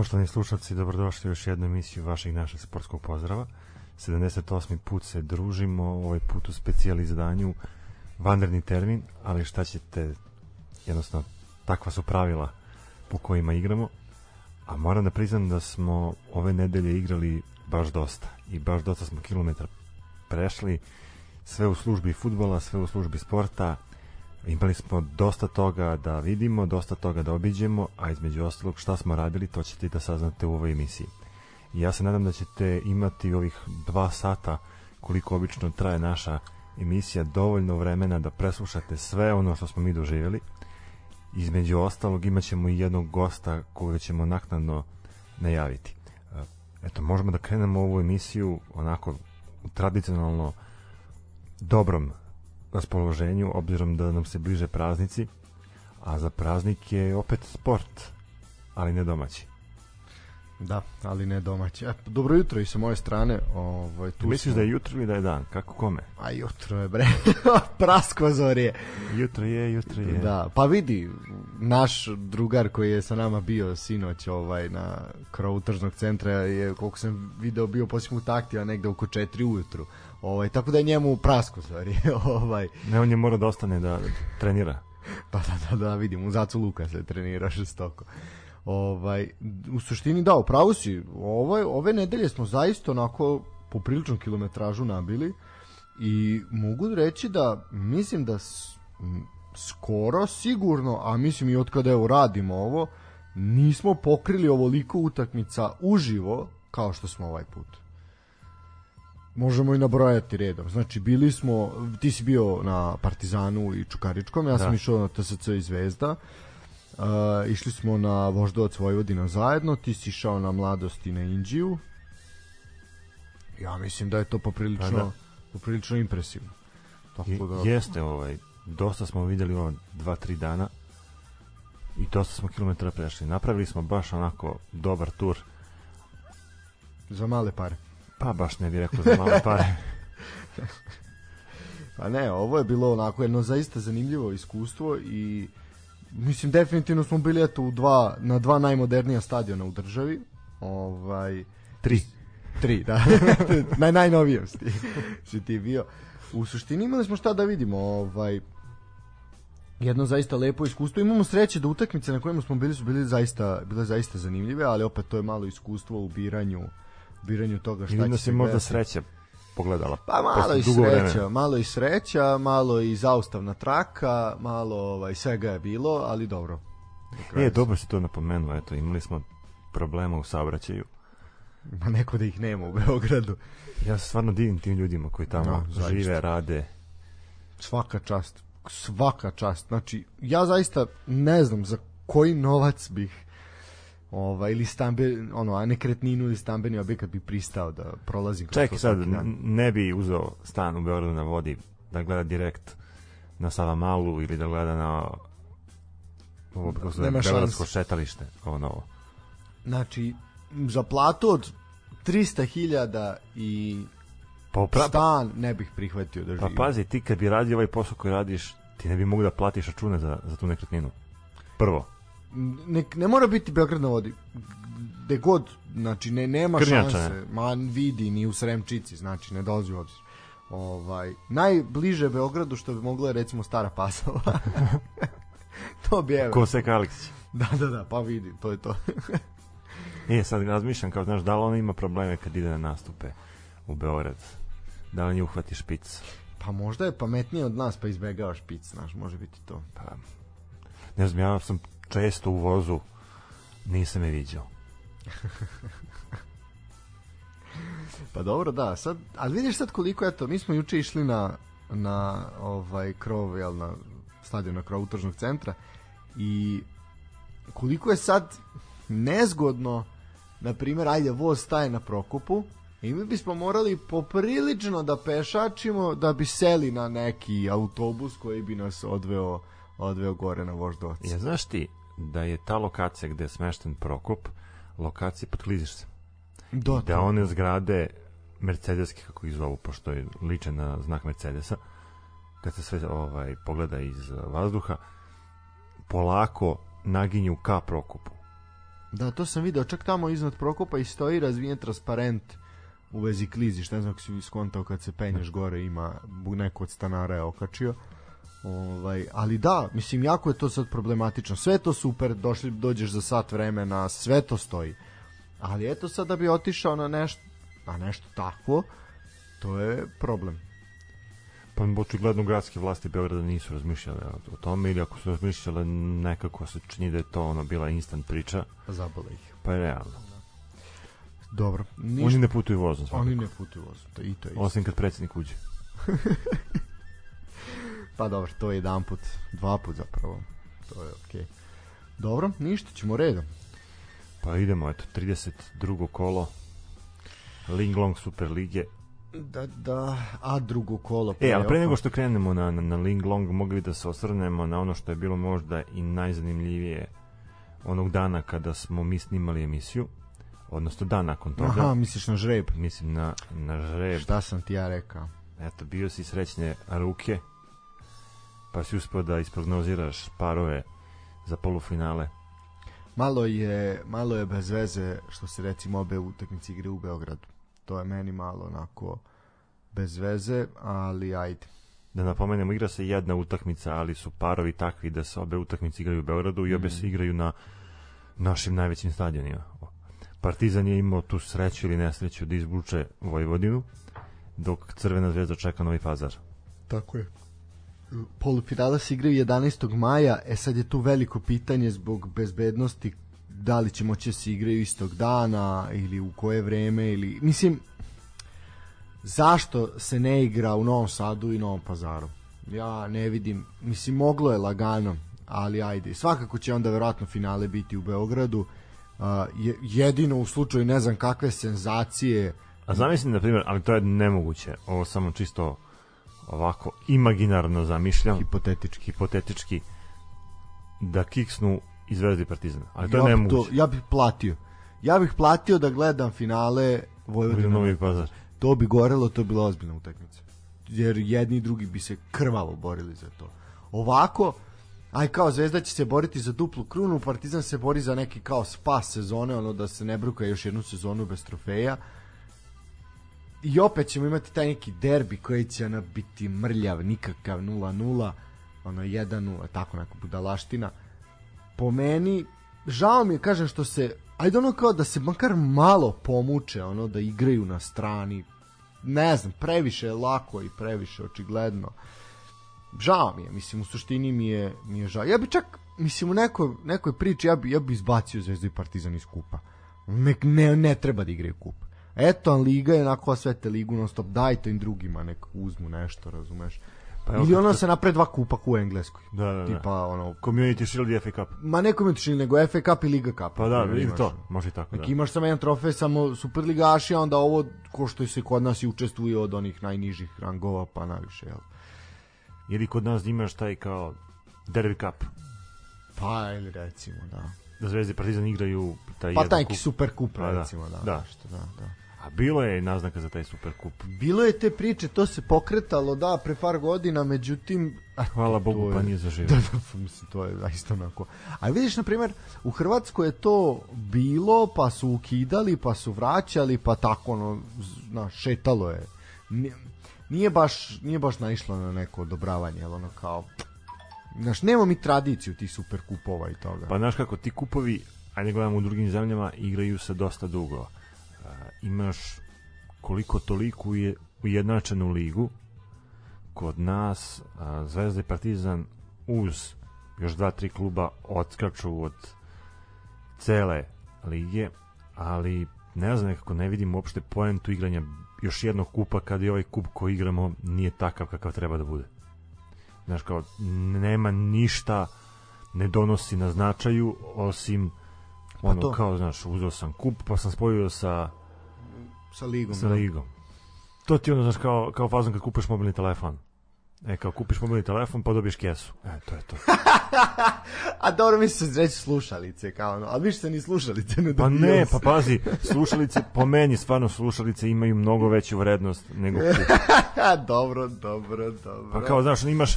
Poštovani slušalci, dobrodošli u još jednu emisiju vašeg našeg sportskog pozdrava. 78. put se družimo, ovaj put u specijali izdanju, vanredni termin, ali šta ćete, jednostavno, takva su pravila po kojima igramo. A moram da priznam da smo ove nedelje igrali baš dosta i baš dosta smo kilometra prešli, sve u službi futbola, sve u službi sporta, imali smo dosta toga da vidimo, dosta toga da obiđemo, a između ostalog šta smo radili, to ćete da saznate u ovoj emisiji. I ja se nadam da ćete imati ovih dva sata koliko obično traje naša emisija dovoljno vremena da preslušate sve ono što smo mi doživjeli. Između ostalog imat ćemo i jednog gosta koga ćemo naknadno najaviti. Eto, možemo da krenemo ovu emisiju onako tradicionalno dobrom raspoloženju, obzirom da nam se bliže praznici, a za praznik je opet sport, ali ne domaći. Da, ali ne domaći. E, dobro jutro i sa moje strane. Ovaj, tu Misliš smo... da je jutro ili da je dan? Kako kome? A jutro je bre. Prasko zorije. Jutro je, jutro je. Da, pa vidi, naš drugar koji je sa nama bio sinoć ovaj, na krovu tržnog centra je, koliko sam video, bio posljednju taktiva negde oko 4 ujutru. Ovaj, tako da je njemu prasko stvari. ovaj. Ne, on je mora da ostane da trenira. Pa da, da, da, vidim, u Zacu Luka se trenira šestoko. Ovaj, u suštini da, upravo si, ovaj, ove nedelje smo zaista onako popriličnu kilometražu nabili i mogu reći da mislim da skoro sigurno, a mislim i od kada evo radimo ovo, nismo pokrili ovoliko utakmica uživo kao što smo ovaj put možemo i nabrojati redom. Znači, bili smo, ti si bio na Partizanu i Čukaričkom, ja da. sam išao na TSC i Zvezda. Uh, išli smo na Voždovac Vojvodina zajedno, ti si išao na Mladost i na Inđiju. Ja mislim da je to poprilično, da, da. poprilično impresivno. Tako da... Jeste, ovaj, dosta smo videli ovo dva, tri dana i dosta smo kilometra prešli. Napravili smo baš onako dobar tur. Za male pare. Pa baš ne bih rekao za male pare. pa ne, ovo je bilo onako jedno zaista zanimljivo iskustvo i mislim definitivno smo bili eto u dva na dva najmodernija stadiona u državi. Ovaj tri tri, da. Naj najnovijem si, si ti bio. U suštini imali smo šta da vidimo, ovaj jedno zaista lepo iskustvo. Imamo sreće da utakmice na kojima smo bili su bili zaista bile zaista zanimljive, ali opet to je malo iskustvo u biranju biranju toga šta će se možda sreća pogledala. Pa malo i sreća, vremena. malo i sreća, malo i zaustavna traka, malo ovaj svega je bilo, ali dobro. Je, dobro se to napomenuo, eto, imali smo problema u saobraćaju. Ma neko da ih nema u Beogradu. Ja se stvarno divim tim ljudima koji tamo no, žive, zaista. rade. Svaka čast. Svaka čast. Znači, ja zaista ne znam za koji novac bih ovaj ili stambe ono a nekretninu ili stambeni objekat bi pristao da prolazim Čekaj sad ne bi uzeo stan u Beogradu na vodi da gleda direkt na Savamalu ili da gleda na ovo kako se Beogradsko šetalište ovo novo znači za platu od 300.000 i pa pra... stan ne bih prihvatio da živim. Pa pazi, ti kad bi radio ovaj posao koji radiš, ti ne bi mogu da platiš račune za, za tu nekretninu. Prvo ne, ne mora biti Beograd na vodi gde god, znači ne, nema Krnjača, šanse, ma vidi ni u Sremčici, znači ne dolazi u obzir. Ovaj, najbliže Beogradu što bi mogla je recimo Stara Pasova. to bi evo. Ko se Aleksić. Da, da, da, pa vidi, to je to. e, sad razmišljam kao, znaš, da li on ima probleme kad ide na nastupe u Beograd? Da li on je uhvati špic? Pa možda je pametnije od nas pa izbegava špic, znaš, može biti to. Pa, ne znam, ja sam često u vozu nisam je viđao. pa dobro, da, sad, ali vidiš sad koliko, eto, mi smo juče išli na, na ovaj krov, jel, na stadion na krovu tržnog centra i koliko je sad nezgodno, na primjer, ajde, voz staje na Prokopu, i mi bismo morali poprilično da pešačimo da bi seli na neki autobus koji bi nas odveo odveo gore na Voždovac. Ja znaš ti, da je ta lokacija gde je smešten Prokop lokacija pod klizištem. Da, da one zgrade Mercedeske, kako ih zovu, pošto je ličen na znak Mercedesa, kad se sve ovaj, pogleda iz vazduha, polako naginju ka Prokopu. Da, to sam video, čak tamo iznad Prokopa i stoji razvijen transparent u vezi klizišta, ne znam kako si iskontao kad se penješ gore ima neko od stanara je okačio ovaj, ali da, mislim jako je to sad problematično sve to super, došli, dođeš za sat vremena sve to stoji ali eto sad da bi otišao na nešto na nešto takvo to je problem Pa očigledno gradske vlasti Beograda nisu razmišljale o, tome ili ako su razmišljale nekako se čini da je to ono bila instant priča, zabole ih pa je realno. dobro, ništa, Oni ne putuju vozom svakako. oni ne putuju vozom, to, i to je isto. Osim kad predsjednik uđe. Pa dobro, to je jedan put, dva put zapravo. To je okej. Dobro, ništa, ćemo redom. Pa idemo, eto, 32. kolo Linglong Super Lige. Da, da, a drugo kolo. E, ali pre nego što krenemo na, na, na Linglong, mogli bi da se osvrnemo na ono što je bilo možda i najzanimljivije onog dana kada smo mi snimali emisiju, odnosno dan nakon toga. Aha, misliš na žreb. Mislim na, na žreb. Šta sam ti ja rekao? Eto, bio si srećne ruke, pa si uspio da isprognoziraš parove za polufinale. Malo je, malo je bez veze što se recimo obe utakmice igre u Beogradu. To je meni malo onako bez veze, ali ajde. Da napomenemo, igra se jedna utakmica, ali su parovi takvi da se obe utakmice igraju u Beogradu i obe se igraju na našim najvećim stadionima. Partizan je imao tu sreću ili nesreću da izvuče Vojvodinu, dok Crvena zvezda čeka Novi Pazar. Tako je. Polufinale se igraju 11. maja, e sad je tu veliko pitanje zbog bezbednosti da li će moći da se igraju istog dana ili u koje vreme ili mislim zašto se ne igra u Novom Sadu i Novom Pazaru? Ja ne vidim mislim moglo je lagano ali ajde. Svakako će onda verovatno finale biti u Beogradu. Je, jedino u slučaju ne znam kakve senzacije. A zamislim, na primjer, ali to je nemoguće, ovo samo čisto ovako imaginarno zamišljam, hipotetički hipotetički, da kiksnu i Zvezda i Partizan. Ali to ja je bih nemoguće. ja bih platio. Ja bih platio da gledam finale Vojvodina. Novi Pazar. To bi gorelo, to bi bila ozbiljna utakmica. Jer jedni i drugi bi se krvavo borili za to. Ovako, aj kao Zvezda će se boriti za duplu krunu, Partizan se bori za neki kao spas sezone, ono da se ne bruka još jednu sezonu bez trofeja. I opet ćemo imati taj neki derbi koji će ono biti mrljav, nikakav 0-0, ono 1-0, tako neka budalaština po meni žao mi je kažem što se ajde ono kao da se makar malo pomuče ono da igraju na strani. Ne znam previše je lako i previše očigledno. Žao mi je mislim u suštini mi je mi je žao. Ja bi čak mislim u nekoj, nekoj priči ja bi, ja bi izbacio Zvezdu i Partizan iz kupa. Ne, ne, ne treba da igraju kup eto Liga je onako osvete ligu non stop dajte im drugima nek uzmu nešto razumeš Pa ili ono se napred dva kupa ku u Engleskoj Da, da, da. tipa ono Community Shield i FA Cup. ma ne Community nego FA Cup i Liga Cup. Pa da, vidi to, može i tako, da. Neki imaš samo jedan trofej, samo superligaši, a onda ovo ko što se kod nas i učestvuje od onih najnižih rangova pa naviše, jel? Ili kod nas imaš taj kao Derby Cup, Pa ili recimo, da. Da Zvezda i Partizan igraju taj Pa taj kup. super kup, Pa da, recimo, da. da. Nešto, da, da. A bilo je naznaka za taj super kup. Bilo je te priče, to se pokretalo, da, pre par godina, međutim... a, Hvala to Bogu, je- pa nije zaživio. Da, da, mislim, to je zaista onako. A vidiš, na primjer, u Hrvatskoj je to bilo, pa su ukidali, pa su vraćali, pa tako, ono, na, šetalo je. Nije, nije baš, nije baš naišlo na neko odobravanje, jel ono kao... Znaš, nemamo mi tradiciju tih super kupova i toga. Pa znaš kako, ti kupovi, ajde gledamo u drugim zemljama, igraju se dosta dugo. E, imaš koliko toliko je ujednačenu ligu. Kod nas a, Zvezda i Partizan uz još dva, tri kluba odskaču od cele lige, ali ne znam nekako ne vidim uopšte poentu igranja još jednog kupa kad je ovaj kup koji igramo nije takav kakav treba da bude. Znaš kao, nema ništa ne donosi na značaju osim ono to. kao znaš uzeo sam kup pa sam spojio sa sa ligom. sa da. ligom to ti ono znaš kao, kao fazon kad kupuješ mobilni telefon E, kao kupiš mobilni telefon, pa dobiješ kesu. E, to je to. A dobro, mi se reći slušalice, kao ono, ali više ni slušalice ne Pa dobijaju ne, se. pa pazi, slušalice, po meni stvarno slušalice imaju mnogo veću vrednost nego kup. dobro, dobro, dobro. Pa kao, znaš, imaš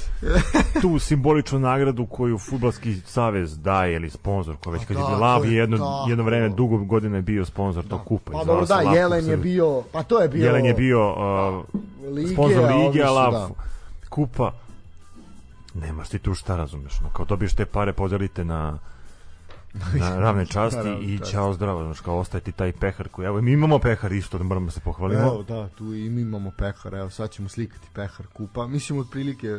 tu simboličnu nagradu koju futbalski savez daje ili sponsor, ko već kad je tako Lav je, je jedno, tako. jedno vreme, dugo godina je bio sponsor tog kupa. Pa dobro, se da, Jelen je bio, pa to je bio... Jelen je bio uh, Lige, sponsor a lige, a su, Lav da. Kupa. Nemaš ti tu šta razumeš, no, kao dobiješ te pare, podelite na na ravne časti i ćao zdravo, znaš, kao ostaje ti taj pehar koji, evo, mi imamo pehar isto, da moramo da se pohvalimo. Evo, da, tu i mi imamo pehar, evo, sad ćemo slikati pehar kupa. Mislim, otprilike,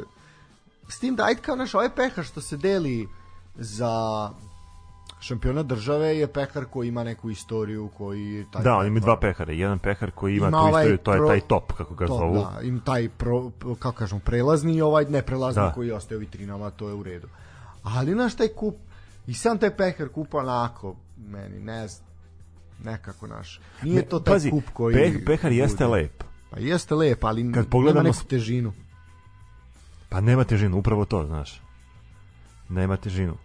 s tim da, ajde kao naš, ovaj pehar što se deli za šampionat države je pehar koji ima neku istoriju, koji... Taj Da, on ima dva pehara. Jedan pehar koji ima, Ima tu ovaj istoriju, to je pro- taj top, kako ga To, zovu. da, im taj pro, kako kažemo prelazni i ovaj neprelazni Da. koji ostaje u vitrinama, to je u redu. Ali naš taj kup i sam taj pehar kupa onako meni ne znam nekako naš. Nije to taj Pazi, kup koji peh, pehar jeste bude. lep. Pa jeste lep, ali Kad pogledamo nema neku težinu. Pa nema težinu, upravo to, znaš. Nema težinu.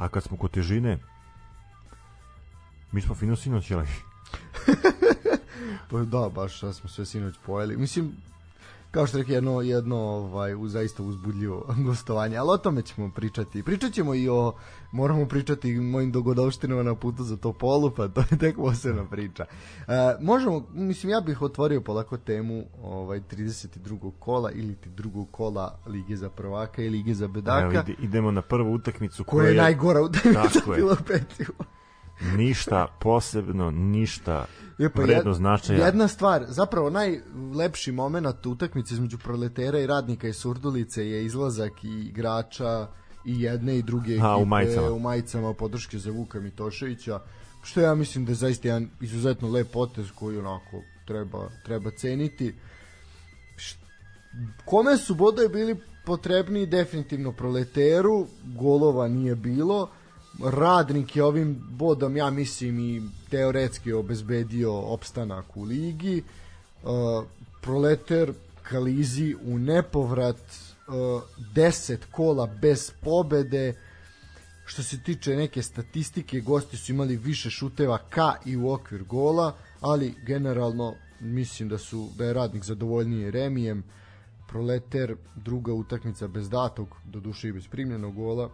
A kad smo kod težine, mi smo fino sinoć jeli. Pa da, baš da smo sve sinoć pojeli. Mislim, kao što rekao, jedno, jedno ovaj, zaista uzbudljivo gostovanje, ali o tome ćemo pričati. Pričat ćemo i o, moramo pričati mojim dogodovštinama na putu za Topolu, pa to je tek posebna priča. E, možemo, mislim, ja bih otvorio polako temu ovaj, 32. kola ili ti drugog kola Lige za prvaka i Lige za bedaka. Evo, ide, idemo na prvu utakmicu koja je najgora utakmica je. bila u Petiju. ništa posebno, ništa Je, pa vredno značaja. Jedna stvar, zapravo najlepši moment utakmice između proletera i radnika i surdulice je izlazak i igrača i jedne i druge A, u ekipe majicama. u majicama podrške za Vuka Mitoševića, što ja mislim da je zaista jedan izuzetno lep potez koji onako treba, treba ceniti. Kome su bodovi bili potrebni definitivno proleteru, golova nije bilo, radnik je ovim bodom, ja mislim, i teoretski obezbedio opstanak u ligi. Uh, proleter Kalizi u nepovrat uh, 10 kola bez pobede. Što se tiče neke statistike, gosti su imali više šuteva ka i u okvir gola, ali generalno mislim da su da je radnik zadovoljniji remijem. Proleter druga utakmica bez datog, do duše i bez primljenog gola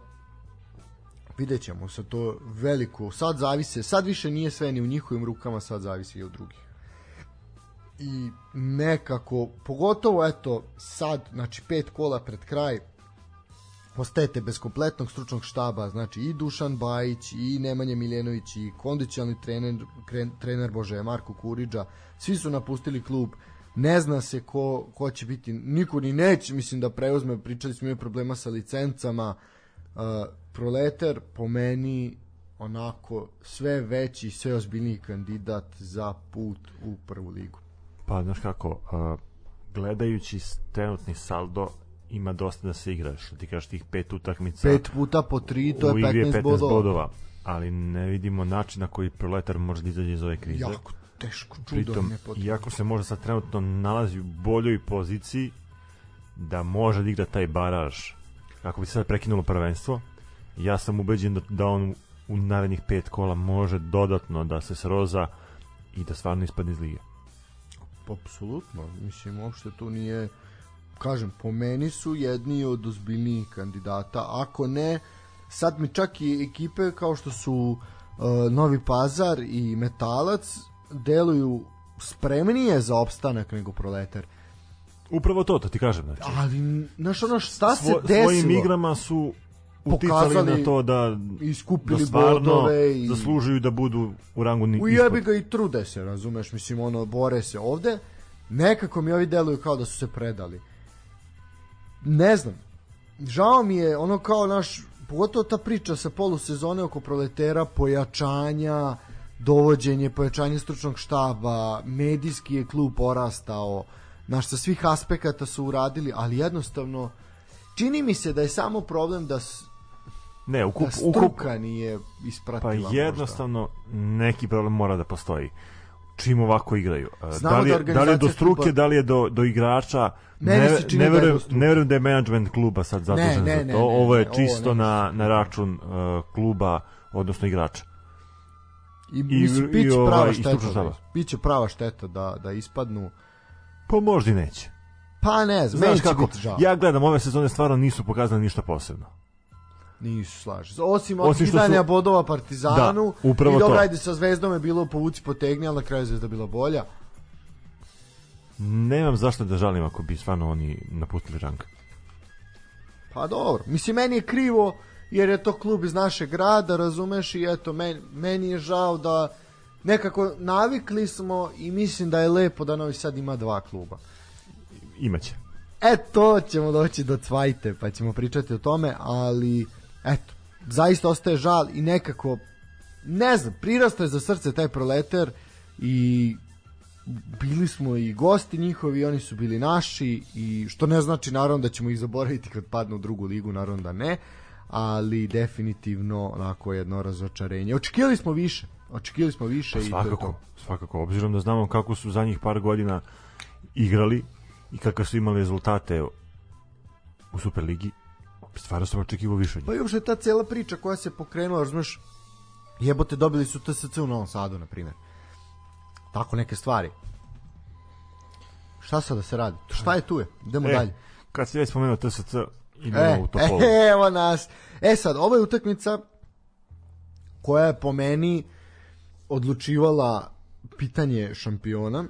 vidjet ćemo sa to veliko, sad zavise, sad više nije sve ni u njihovim rukama, sad zavisi i od drugih. I nekako, pogotovo eto, sad, znači pet kola pred kraj, ostajete bez kompletnog stručnog štaba, znači i Dušan Bajić, i Nemanja Miljenović, i kondicionalni trener, kren- trener Bože, Marko Kuriđa, svi su napustili klub, ne zna se ko, ko će biti, niko ni neće, mislim da preuzme, pričali smo imali problema sa licencama, uh, Proleter po meni onako sve veći, sve ozbiljniji kandidat za put u prvu ligu. Pa, znaš kako, uh, gledajući trenutni saldo, ima dosta da se igraš. Što Ti kažeš tih pet utakmica. Pet puta po tri, to je igri 15, 15 bodova. bodova. Ali ne vidimo način na koji proletar može da izađe iz ove krize. Jako teško, čudo Pritom, iako se možda sad trenutno nalazi u boljoj poziciji da može da igra taj baraž kako bi se sad prekinulo prvenstvo, ja sam ubeđen da, da on u narednih pet kola može dodatno da se sroza i da stvarno ispadne iz lige. Apsolutno, mislim, uopšte tu nije kažem, po meni su jedni od ozbiljnijih kandidata, ako ne sad mi čak i ekipe kao što su uh, Novi Pazar i Metalac deluju spremnije za opstanak nego Proletar. Upravo to, to ti kažem. Znači, Ali, znaš ono, šta se Svo, desilo? svojim igrama su uticali Pokazali na to da, i da stvarno bodove i... zaslužuju da budu u rangu ni, U ispod. jebi ga i trude se, razumeš, mislim, ono, bore se ovde. Nekako mi ovi deluju kao da su se predali. Ne znam. Žao mi je, ono kao naš, pogotovo ta priča sa polusezone oko proletera, pojačanja, dovođenje, pojačanje stručnog štaba, medijski je klub porastao, naš sa svih aspekata su uradili, ali jednostavno, čini mi se da je samo problem da, Ne, da ukup, ukup, struka nije Pa ispratila. možda. jednostavno neki problem mora da postoji. čim ovako igraju. Znamo da li, je, da da li je do struke, kluba- da li je do, do igrača, Meni ne, čini ne, da je verujem, struke. ne verujem da je management kluba sad zadužen ne, za ne, to. ne, ovo je ne, ovo čisto ne. na, na račun uh, kluba, odnosno igrača. I, I- mislim, i biće ovaj, prava šteta. Da, biće prava šteta da, da ispadnu. Pa možda i neće. Pa ne znam, Znaš kako, ja gledam, ove sezone stvarno nisu pokazali ništa posebno. Nisu slaži. Osim, Osim odkidanja su- bodova Partizanu. Da, upravo I dobro, to. ajde, sa Zvezdom je bilo povuci potegni, ali na kraju Zvezda bila bolja. Nemam zašto da žalim ako bi stvarno oni napustili rank. Pa dobro. Mislim, meni je krivo jer je to klub iz našeg grada, razumeš, i eto, meni, meni je žao da nekako navikli smo i mislim da je lepo da Novi Sad ima dva kluba. Imaće. E, to ćemo doći do cvajte, pa ćemo pričati o tome, ali, eto, zaista ostaje žal i nekako, ne znam, prirastao je za srce taj proleter i bili smo i gosti njihovi, oni su bili naši i što ne znači naravno da ćemo ih zaboraviti kad padnu u drugu ligu, naravno da ne, ali definitivno onako jedno razočarenje. Očekivali smo više, očekivali smo više Pa i to je svakako, to. svakako, obzirom da znamo kako su zadnjih par godina igrali i kakve su imali rezultate u Superligi, stvarno sam očekivao više od Pa i uopšte ta cela priča koja se pokrenula, razumeš, jebote dobili su TSC u Novom Sadu, na primjer. Tako neke stvari. Šta sad da se radi? Šta je tu je? Idemo E, dalje. Kad si već spomenuo TSC, idemo E, u Topolu. e, evo nas. E sad, ovo je utakmica koja je po meni odlučivala pitanje šampiona.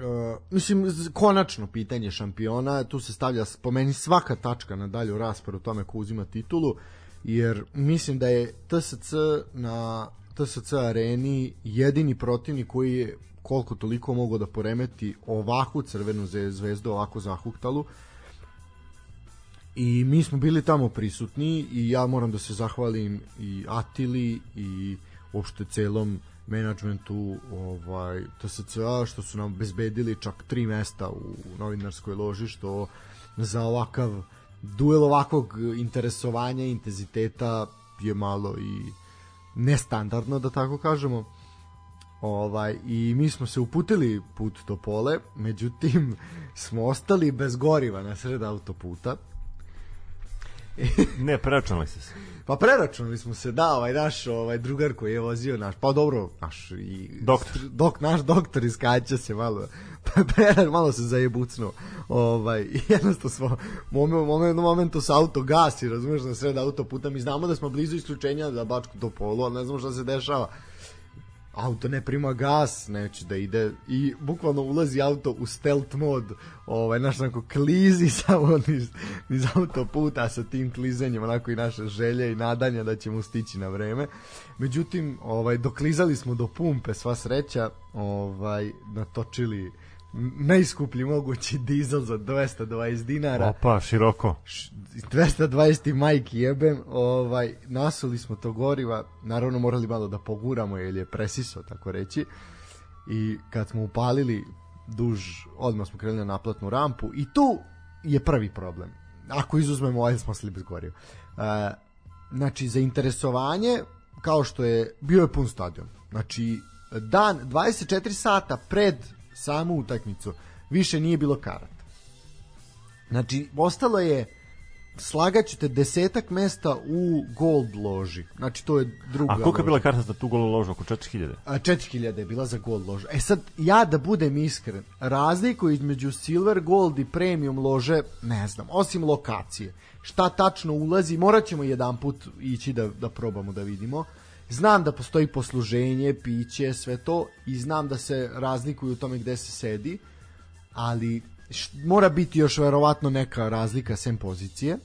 E, mislim, konačno pitanje šampiona, tu se stavlja po meni svaka tačka na dalju raspravu o tome ko uzima titulu, jer mislim da je TSC na TSC areni jedini protivnik koji je koliko toliko mogao da poremeti ovakvu crvenu zve- zvezdu, ovako zahuktalu. I mi smo bili tamo prisutni i ja moram da se zahvalim i Atili i uopšte celom menadžmentu ovaj TSCA što su nam bezbedili čak tri mesta u novinarskoj loži što za ovakav duel ovakvog interesovanja intenziteta je malo i nestandardno da tako kažemo. Ovaj i mi smo se uputili put Topole, međutim smo ostali bez goriva na sred autoputa. Ne, preračunali ste se. Pa preračunali smo se, da, ovaj naš ovaj drugar koji je vozio naš, pa dobro, naš i Doktor. dok naš doktor iskače se malo pa prerač, malo se zajebucnuo. Ovaj jednostavno smo moment moment u momentu sa auto gasi, razumeš, na sred autoputa mi znamo da smo blizu isključenja za Bačku do polu, ali ne znamo šta se dešava. Auto ne prima gas, neće da ide i bukvalno ulazi auto u stealth mod, ovaj, naš onako klizi samo niz, niz autoputa sa tim klizenjem, onako i naše želje i nadanja da ćemo stići na vreme. Međutim, ovaj, doklizali smo do pumpe, sva sreća, ovaj, natočili najskuplji mogući dizel za 220 dinara. Opa, široko. Š- 220 majki jebem, ovaj, nasuli smo to goriva, naravno morali malo da poguramo jer je presiso, tako reći. I kad smo upalili duž, odmah smo krenuli na naplatnu rampu i tu je prvi problem. Ako izuzmemo ovaj smo bez goriva. E, znači, za interesovanje, kao što je, bio je pun stadion. Znači, dan, 24 sata pred samu utakmicu, više nije bilo karata. Znači, ostalo je slagaću te desetak mesta u gold loži. Znači, to je druga A koliko je bila karta za tu golu ložu? Oko 4000? A 4000 je bila za gold ložu. E sad, ja da budem iskren, razliku između silver, gold i premium lože, ne znam, osim lokacije. Šta tačno ulazi, morat ćemo jedan put ići da, da probamo da vidimo. Znam da postoji posluženje, piće, sve to i znam da se razlikuju u tome gde se sedi, ali š, mora biti još verovatno neka razlika sem pozicije.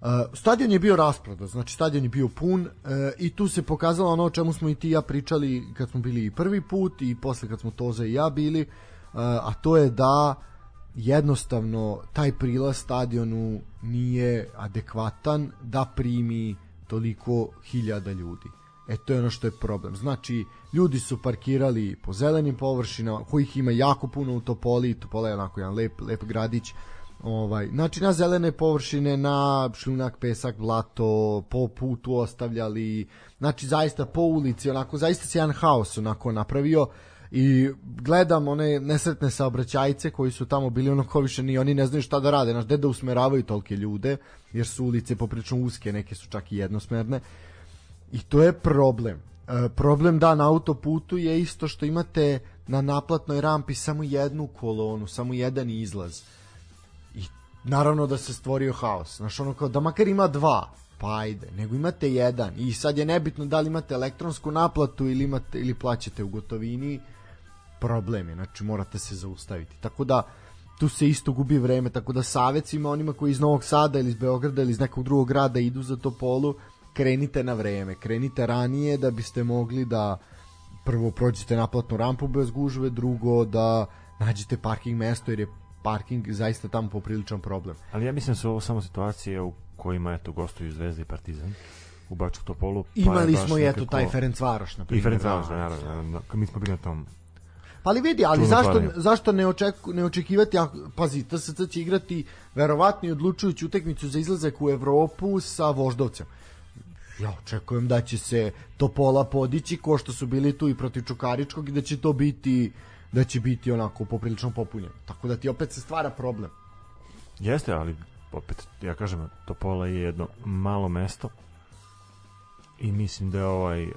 Uh, stadion je bio rasprodan, znači stadion je bio pun uh, i tu se pokazalo ono o čemu smo i ti i ja pričali kad smo bili i prvi put i posle kad smo Toza i ja bili, uh, a to je da jednostavno taj prilaz stadionu nije adekvatan da primi toliko hiljada ljudi. E to je ono što je problem. Znači, ljudi su parkirali po zelenim površinama, kojih ima jako puno u Topoli, Topola je onako jedan lep, lep gradić, Ovaj, znači na zelene površine, na šljunak, pesak, blato, po putu ostavljali, znači zaista po ulici, onako zaista se jedan haos onako napravio i gledam one nesretne saobraćajce koji su tamo bili ono ko više ni oni ne znaju šta da rade, znaš, gde da usmeravaju tolke ljude, jer su ulice poprično uske, neke su čak i jednosmerne i to je problem. E, problem da na autoputu je isto što imate na naplatnoj rampi samo jednu kolonu, samo jedan izlaz naravno da se stvorio haos. Znaš, ono kao, da makar ima dva, pa ajde, nego imate jedan i sad je nebitno da li imate elektronsku naplatu ili, imate, ili plaćate u gotovini, problem je, znači morate se zaustaviti. Tako da, tu se isto gubi vreme, tako da savecima onima koji iz Novog Sada ili iz Beograda ili iz nekog drugog grada idu za Topolu, krenite na vreme, krenite ranije da biste mogli da prvo prođete naplatnu rampu bez gužve, drugo da nađete parking mesto jer je parking zaista tamo popriličan problem. Ali ja mislim da su ovo samo situacije u kojima eto gostuju Zvezda i Partizan u Bačku Topolu. Pa Imali smo i eto taj Ferenc Varoš na primjer. I Ferenc Varoš, naravno. Mi smo bili na tom Pa ali vidi, ali zašto, zašto ne, očeku, ne očekivati, a, pazi, TSC će igrati verovatno i odlučujući utekmicu za izlazak u Evropu sa Voždovcem. Ja očekujem da će se Topola podići ko što su bili tu i protiv Čukaričkog i da će to biti da će biti onako poprilično popunjen. Tako da ti opet se stvara problem. Jeste, ali opet, ja kažem, Topola je jedno malo mesto i mislim da je ovaj uh,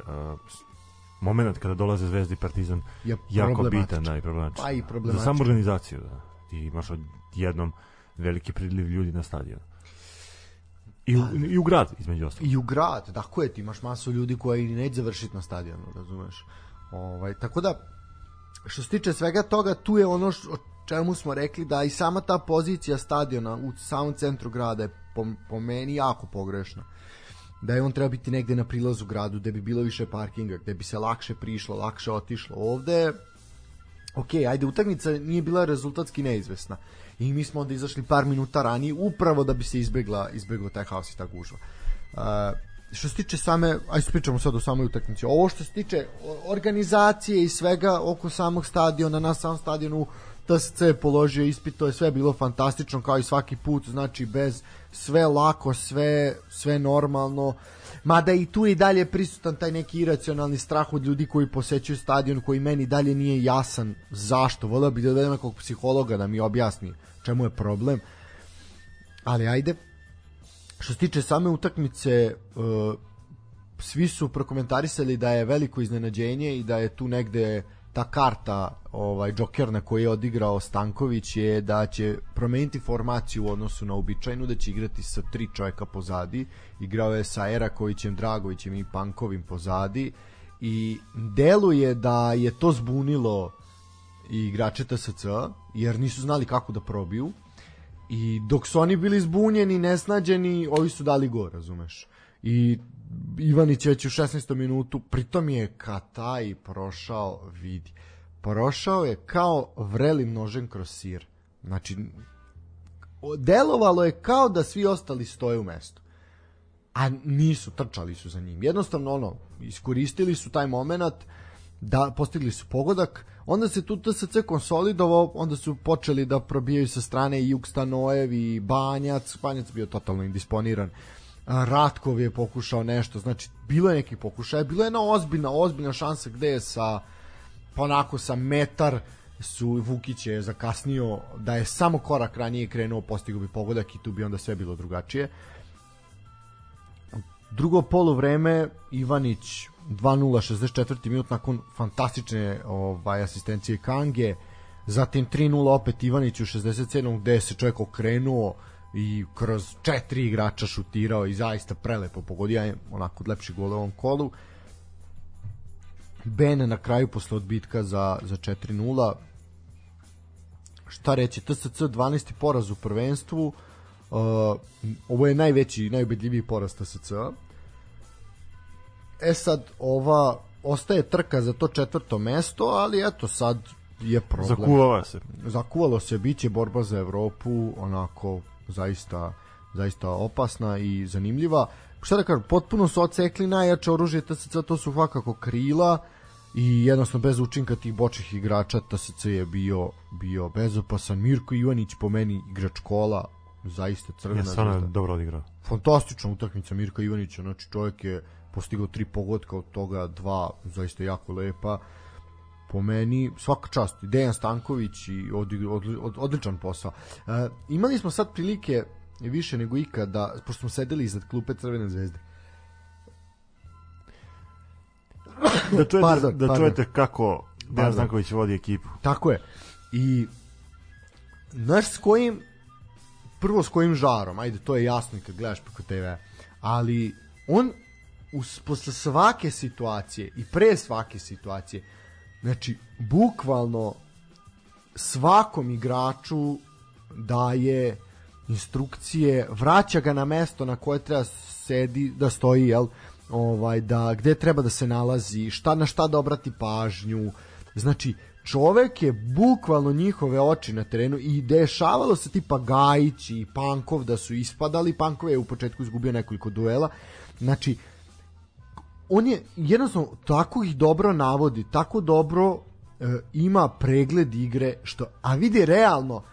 moment kada dolaze Zvezda i Partizan je jako bitan da, i problematičan. Pa i problematičan. Za samu organizaciju, da. Ti imaš jednom veliki pridliv ljudi na stadion. I u, pa- I u grad, između ostalog. I u grad, tako je, ti imaš masu ljudi koji neće završiti na stadionu, razumeš? Ovaj, tako da, što se tiče svega toga, tu je ono što, o čemu smo rekli da i sama ta pozicija stadiona u samom centru grada je po, po meni jako pogrešna. Da je on treba biti negde na prilazu gradu, gde bi bilo više parkinga, gde bi se lakše prišlo, lakše otišlo. Ovde, ok, ajde, utakmica nije bila rezultatski neizvesna. I mi smo onda izašli par minuta ranije, upravo da bi se izbegla, izbeglo taj haos i ta gužva. Uh, što se tiče same, ajde pričamo sad o samoj utakmici. Ovo što se tiče organizacije i svega oko samog stadiona, na samom stadionu TSC je položio ispit, to je sve bilo fantastično kao i svaki put, znači bez sve lako, sve sve normalno. Mada i tu i dalje prisutan taj neki iracionalni strah od ljudi koji posećuju stadion koji meni dalje nije jasan zašto. Voleo bih da dovedem nekog psihologa da mi objasni čemu je problem. Ali ajde, Što se tiče same utakmice, uh, svi su prokomentarisali da je veliko iznenađenje i da je tu negde ta karta ovaj džoker na koji je odigrao Stanković je da će promeniti formaciju u odnosu na uobičajenu da će igrati sa tri čovjeka pozadi. Igrao je sa Erakovićem, Dragovićem i Pankovim pozadi. I deluje da je to zbunilo i igrače TSC jer nisu znali kako da probiju. I dok su oni bili zbunjeni, nesnađeni, ovi su dali go, razumeš. I Ivanić već u 16. minutu, pritom je Kataj prošao, vidi, prošao je kao vrelim nožem kroz sir. Znači, delovalo je kao da svi ostali stoje u mestu. A nisu, trčali su za njim. Jednostavno, ono, iskoristili su taj moment, da postigli su pogodak, onda se tu TSC konsolidovao, onda su počeli da probijaju sa strane i Jukstanojev i Banjac, Banjac bio totalno indisponiran, Ratkov je pokušao nešto, znači bilo je neki pokušaj, bilo je jedna ozbiljna, ozbiljna šansa gde je sa ponako sa metar su Vukić je zakasnio da je samo korak ranije krenuo postigao bi pogodak i tu bi onda sve bilo drugačije drugo polu vreme Ivanić 2-0 64. minut nakon fantastične ovaj asistencije Kange zatim 3-0 opet Ivanić u 67. gde se čovjek okrenuo i kroz četiri igrača šutirao i zaista prelepo pogodio je onako lepši gol u ovom kolu Ben na kraju posle odbitka za, za 4-0 šta reći TSC 12. poraz u prvenstvu uh, ovo je najveći najubedljiviji poraz TSC-a E sad, ova ostaje trka za to četvrto mesto, ali eto sad je problem. Zakuvava se. Zakuvalo se, biće borba za Evropu, onako zaista zaista opasna i zanimljiva. Šta da kažem, potpuno su ocekli najjače oružje TSC, to su svakako krila i jednostavno bez učinka tih bočih igrača TSC je bio bio bezopasan Mirko Ivanić po meni igrač kola zaista crvena Ja stvarno je dobro odigrao. fantastična utakmica Mirka Ivanića, znači čovjek je postigao tri pogotka, od toga dva zaista jako lepa. Po meni svaka čast, Dejan Stanković i od, od, od, odličan posao. E, imali smo sad prilike više nego ikada, pošto smo sedeli iznad klupe Crvene zvezde. Da čujete, Pardon, da pardon. čujete kako Dejan Pardon. Stanković vodi ekipu. Tako je. I znaš s kojim prvo s kojim žarom, ajde to je jasno kad gledaš preko TV, ali on us, posle svake situacije i pre svake situacije znači bukvalno svakom igraču daje instrukcije, vraća ga na mesto na koje treba sedi, da stoji, jel? Ovaj, da, gde treba da se nalazi, šta, na šta da obrati pažnju. Znači, čovek je bukvalno njihove oči na terenu i dešavalo se tipa Gajić i Pankov da su ispadali, Pankov je u početku izgubio nekoliko duela. Znači, on je jednostavno tako ih dobro navodi, tako dobro e, ima pregled igre, što, a vidi realno,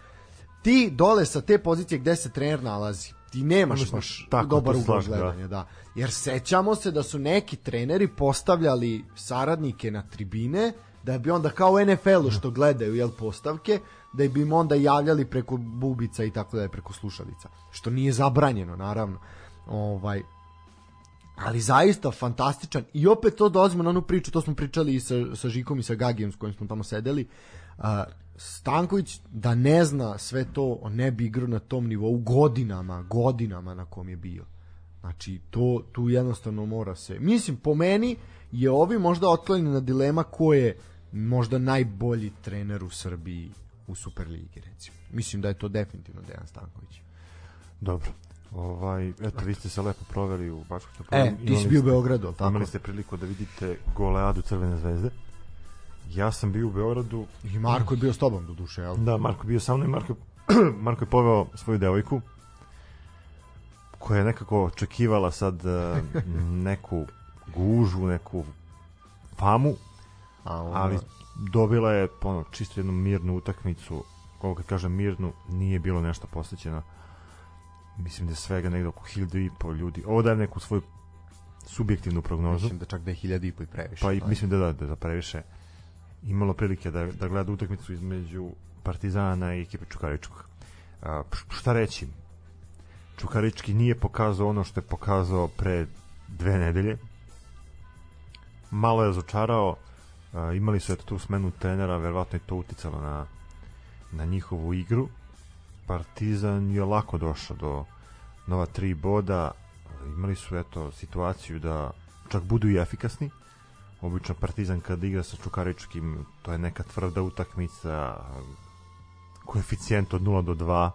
ti dole sa te pozicije gde se trener nalazi, ti nemaš Odnosno, baš tako, dobar slažem, da. gledanja, da. Jer sećamo se da su neki treneri postavljali saradnike na tribine, da bi onda kao u NFL-u što gledaju jel postavke, da bi im onda javljali preko bubica i tako da je preko slušalica. Što nije zabranjeno, naravno. Ovaj, ali zaista fantastičan i opet to dolazimo na onu priču, to smo pričali i sa, sa Žikom i sa Gagijem s kojim smo tamo sedeli uh, Stanković da ne zna sve to, on ne bi igrao na tom nivou godinama, godinama na kom je bio. Znači, to tu jednostavno mora se... Mislim, po meni je ovi možda otklonjena dilema ko je možda najbolji trener u Srbiji u Superligi, recimo. Mislim da je to definitivno Dejan Stanković. Dobro. Ovaj, eto, vi ste se lepo proveli u Topoli. E, ti si bio u Beogradu, ali tako? Imali ste priliku da vidite goleadu Crvene zvezde. Ja sam bio u Beogradu. I Marko je bio s tobom, do duše, jel? Da, Marko je bio sa mnom i Marko, Marko je poveo svoju devojku koja je nekako očekivala sad eh, neku gužu, neku famu, A, ono, ali dobila je ono, čisto jednu mirnu utakmicu koliko kad kažem mirnu, nije bilo nešto posvećeno mislim da svega negde oko hiljadu i po ljudi. Ovo dajem neku svoju subjektivnu prognozu. Mislim da čak da je hiljada i po i previše. pa i mislim da da, da za previše. Imalo prilike da, da gleda utakmicu između Partizana i ekipe Čukaričkog. A, šta reći? Čukarički nije pokazao ono što je pokazao pre dve nedelje. Malo je razočarao. A, imali su eto tu smenu trenera verovatno je to uticalo na, na njihovu igru Partizan je lako došao do nova tri boda. Imali su eto situaciju da čak budu i efikasni. Obično Partizan kad igra sa Čukaričkim to je neka tvrda utakmica koeficijent od 0 do 2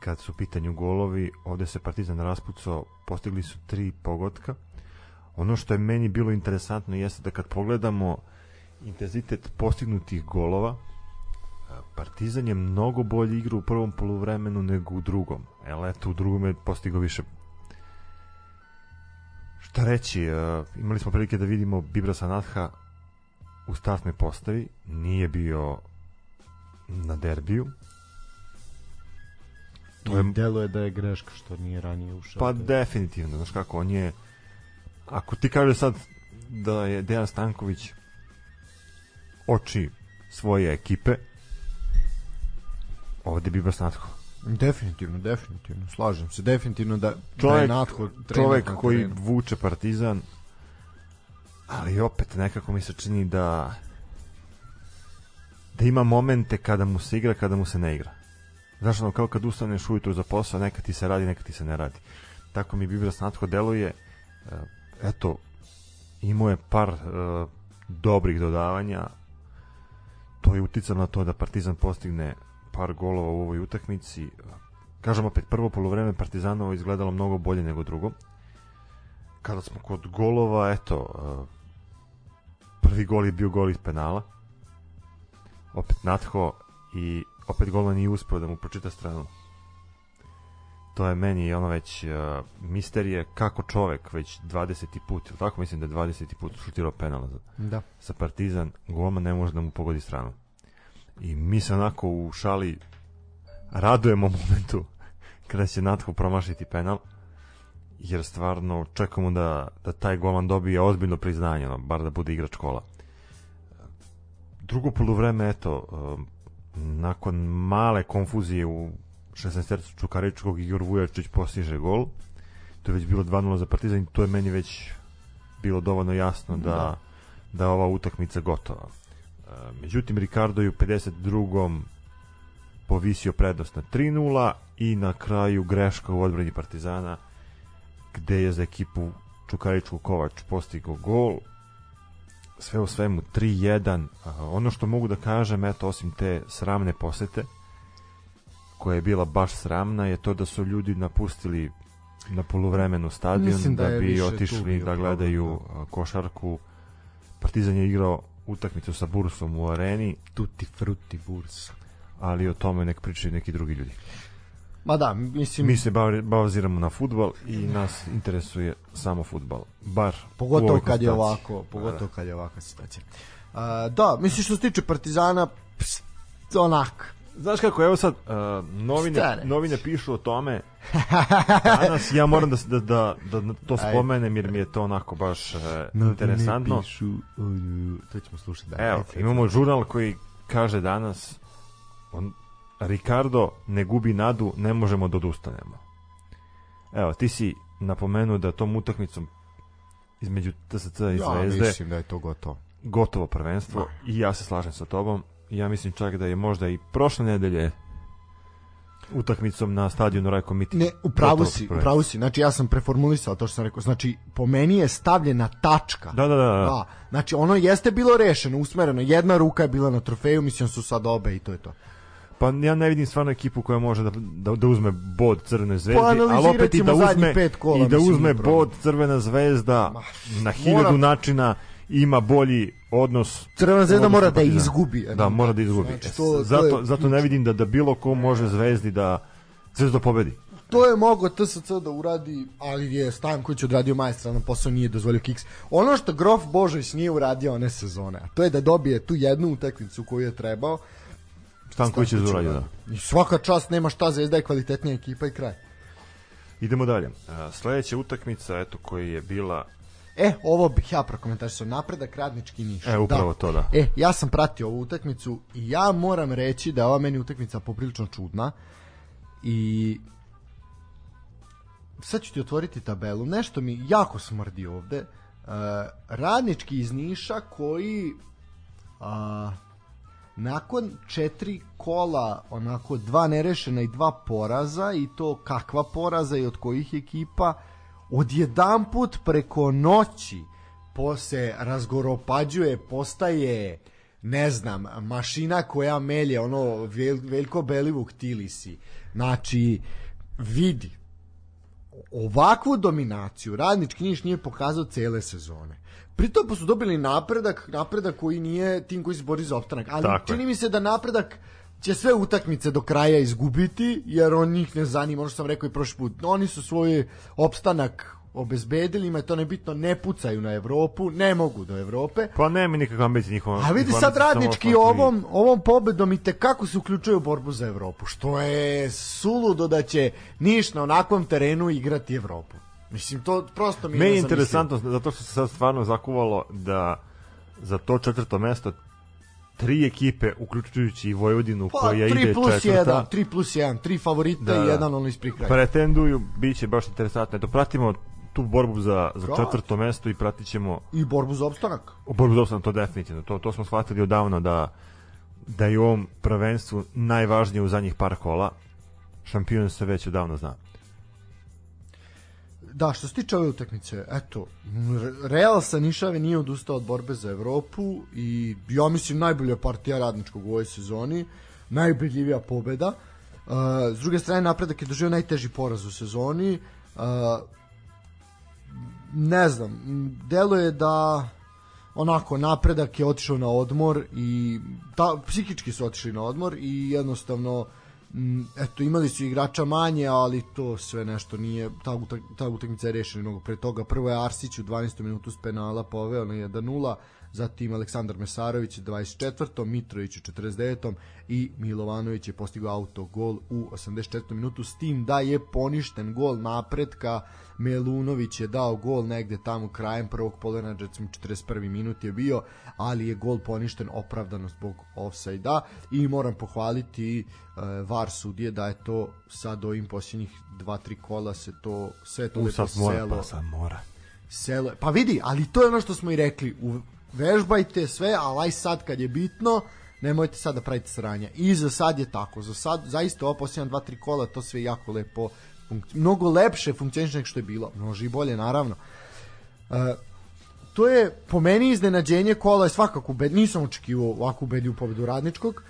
kad su pitanju golovi ovde se Partizan raspucao postigli su tri pogotka. Ono što je meni bilo interesantno jeste da kad pogledamo intenzitet postignutih golova Partizan je mnogo bolje igrao u prvom poluvremenu nego u drugom. Evo, eto, u drugom je postigao više Šta reći, uh, imali smo prilike da vidimo Bibrasa Natha u startnoj postavi, nije bio na derbiju. To je... Delo je da je greška što nije ranije ušao. Pa Da je- definitivno, znaš kako, on je ako ti kažeš sad da je Dejan Stanković oči svoje ekipe ovde je Bibras Natho Definitivno, definitivno, slažem se. Definitivno da, da je trener čovek koji vuče Partizan ali opet nekako mi se čini da da ima momente kada mu se igra kada mu se ne igra. Znaš ono kao kad ustaneš ujutru za posao neka ti se radi neka ti se ne radi. Tako mi Bibras Natho deluje E, eto imao je par e, dobrih dodavanja. To je uticalo na to da Partizan postigne par golova u ovoj utakmici kažem opet prvo polovreme Partizanovo izgledalo mnogo bolje nego drugo kada smo kod golova eto e, prvi gol je bio gol iz penala opet Natho i opet golman nije uspeo da mu pročita stranu to je meni ono već uh, misterije kako čovek već 20. put, tako mislim da je 20. put šutirao penal za, Da. sa Partizan, golman ne može da mu pogodi stranu. I mi se onako u šali radujemo momentu kada će Natko promašiti penal, jer stvarno čekamo da, da taj golman dobije ozbiljno priznanje, ono, bar da bude igrač kola. Drugo poluvreme, eto, um, nakon male konfuzije u 16 Čukaričkog Igor Vujačić postiže gol. To je već bilo 2-0 za Partizan i to je meni već bilo dovoljno jasno da, da, da ova utakmica gotova. E, međutim, Ricardo je u 52. povisio prednost na 3-0 i na kraju greška u odbrani Partizana gde je za ekipu Čukaričku Kovač postigao gol sve u svemu 3-1 ono što mogu da kažem eto osim te sramne posete koja je bila baš sramna je to da su ljudi napustili na poluvremenu stadion da, da bi otišli da gledaju problem, da. košarku Partizan je igrao utakmicu sa Bursom u areni tutti frutti Burs ali o tome nek pričaju neki drugi ljudi Ma da, mislim... Mi se baziramo na futbal i nas interesuje samo futbal. Bar pogotovo kad je ovako, pogotovo kad je ovakva situacija. Uh, da, mislim što se tiče Partizana, pst, onak. Znaš kako, evo sad, uh, novine, Stare. novine pišu o tome, danas ja moram da, da, da, da to spomenem jer mi je to onako baš uh, interesantno. Pišu, uh, to ćemo slušati. Da, evo, imamo žurnal koji kaže danas, on, Ricardo ne gubi nadu, ne možemo da odustanemo. Evo, ti si napomenuo da tom utakmicom između TSC i Zvezde... Ja mislim da je to gotovo. Gotovo prvenstvo da. i ja se slažem sa tobom. Ja mislim čak da je možda i prošle nedelje utakmicom na stadionu Rajko Miti. Ne, upravo si, upravo si. Znači ja sam preformulisao to što sam rekao. Znači po meni je stavljena tačka. Da, da, da. da. da znači ono jeste bilo rešeno, usmereno. Jedna ruka je bila na trofeju, mislim su sad obe i to je to. Pa ja ne vidim stvarno ekipu koja može da, da, da uzme bod Crvene zvezde, pa, ali opet i da uzme, kola, i da uzme bod Crvena zvezda Ma, na hiljadu mora... načina ima bolji odnos Crvena zvezda mora da izgubi da mora da izgubi znači, to, zato, to je... zato ne vidim da da bilo ko može zvezdi da zvezda pobedi to je mogo TSC da uradi, ali je Stanković odradio majstralno posao, nije dozvolio kiks. Ono što Grof Božović nije uradio one sezone, a to je da dobije tu jednu utakmicu koju je trebao, Stanković je zuradio, da. I svaka čast nema šta, Zvezda je kvalitetnija ekipa i kraj. Idemo dalje. Sledeća utakmica, eto, koja je bila E, ovo bih ja prokomentarisao, napredak radnički niš. E, upravo da. to, da. E, ja sam pratio ovu utakmicu i ja moram reći da je ova meni utakmica poprilično čudna i sad ću ti otvoriti tabelu. Nešto mi jako smrdi ovde. Uh, radnički iz Niša koji uh, nakon četiri kola onako dva nerešena i dva poraza i to kakva poraza i od kojih ekipa odjedan put preko noći po se razgoropađuje postaje ne znam, mašina koja melje ono vel, veliko belivuk tilisi znači vidi ovakvu dominaciju radnički niš nije pokazao cele sezone Pritom pa su dobili napredak, napredak koji nije tim koji se bori za opstanak. Ali Tako čini je. mi se da napredak će sve utakmice do kraja izgubiti, jer on njih ne zanima, ono što sam rekao i prošli put. Oni su svoj opstanak obezbedili, ima to nebitno, ne pucaju na Evropu, ne mogu do Evrope. Pa nema nikakva ambicija njihova. A vidi sad radnički ovom, ovom pobedom i kako se uključuju u borbu za Evropu, što je suludo da će Niš na onakvom terenu igrati Evropu. Mislim, to prosto mi Me je interesantno, zato što se sad stvarno zakuvalo da za to četvrto mesto tri ekipe, uključujući i Vojvodinu pa, koja ide četvrta. 1, 3 plus 1, tri favorita da, i jedan ono ispred kraja. Pretenduju, bit će baš interesantno. Eto, pratimo tu borbu za, za četvrto mesto i pratit ćemo... I borbu za opstanak. O borbu za opstanak, to definitivno. To, to smo shvatili odavno da, da je u ovom prvenstvu najvažnije u zadnjih par kola. Šampion se već odavno zna. Da, što se tiče ove utakmice, eto, Real sa Nišave nije odustao od borbe za Evropu i ja mislim najbolja partija radničkog u ovoj sezoni, najubedljivija pobeda. Uh, s druge strane, napredak je doživio najteži poraz u sezoni. Uh, ne znam, delo je da onako napredak je otišao na odmor i ta, psihički su otišli na odmor i jednostavno Mm, eto, imali su igrača manje, ali to sve nešto nije, ta, utak, ta utakmica je rešena mnogo pre toga. Prvo je Arsić u 12. minutu s penala poveo na 1-0, zatim Aleksandar Mesarović u 24. Mitrović u 49. i Milovanović je postigao auto gol u 84. minutu s tim da je poništen gol napretka Melunović je dao gol negde tamo krajem prvog polovina, recimo 41. minut je bio, ali je gol poništen opravdano zbog offside-a i moram pohvaliti uh, VAR sudije da je to sad ovim posljednjih 2-3 kola se to sve to lepo mora, selo. Pa sad mora. Selo, pa vidi, ali to je ono što smo i rekli, u, vežbajte sve, ali aj sad kad je bitno, nemojte sad da pravite sranja. I za sad je tako, za sad zaista ovo posljednja 2-3 kola to sve jako lepo mnogo lepše funkcioniše nego što je bilo. Može i bolje, naravno. E, to je po meni iznenađenje kola je svakako ubed, nisam očekivao ovakvu ubedljivu pobedu radničkog,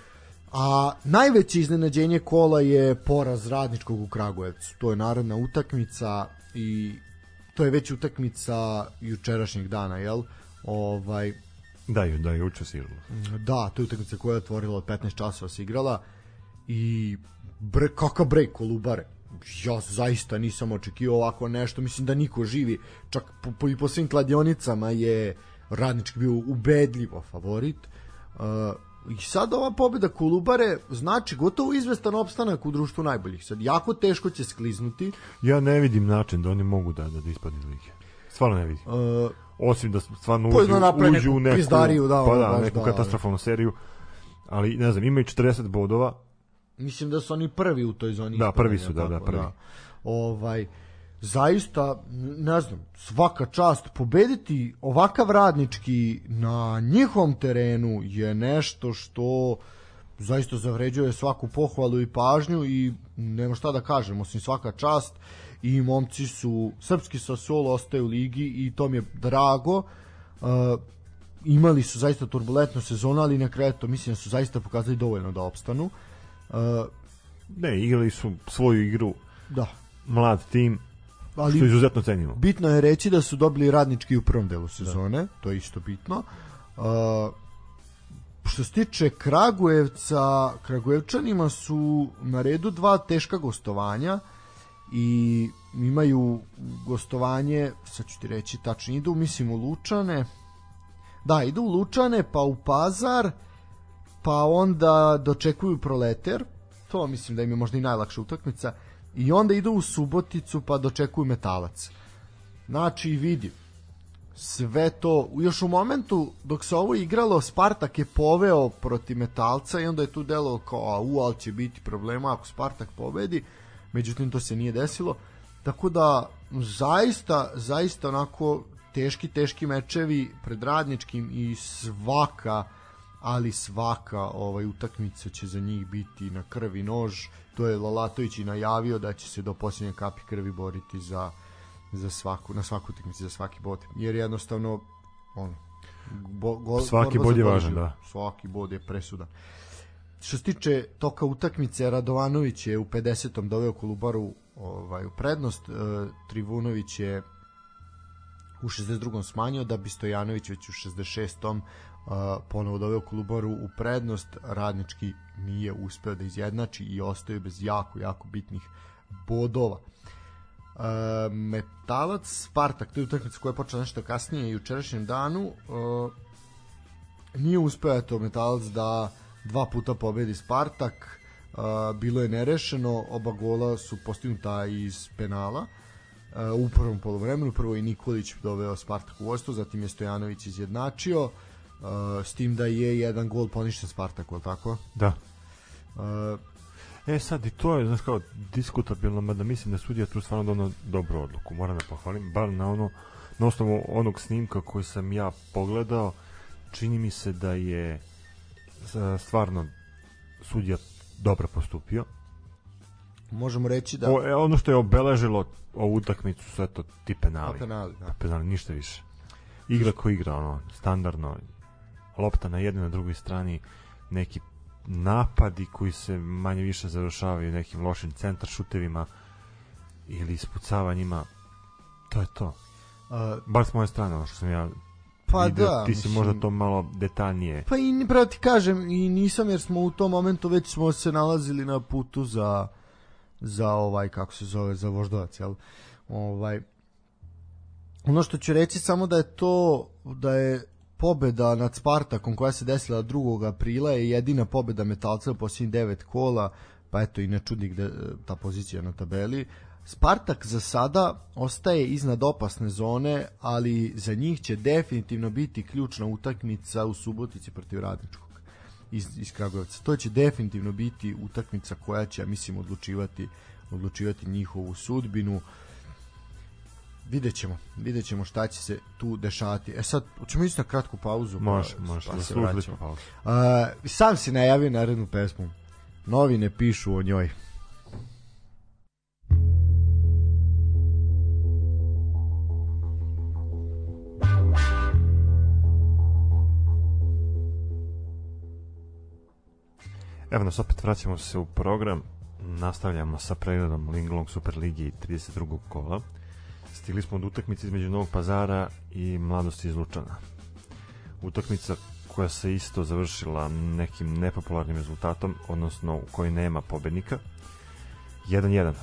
a najveće iznenađenje kola je poraz radničkog u Kragujevcu. To je narodna utakmica i to je već utakmica jučerašnjeg dana, jel? Ovaj, Da, ju, da, juče se igralo. Da, to je utakmica koja je otvorila od 15 časova se igrala i bre, kakav brek Kolubare ja zaista nisam očekio ovako nešto, mislim da niko živi, čak po, po, i po svim kladionicama je radnički bio ubedljivo favorit. Uh, I sad ova pobjeda Kolubare znači gotovo izvestan opstanak u društvu najboljih. Sad jako teško će skliznuti. Ja ne vidim način da oni mogu da, da, da ispade iz lige. Stvarno ne vidim. Uh, Osim da stvarno uđu, da uđu u neku da, pa da, baš, neku da, katastrofalnu seriju. Ali, ne znam, imaju 40 bodova, mislim da su oni prvi u toj zoni. Da, prvi su, da, da, tako, prvi. Ovaj, zaista, ne znam, svaka čast pobediti ovakav radnički na njihovom terenu je nešto što zaista zavređuje svaku pohvalu i pažnju i nema šta da kažem, osim svaka čast i momci su, srpski Sassuolo ostaje u ligi i to mi je drago. Uh, imali su zaista turbulentnu sezonu, ali na kraju to mislim da su zaista pokazali dovoljno da opstanu. Uh, ne, igrali su svoju igru, da, mlad tim, ali što izuzetno cenimo. bitno je reći da su dobili radnički u prvom delu sezone, da. to je isto bitno. Uh, što se tiče Kragujevca, Kragujevčanima su na redu dva teška gostovanja i imaju gostovanje, sad ću ti reći tačno, idu mislim u Lučane, da, idu u Lučane, pa u Pazar, pa onda dočekuju Proleter, to mislim da im je možda i najlakša utakmica, i onda idu u Suboticu pa dočekuju Metalac. Znači, vidi, sve to, još u momentu dok se ovo igralo, Spartak je poveo protiv Metalca i onda je tu delo kao, a u, ali će biti problema ako Spartak pobedi, međutim to se nije desilo, tako da zaista, zaista onako teški, teški mečevi pred radničkim i svaka ali svaka ovaj utakmica će za njih biti na krvi nož. To je Lalatović i najavio da će se do posljednje kapi krvi boriti za za svaku na svaku utakmicu za svaki bod. Jer jednostavno ono bo, go, svaki bod je važan, da. Svaki bod je presudan. Što se tiče toka utakmice, Radovanović je u 50. doveo Kolubaru ovaj, u prednost, e, Trivunović je u 62. smanjio, da bi Stojanović već u 66 uh, ponovo doveo Kolubaru u prednost, radnički nije uspeo da izjednači i ostaju bez jako, jako bitnih bodova. Uh, Metalac Spartak, to je utakmica koja je počela nešto kasnije i jučerašnjem danu, uh, nije uspeo to Metalac da dva puta pobedi Spartak, uh, bilo je nerešeno, oba gola su postignuta iz penala, uh, u prvom polovremenu, prvo je Nikolić doveo Spartak u vojstvo, zatim je Stojanović izjednačio, uh, Uh, s tim da je jedan gol poništen Spartak, ali tako? Da. Uh, E sad i to je, znaš kao, diskutabilno, mada mislim da sudija tu stvarno donao dobru odluku, moram da pohvalim, bar na ono, na osnovu onog snimka koji sam ja pogledao, čini mi se da je stvarno sudija dobro postupio. Možemo reći da... O, e, ono što je obeležilo ovu utakmicu su eto ti penali. penali, da. Penali, ništa više. Igra ko igra, ono, standardno, lopta na jednoj na drugoj strani, neki napadi koji se manje više završavaju nekim lošim centar šutevima ili ispucavanjima to je to Uh, bar s moje strane ono što sam ja Pa video, da, ti si mislim- možda to malo detaljnije. Pa i pravo ti kažem, i nisam jer smo u tom momentu već smo se nalazili na putu za za ovaj, kako se zove, za voždovac, jel? Ovaj, ono što ću reći samo da je to, da je pobeda nad Spartakom koja se desila 2. aprila je jedina pobeda metalca u posljednjih devet kola, pa eto i ne čudi gde, ta pozicija na tabeli. Spartak za sada ostaje iznad opasne zone, ali za njih će definitivno biti ključna utakmica u Subotici protiv Radničkog iz, iz Kragujevca. To će definitivno biti utakmica koja će, mislim, odlučivati, odlučivati njihovu sudbinu. Vidjet ćemo, vidjet ćemo šta će se tu dešavati. E sad, ćemo ići na kratku pauzu. pa- Može, može, pa se zaslužili vraćamo. pauzu. A, sam si najavio narednu pesmu. Novine pišu o njoj. Evo nas opet vraćamo se u program, nastavljamo sa pregledom Linglong Super Ligi 32. kola. Stigli smo od utakmice između Novog Pazara i Mladosti iz Lučana. Utakmica koja se isto završila nekim nepopularnim rezultatom, odnosno u kojoj nema pobednika. 1-1.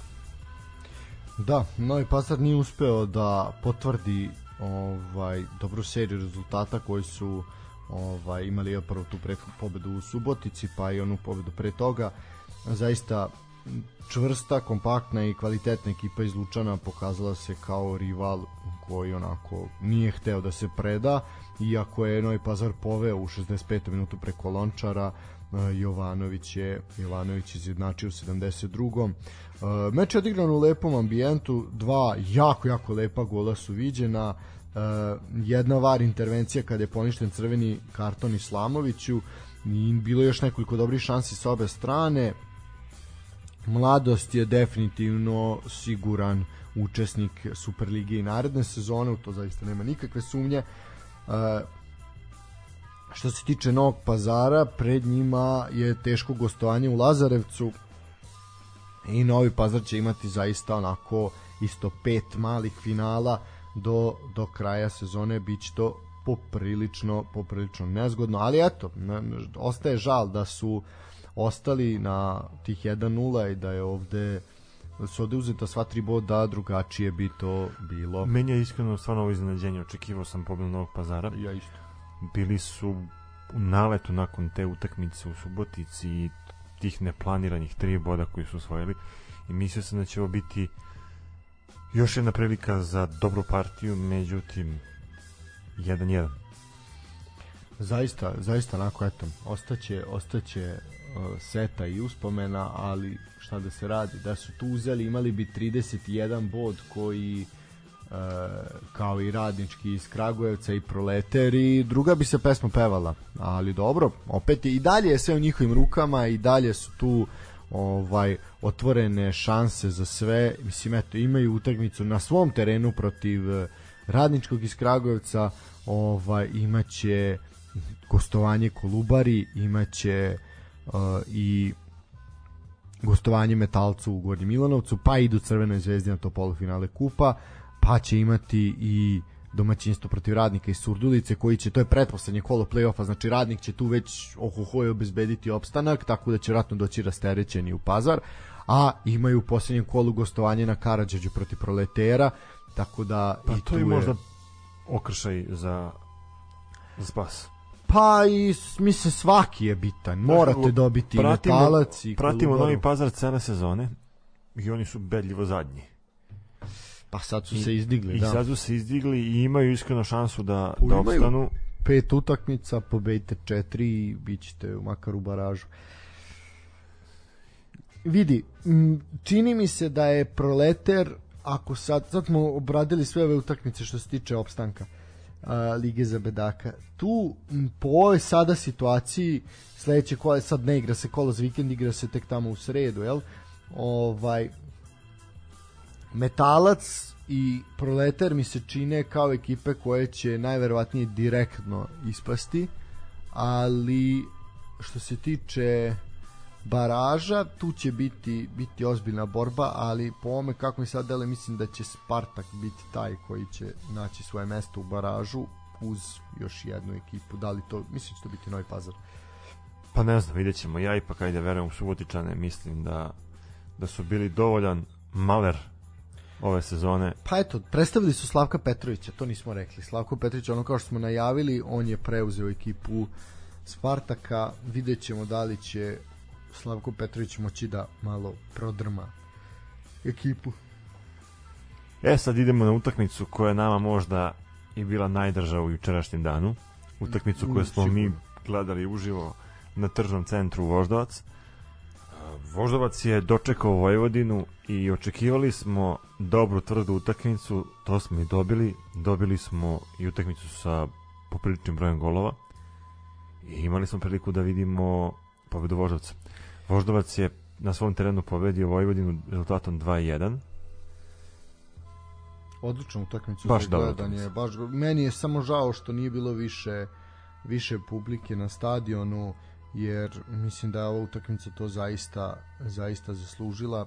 Da, Novi Pazar nije uspeo da potvrdi ovaj dobru seriju rezultata koji su ovaj imali prvo tu pre pobedu u Subotici pa i onu pobedu pre toga zaista čvrsta, kompaktna i kvalitetna ekipa iz Lučana pokazala se kao rival koji onako nije hteo da se preda iako je Novi Pazar poveo u 65. minutu preko Lončara eh, Jovanović je Jovanović izjednačio u 72. Uh, meč je odigran u lepom ambijentu, dva jako, jako lepa gola su viđena, uh, jedna var intervencija kada je poništen crveni karton Islamoviću i bilo je još nekoliko dobrih šansi sa obe strane. Mladost je definitivno siguran učesnik Superlige i naredne sezone, u to zaista nema nikakve sumnje. Uh, što se tiče Novog pazara, pred njima je teško gostovanje u Lazarevcu, i Novi Pazar će imati zaista onako isto pet malih finala do, do kraja sezone biće to poprilično poprilično nezgodno, ali eto ostaje žal da su ostali na tih 1-0 i da je ovde da su ovde uzeta sva tri boda, drugačije bi to bilo. Meni je iskreno stvarno ovo iznenađenje, očekivao sam pobedu Novog Pazara. Ja isto. Bili su u naletu nakon te utakmice u Subotici i tih neplaniranih tri boda koji su osvojili i mislio sam da će ovo biti još jedna prilika za dobru partiju, međutim 1-1. Zaista, zaista onako eto, ostaće, ostaće seta i uspomena, ali šta da se radi, da su tu uzeli imali bi 31 bod koji uh, kao i radnički iz Kragujevca i Proleter i druga bi se pesma pevala, ali dobro, opet i dalje je sve u njihovim rukama i dalje su tu ovaj otvorene šanse za sve. Mislim eto imaju utakmicu na svom terenu protiv eh, Radničkog iz Kragujevca, ovaj imaće gostovanje Kolubari, imaće uh, i gostovanje Metalcu u Gornjem Milanovcu, pa idu Crvenoj zvezdi na to polufinale kupa, pa će imati i domaćinstvo protiv radnika iz Surdulice koji će, to je pretposlednje kolo play-offa, znači radnik će tu već ohohoje obezbediti opstanak, tako da će vratno doći rasterećeni u pazar, a imaju u posljednjem kolu gostovanje na Karadžađu protiv proletera, tako da Pa i to tu je možda okršaj za, za spas. Pa i mislim svaki je bitan. Morate dobiti i Pratimo- metalac i Pratimo Kolubaru. Novi Pazar cele sezone i oni su bedljivo zadnji. Pa sad su I- se izdigli, I da. sad su se izdigli i imaju iskreno šansu da, da opstanu. Pet utakmica, pobedite četiri i bit ćete makar u baražu. Vidi, čini mi se da je Proleter, ako sad, sad smo obradili sve ove utakmice što se tiče opstanka a, Lige za bedaka. Tu, po ovoj sada situaciji, sledeće kolo, sad ne igra se kolo za vikend, igra se tek tamo u sredu, jel? Ovaj, Metalac i Proletar mi se čine kao ekipe koje će najverovatnije direktno ispasti, ali što se tiče baraža, tu će biti biti ozbiljna borba, ali po ome kako mi sad dele, mislim da će Spartak biti taj koji će naći svoje mesto u baražu uz još jednu ekipu. Da li to, mislim će to biti Novi Pazar. Pa ne znam, vidjet ćemo. Ja ipak ajde verujem u Subotičane, mislim da, da su bili dovoljan maler ove sezone. Pa eto, predstavili su Slavka Petrovića, to nismo rekli. Slavko Petrović, ono kao što smo najavili, on je preuzeo ekipu Spartaka. Vidjet ćemo da li će Slavko Petrović moći da malo prodrma ekipu. E, sad idemo na utakmicu koja je nama možda i bila najdrža u jučerašnjem danu. Utakmicu koju smo mi gledali uživo na tržnom centru Voždovac. Voždovac je dočekao Vojvodinu i očekivali smo dobru tvrdu utakmicu, to smo i dobili. Dobili smo i utakmicu sa popriličnim brojem golova i imali smo priliku da vidimo pobedu Voždovca. Voždovac je na svom terenu pobedio Vojvodinu rezultatom 2-1. Odlična utakmica Baš za gledanje. Baš, meni je samo žao što nije bilo više više publike na stadionu jer mislim da je ova utakmica to zaista zaista zaslužila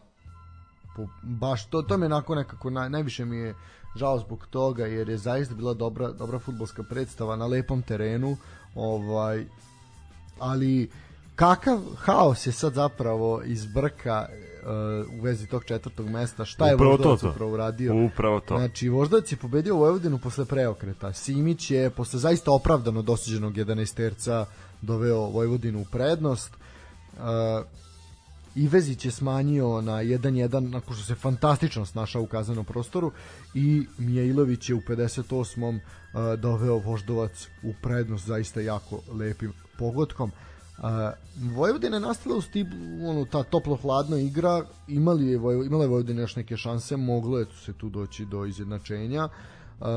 po, baš to to me onako nekako naj, najviše mi je žao zbog toga jer je zaista bila dobra dobra fudbalska predstava na lepom terenu ovaj ali kakav haos je sad zapravo iz brka uh, u vezi tog četvrtog mesta šta je Upravo Voždovac to, to. upravo uradio Upravo to. Znači, Voždovac je pobedio Vojvodinu posle preokreta. Simić je posle zaista opravdano dosuđenog 11 terca doveo Vojvodinu u prednost. Uh, Ivezić je smanjio na 1-1 nakon što se fantastično snašao u kaznenom prostoru i Mijailović je u 58. Uh, doveo Voždovac u prednost zaista jako lepim pogodkom. Uh, Vojvodina je nastala u stipu, ono, ta toplo-hladna igra, imali je, imala je Vojvodina još neke šanse, moglo je se tu doći do izjednačenja. Uh,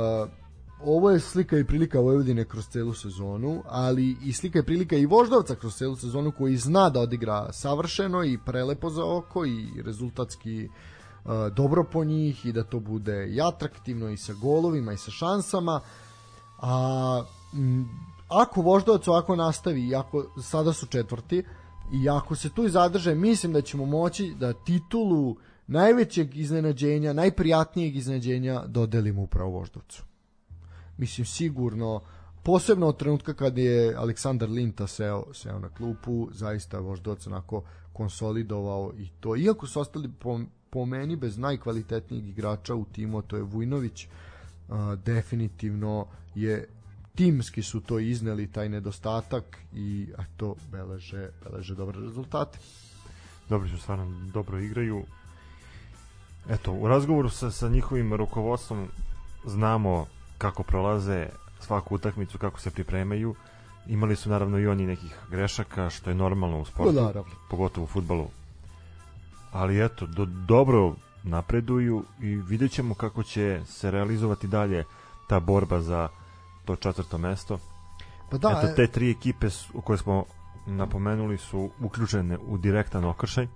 ovo je slika i prilika Vojvodine kroz celu sezonu, ali i slika i prilika i Voždovca kroz celu sezonu koji zna da odigra savršeno i prelepo za oko i rezultatski uh, dobro po njih i da to bude i atraktivno i sa golovima i sa šansama. A m, ako Voždovac ovako nastavi, i ako sada su četvrti, i ako se tu zadrže, mislim da ćemo moći da titulu najvećeg iznenađenja, najprijatnijeg iznenađenja dodelimo upravo Voždovcu. Mislim, sigurno, posebno od trenutka kad je Aleksandar Linta seo, seo na klupu, zaista Voždovac onako konsolidovao i to. Iako su ostali po, po meni bez najkvalitetnijeg igrača u timu, to je Vujnović, a, definitivno je timski su to izneli taj nedostatak i a to beleže, beleže dobre rezultate. Dobri su stvarno dobro igraju. Eto, u razgovoru sa, sa njihovim rukovodstvom znamo kako prolaze svaku utakmicu, kako se pripremaju. Imali su naravno i oni nekih grešaka, što je normalno u sportu, No, naravno. pogotovo u futbalu. Ali eto, do, dobro napreduju i vidjet ćemo kako će se realizovati dalje ta borba za to četvrto mesto. Pa da, Eto, e- te tri ekipe u koje smo napomenuli su uključene u direktan okršaj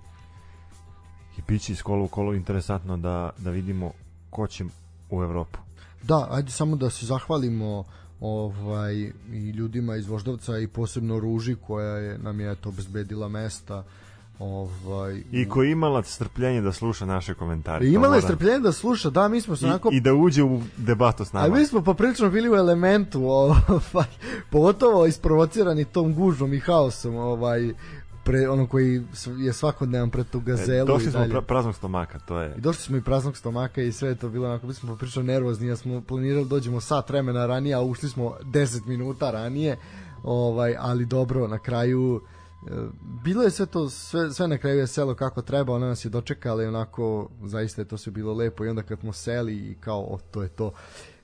i će iz kola u kolo interesantno da, da vidimo ko će u Evropu. Da, ajde samo da se zahvalimo ovaj i ljudima iz Voždovca i posebno Ruži koja je nam je eto obezbedila mesta ovaj I ko je imala strpljenje da sluša naše komentare. I imala je strpljenje da sluša, da, mi smo se onako I, da uđe u debatu s A nama. mi smo poprilično bili u elementu, ovaj, pogotovo isprovocirani tom gužvom i haosom, ovaj, pre, ono koji je svakodnevan pred tu E, gazelu Došli i smo pra, praznog stomaka, to je... I došli smo i praznog stomaka i sve je to bilo onako, mi smo poprilično nervozni, ja smo planirali da dođemo sat vremena ranije, a ušli smo 10 minuta ranije, ovaj, ali dobro, na kraju e, bilo je sve to, sve, sve na kraju je selo kako treba, ona nas je dočekala i onako, zaista je to sve bilo lepo i onda kad smo seli i kao, o, to je to.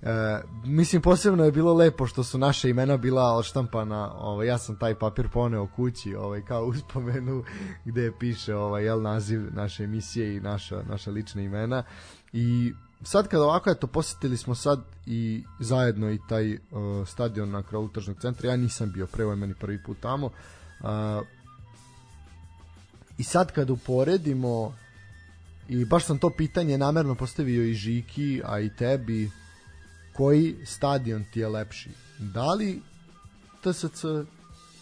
E, mislim, posebno je bilo lepo što su naše imena bila odštampana, ovaj, ja sam taj papir poneo kući, ovaj, kao uspomenu gde piše ovaj, jel, naziv naše emisije i naša, naša lična imena. I sad kad ovako eto posetili smo sad i zajedno i taj uh, stadion na kraju tržnog centra. Ja nisam bio pre ovo je meni prvi put tamo i sad kad uporedimo i baš sam to pitanje namerno postavio i Žiki a i tebi koji stadion ti je lepši da li TSC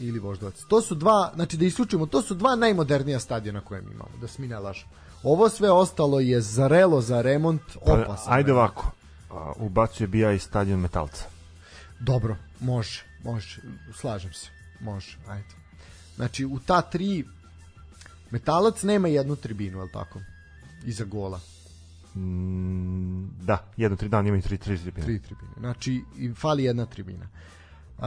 ili Voždovac to su dva, znači da isključimo to su dva najmodernija stadiona koje mi imamo da se mi ne lažemo ovo sve ostalo je zrelo za remont Pa, opasan ajde ovako, ubacuje bi ja i stadion Metalca. Dobro, može, može, slažem se, može, ajde. Znači, u ta tri, Metalac nema jednu tribinu, li tako? Iza gola. Mm, da, jedno, tri dana imaju tri, tri tribine. Tri tribine. Znači, i fali jedna tribina. Uh,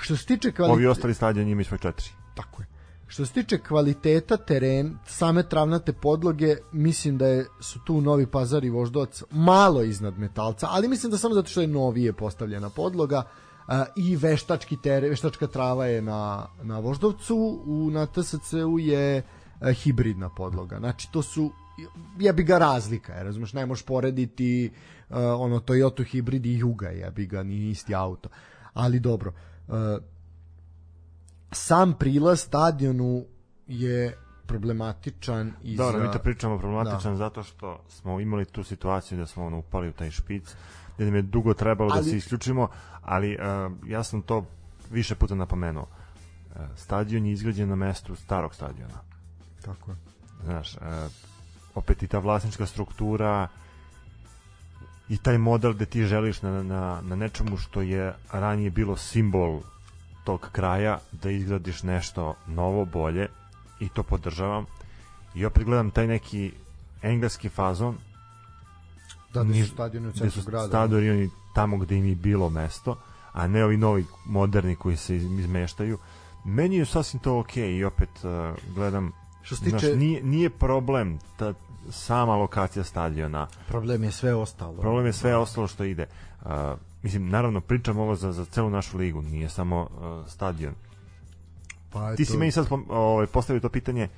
što se tiče Ovi kvaliteta... ostali stadioni imaju svoje četiri. Tako je. Što se tiče kvaliteta teren, same travnate podloge, mislim da je, su tu Novi Pazar i Voždovac malo iznad metalca, ali mislim da samo zato što je novije postavljena podloga uh, i veštački teren, veštačka trava je na, na Voždovcu, u, na TSC-u je uh, hibridna podloga. Znači, to su ja bi ga razlika, je, razumeš, ne možeš porediti uh, ono Toyota hibrid i Juga, ja bi ga ni isti auto. Ali dobro, uh, sam prilaz stadionu je problematičan i Dobro, za... mi to pričamo problematičan da. zato što smo imali tu situaciju da smo ono upali u taj špic, gde nam je dugo trebalo ali... da se isključimo, ali uh, ja sam to više puta napomenuo. Uh, stadion je izgrađen na mestu starog stadiona. Tako je. Znaš, uh, opet i ta vlasnička struktura i taj model gde ti želiš na, na, na nečemu što je ranije bilo simbol tog kraja da izgradiš nešto novo, bolje i to podržavam i opet gledam taj neki engleski fazon da, da su stadioni u centru grada da. stadioni tamo gde im je bilo mesto a ne ovi novi moderni koji se izmeštaju meni je sasvim to ok i opet uh, gledam što se tiče... Znaš, nije, nije problem ta sama lokacija stadiona. Problem je sve ostalo. Problem je sve ostalo što ide. Uh, mislim, naravno, pričam ovo za, za celu našu ligu, nije samo uh, stadion. Pa Ti si meni sad ovaj, postavio to pitanje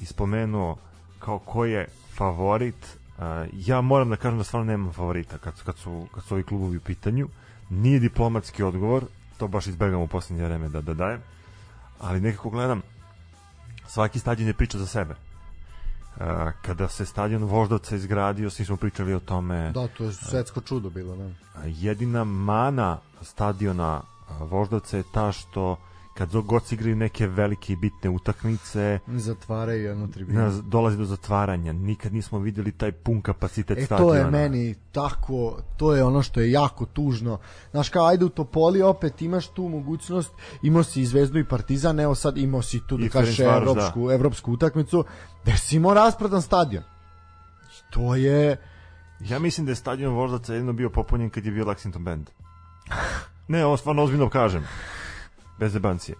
i spomenuo kao ko je favorit. Uh, ja moram da kažem da stvarno nemam favorita kad, kad, su, kad su ovi klubovi u pitanju. Nije diplomatski odgovor, to baš izbegam u poslednje vreme da, da dajem. Ali nekako gledam, svaki stadion je priča za sebe kada se stadion Voždovca izgradio, svi smo pričali o tome. Da, to je svetsko čudo bilo, ne? Jedina mana stadiona Voždovca je ta što kad god se igraju neke velike i bitne utakmice zatvaraju jednu tribinu. dolazi do zatvaranja. Nikad nismo videli taj pun kapacitet e, stadiona to je meni tako to je ono što je jako tužno. Znaš kao ajde u Topoli opet imaš tu mogućnost imao si i Zvezdu i Partizan evo sad imao si tu da kažeš evropsku, da. evropsku utakmicu gde si imao rasprodan stadion. To je ja mislim da je stadion Voždaca jedino bio popunjen kad je bio Lexington Band ne, ovo stvarno ozbiljno kažem bez zebancije.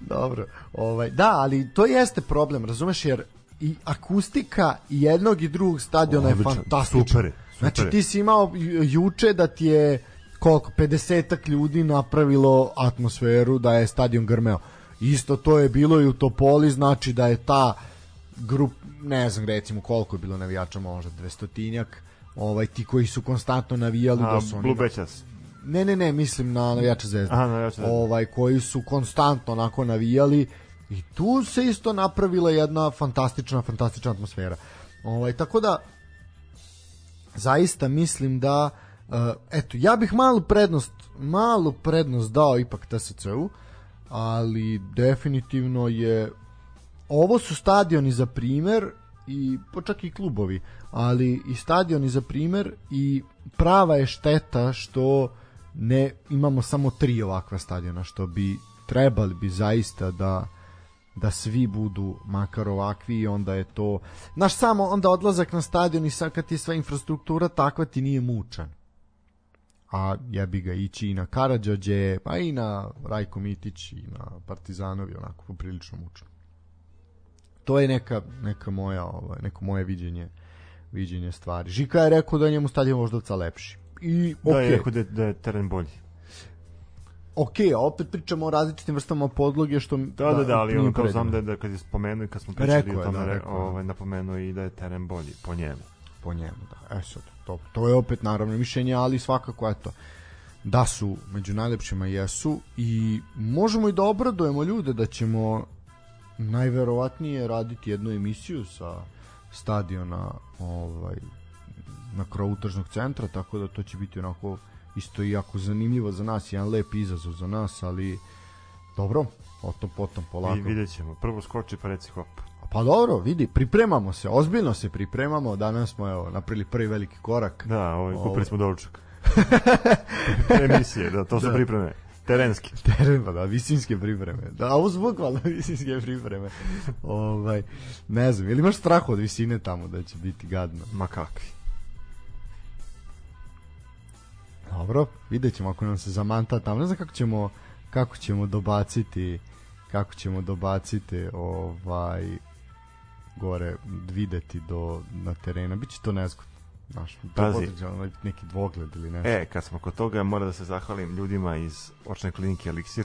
Dobro. Ovaj, da, ali to jeste problem, razumeš, jer i akustika jednog i drugog stadiona Odlično, je fantastična. Super, super. Znači ti si imao juče da ti je koliko, 50 ljudi napravilo atmosferu da je stadion grmeo. Isto to je bilo i u Topoli, znači da je ta grup, ne znam recimo koliko je bilo navijača, možda 200 ovaj, ti koji su konstantno navijali A, da su oni... Blue Bećas. Ne, ne, ne, mislim na navijače Zvezde. Aha, navijače Zvezde. Ovaj, koji su konstantno onako navijali i tu se isto napravila jedna fantastična, fantastična atmosfera. Ovaj, tako da, zaista mislim da, uh, eto, ja bih malu prednost, malu prednost dao ipak TSC-u, ali definitivno je ovo su stadioni za primer i pa čak i klubovi, ali i stadioni za primer i prava je šteta što ne imamo samo tri ovakva stadiona što bi trebali bi zaista da da svi budu makar ovakvi i onda je to naš samo onda odlazak na stadion i sad kad ti sva infrastruktura takva ti nije mučan. A ja bi ga ići i na Karadžođe pa i na Rajko Mitić i na Partizanovi onako poprilično mučno. To je neka, neka moja ovaj, neko moje viđenje viđenje stvari. Žika je rekao da je njemu stadion Voždovca lepši i okay. da je rekao da, da je teren bolji ok, a opet pričamo o različitim vrstama podloge što da da da, ali ono kao znam da, da kad je spomenuo i kad smo pričali rekao o tome, da, rekao. ovaj napomenuo i da je teren bolji po njemu. Po njemu, da. E sad, to, to je opet naravno mišljenje, ali svakako eto da su među najlepšima jesu i možemo i da obradujemo ljude da ćemo najverovatnije raditi jednu emisiju sa stadiona ovaj na krovu tržnog centra, tako da to će biti onako isto i jako zanimljivo za nas, jedan lep izazov za nas, ali dobro, o tom potom polako. I vidjet ćemo, prvo skoči pa reci hop. Pa dobro, vidi, pripremamo se, ozbiljno se pripremamo, danas smo evo, napravili prvi veliki korak. Da, ovaj, kupili smo doručak. Emisije, da, to su Da. pripreme. Terenski. Teren, pa da, visinske pripreme. Da, ovo su bukvalno visinske pripreme. ovaj, ne znam, ili imaš strah od visine tamo da će biti gadno? Ma kakvi. Dobro, vidjet ćemo ako nam se zamanta tamo. Ne znam kako ćemo, kako ćemo dobaciti kako ćemo dobaciti ovaj gore videti do na terena. Biće to nezgodno. Znaš, Pazi. neki dvogled ili nešto. E, kad smo kod toga, moram da se zahvalim ljudima iz očne klinike Elixir.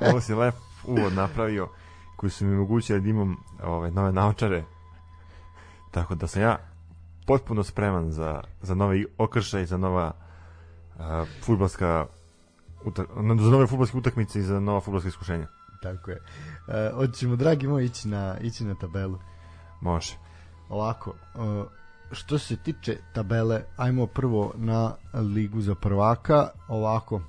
Ovo si lep uvod napravio, koji su mi omogućili da imam ove, nove naočare. Tako da sam ja potpuno spreman za, za novi okršaj, za nova uh, futbalska utak, za nove futbalske utakmice i za nova futbalska iskušenja. Tako je. E, hoćemo, dragi moji, ići na, ići na tabelu. Može. Ovako, e, što se tiče tabele, ajmo prvo na ligu za prvaka. Ovako,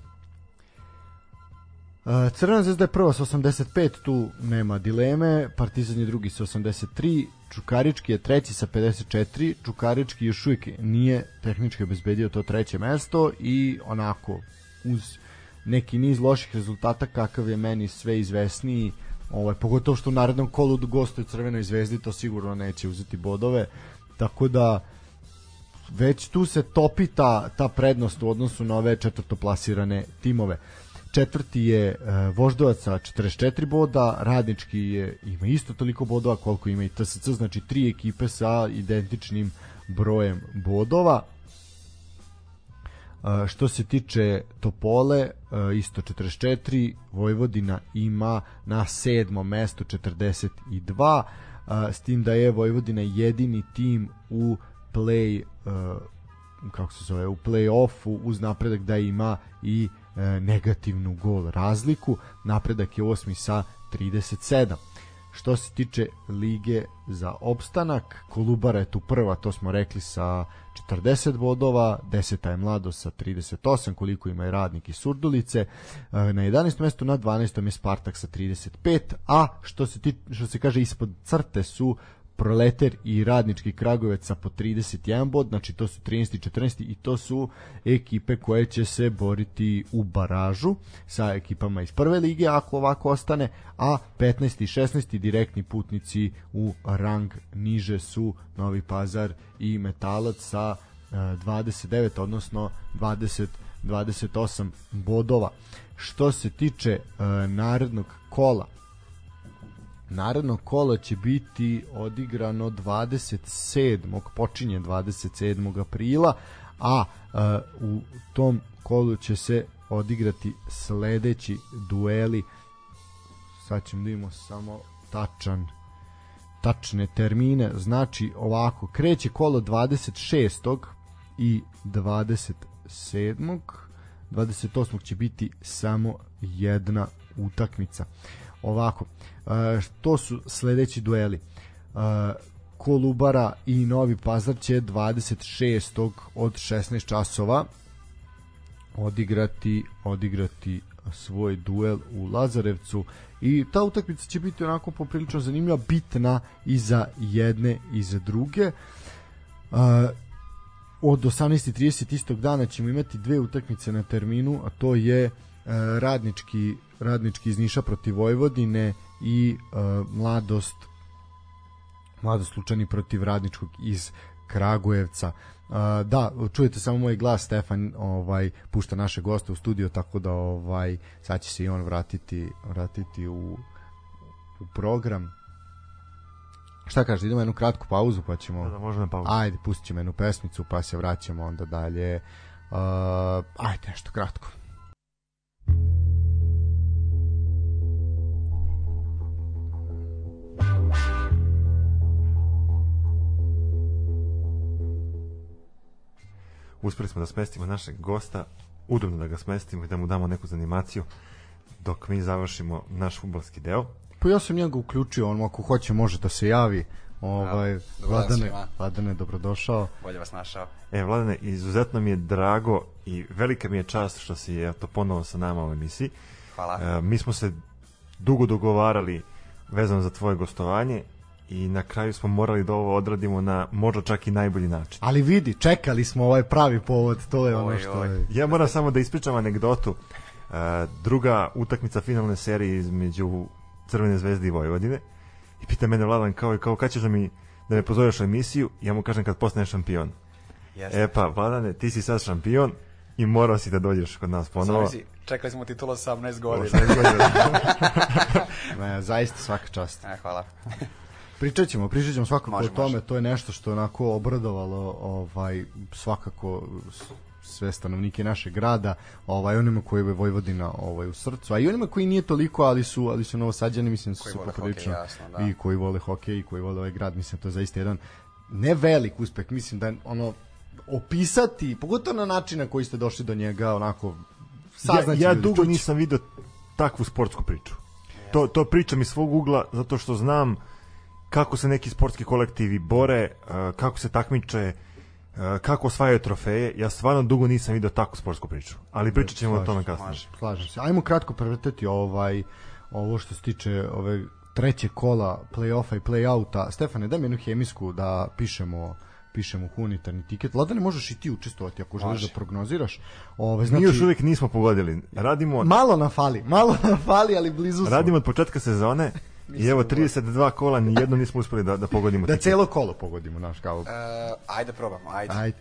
E, Crvena zvezda je prva sa 85, tu nema dileme, Partizan je drugi sa 83, Čukarički je treći sa 54, Čukarički još uvijek nije tehnički obezbedio to treće mesto i onako uz neki niz loših rezultata kakav je meni sve izvesniji, ovaj, pogotovo što u narednom kolu gostuje Crvenoj zvezdi, to sigurno neće uzeti bodove, tako da već tu se topi ta, ta prednost u odnosu na ove četvrtoplasirane timove četvrti je e, Voždovac sa 44 boda, Radnički je, ima isto toliko bodova koliko ima i TSC, znači tri ekipe sa identičnim brojem bodova. E, što se tiče Topole, e, isto 44, Vojvodina ima na sedmom mestu 42, e, s tim da je Vojvodina jedini tim u play kako se zove, u play-offu uz napredak da ima i negativnu gol razliku. Napredak je osmi sa 37. Što se tiče lige za opstanak, Kolubara je tu prva, to smo rekli sa 40 bodova, 10. je Mlado sa 38, koliko ima i radnik i Surdulice. E, Na 11. mestu, na 12. je Spartak sa 35, a što se, ti, što se kaže ispod crte su Proleter i Radnički Kragovec sa po 31 bod, znači to su 13. i 14. i to su ekipe koje će se boriti u baražu sa ekipama iz prve lige ako ovako ostane, a 15. i 16. direktni putnici u rang niže su Novi Pazar i Metalac sa e, 29, odnosno 20 28 bodova. Što se tiče e, narednog kola, naredno kolo će biti odigrano 27. počinje 27. aprila a uh, u tom kolu će se odigrati sledeći dueli sad ćemo da imamo samo tačan tačne termine znači ovako kreće kolo 26. i 27. 28. će biti samo jedna utakmica ovako uh, to su sledeći dueli uh, Kolubara i Novi Pazar će 26. od 16 časova odigrati odigrati svoj duel u Lazarevcu i ta utakmica će biti onako poprilično zanimljiva, bitna i za jedne i za druge. Uh, od 18.30 istog dana ćemo imati dve utakmice na terminu, a to je radnički, radnički iz Niša protiv Vojvodine i uh, mladost mladost Lučani protiv radničkog iz Kragujevca. Uh, da, čujete samo moj glas Stefan ovaj pušta naše goste u studio tako da ovaj sad će se i on vratiti vratiti u u program. Šta kažeš, idemo jednu kratku pauzu pa ćemo Da, da, možemo na pauzu. Ajde, pustit ćemo jednu pesmicu pa se vraćamo onda dalje. Uh, ajde, nešto kratko. Uspeli smo da smestimo našeg gosta, udobno da ga smestimo i da mu damo neku zanimaciju dok mi završimo naš futbalski deo. Pa ja sam njega uključio, on ako hoće može da se javi. Ovaj, Dobar dan Vladane, svima. Vladane, dobrodošao. Bolje vas našao. E, Vladane, izuzetno mi je drago i velika mi je čast što si eto, ponovo sa nama u emisiji. Hvala. E, mi smo se dugo dogovarali vezano za tvoje gostovanje i na kraju smo morali da ovo odradimo na možda čak i najbolji način. Ali vidi, čekali smo ovaj pravi povod, to je ono što oj. je. Ja moram samo da ispričam anegdotu. Uh, druga utakmica finalne serije između Crvene zvezde i Vojvodine. I pita mene Vladan kao, i kao kad ćeš da mi da me pozoveš u emisiju, ja mu kažem kad postaneš šampion. Jeste. E pa, Vladane, ti si sad šampion i morao si da dođeš kod nas ponovo. Zamisli, čekali smo titulu 18 godina. 18 godina. Ne, zaista svaka čast. E, hvala. Pričat ćemo, pričat ćemo svakako Može, o tome, može. to je nešto što je onako obradovalo ovaj, svakako sve stanovnike našeg grada, ovaj onima koji je Vojvodina ovaj u srcu, a i onima koji nije toliko, ali su ali su novosađani, mislim su poprilično da. i koji vole hokej i koji vole ovaj grad, mislim to je zaista jedan ne velik uspeh, mislim da je ono opisati, pogotovo na način na koji ste došli do njega, onako ja, saznaće ja ljudi, dugo čuće. nisam video takvu sportsku priču. To, to pričam iz svog ugla zato što znam kako se neki sportski kolektivi bore, kako se takmiče, uh, kako osvajaju trofeje. Ja stvarno dugo nisam video takvu sportsku priču. Ali pričat ćemo o tome kasnije. Može. Slažem se. Ajmo kratko prevrteti ovaj ovo što se tiče ove treće kola play-offa i play-outa. Stefane, daj mi jednu hemijsku da pišemo pišemo humanitarni tiket. Ladane, možeš i ti učestvovati ako želiš Može. da prognoziraš. Ove, Mi znači, još uvijek nismo pogodili. Radimo, malo na fali, malo na fali, ali blizu smo. radimo od početka sezone i evo 32 kola, ni jedno nismo uspeli da, da pogodimo. Da tiket. celo kolo pogodimo, naš kao. E, ajde probamo, ajde. Ajde.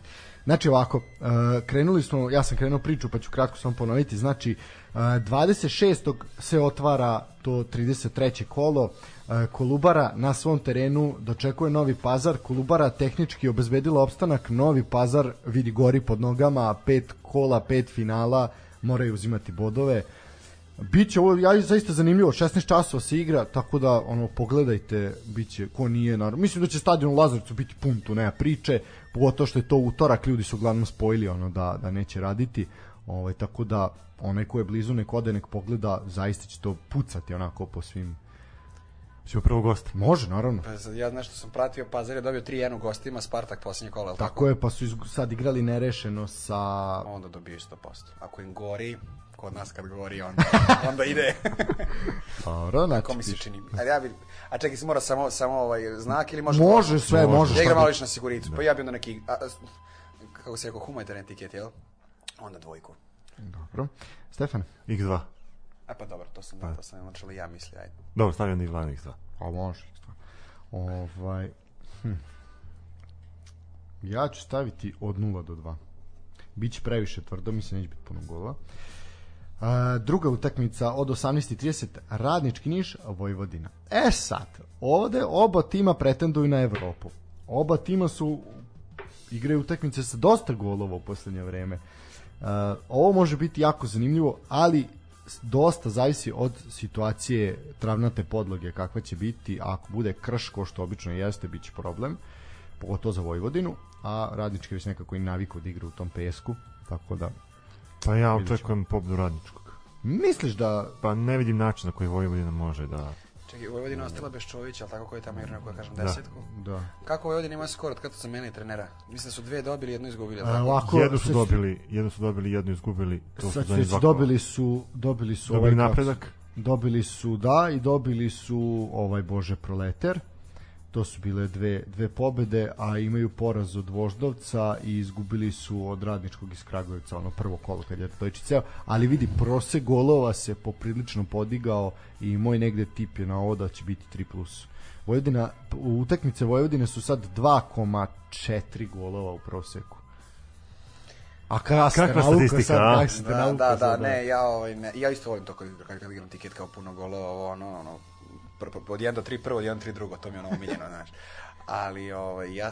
Znači ovako, uh, krenuli smo, ja sam krenuo priču pa ću kratko samo ponoviti, znači uh, 26. se otvara to 33. kolo, uh, Kolubara na svom terenu dočekuje Novi Pazar, Kolubara tehnički obezbedila opstanak, Novi Pazar vidi gori pod nogama, pet kola, pet finala, moraju uzimati bodove. Biće ovo ja zaista zanimljivo, 16 časova se igra, tako da ono pogledajte, biće ko nije naravno. Mislim da će stadion u Lazarevcu biti pun, tu nema priče, pogotovo što je to utorak, ljudi su uglavnom spojili ono da da neće raditi. Ovaj tako da onaj ko je blizu nek ode nek pogleda, zaista će to pucati onako po svim. Ćemo prvo gosta. Može, naravno. Pa, ja nešto sam pratio, Pazar je dobio 3-1 u gostima, Spartak posljednje kola, tako? Tako je, pa su sad igrali nerešeno sa Onda dobiješ 100%. Ako im gori, kod nas kad gori, onda, onda ide. Dobro, znači Ko mi se čini? A, ja bi, a čekaj, mora samo, samo ovaj znak ili može... Može sve, može. Ja igram malo na siguricu, pa ja bi onda neki, a, a, kako se rekao, humanitarni etiket, jel? Onda dvojku. Dobro. Stefan, X2. A pa dobro, to sam, to sam načelo ja misli, ajde. Dobro, stavljam i Vladan X2. A može. Ovaj, hm. Ja ću staviti od 0 do 2. Biće previše tvrdo, mislim neće biti puno golova. A, druga utakmica od 18.30 Radnički Niš, Vojvodina. E sad, ovde oba tima pretenduju na Evropu. Oba tima su igraju utakmice sa dosta golova u poslednje vreme. Uh, ovo može biti jako zanimljivo, ali dosta zavisi od situacije travnate podloge kakva će biti, a ako bude krš ko što obično jeste, bit će problem, pogotovo za Vojvodinu, a radnički već nekako i naviku da igra u tom pesku, tako da Pa ja očekujem pobjedu radničkog. misliš da Pa ne vidim način na koji Vojvodina može da... Čekaj, Vojvodina je ostala bez Čovića, ali tako koji je tamo igra, neko kažem, Da. desetku. da Kako Vojvodina ima skor od kada su zamenili trenera? Mislim da su dve dobili, jednu izgubili. jel A, ovako jednu su dobili, jednu su dobili, jednu izgubili. To su sad dva kola. dobili su dobili su Dobili ovaj napredak. Dobili su da i dobili su ovaj Bože Proleter. To su bile dve, dve pobede, a imaju poraz od Voždovca i izgubili su od Radničkog iz Kragujevca, ono prvo kolo kad je Radojičić ceo, ali vidi, prosek golova se poprilično podigao i moj negde tip je na ovo da će biti 3+. Plus. Vojvodina, u utakmice Vojvodine su sad 2,4 golova u proseku. A kakva ste Kakva nauka statistika, sad, a? kak ste Da, da, da, sad, ne, ja, ovaj, ne, ja isto volim to kad, kad, igram tiket kao puno golova, ovo, ono, ono, od 1 do 3 prvo, od 1 do 3 drugo, to mi je ono omiljeno, znaš. Ali, ovaj, ja,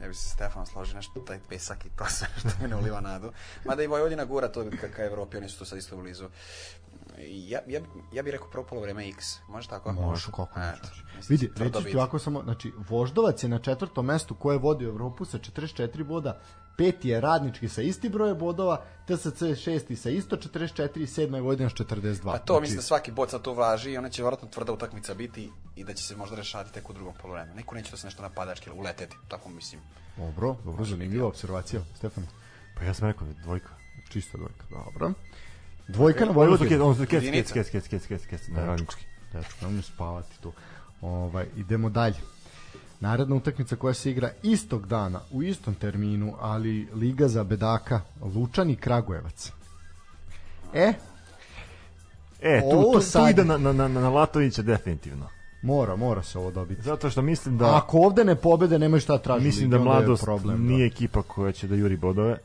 ja bi se s Stefanom složio nešto, taj pesak i to sve što mi ne uliva nadu. Mada i Vojvodina gura to ka, ka Evropi, oni su tu sad isto blizu. Ja, ja, ja bih rekao prvo polovreme X, može tako? Može, kako mislim, Vidi, reći ću ovako samo, znači, Voždovac je na četvrtom mestu koje vodi Evropu sa 44 boda, peti je radnički sa isti broj bodova, TSC je šesti sa isto 44 i sedma je Vojvodina s 42. Pa to Znači, mislim da svaki bod sad tu važi i ona će vjerojatno tvrda utakmica biti i da će se možda rešavati tek u drugom polovremenu. Niko neće to se nešto napadački ili uleteti, tako mislim. Dobro, dobro, zanimljiva observacija, Stefan. Pa ja sam rekao da je dvojka. Čista dvojka, dobro. Dvojka na Ono su Vojvodinu. kec, ono su kec, kec, Jedinica. kec, kec, kec, kec, kec, da, radnički. Dečko, nemoj spavati tu. Ovaj, idemo dalje. Naredna utakmica koja se igra istog dana, u istom terminu, ali Liga za bedaka, Lučan i Kragujevac. E, E, tu, Ovo tu, tu sad- ide na, na, na, na Latovića definitivno. mora, mora se ovo dobiti. Zato što mislim da... Da. Ako ovde ne pobede, nemaju šta tražiti. Mislim da mladost nije ekipa koja će da juri bodove.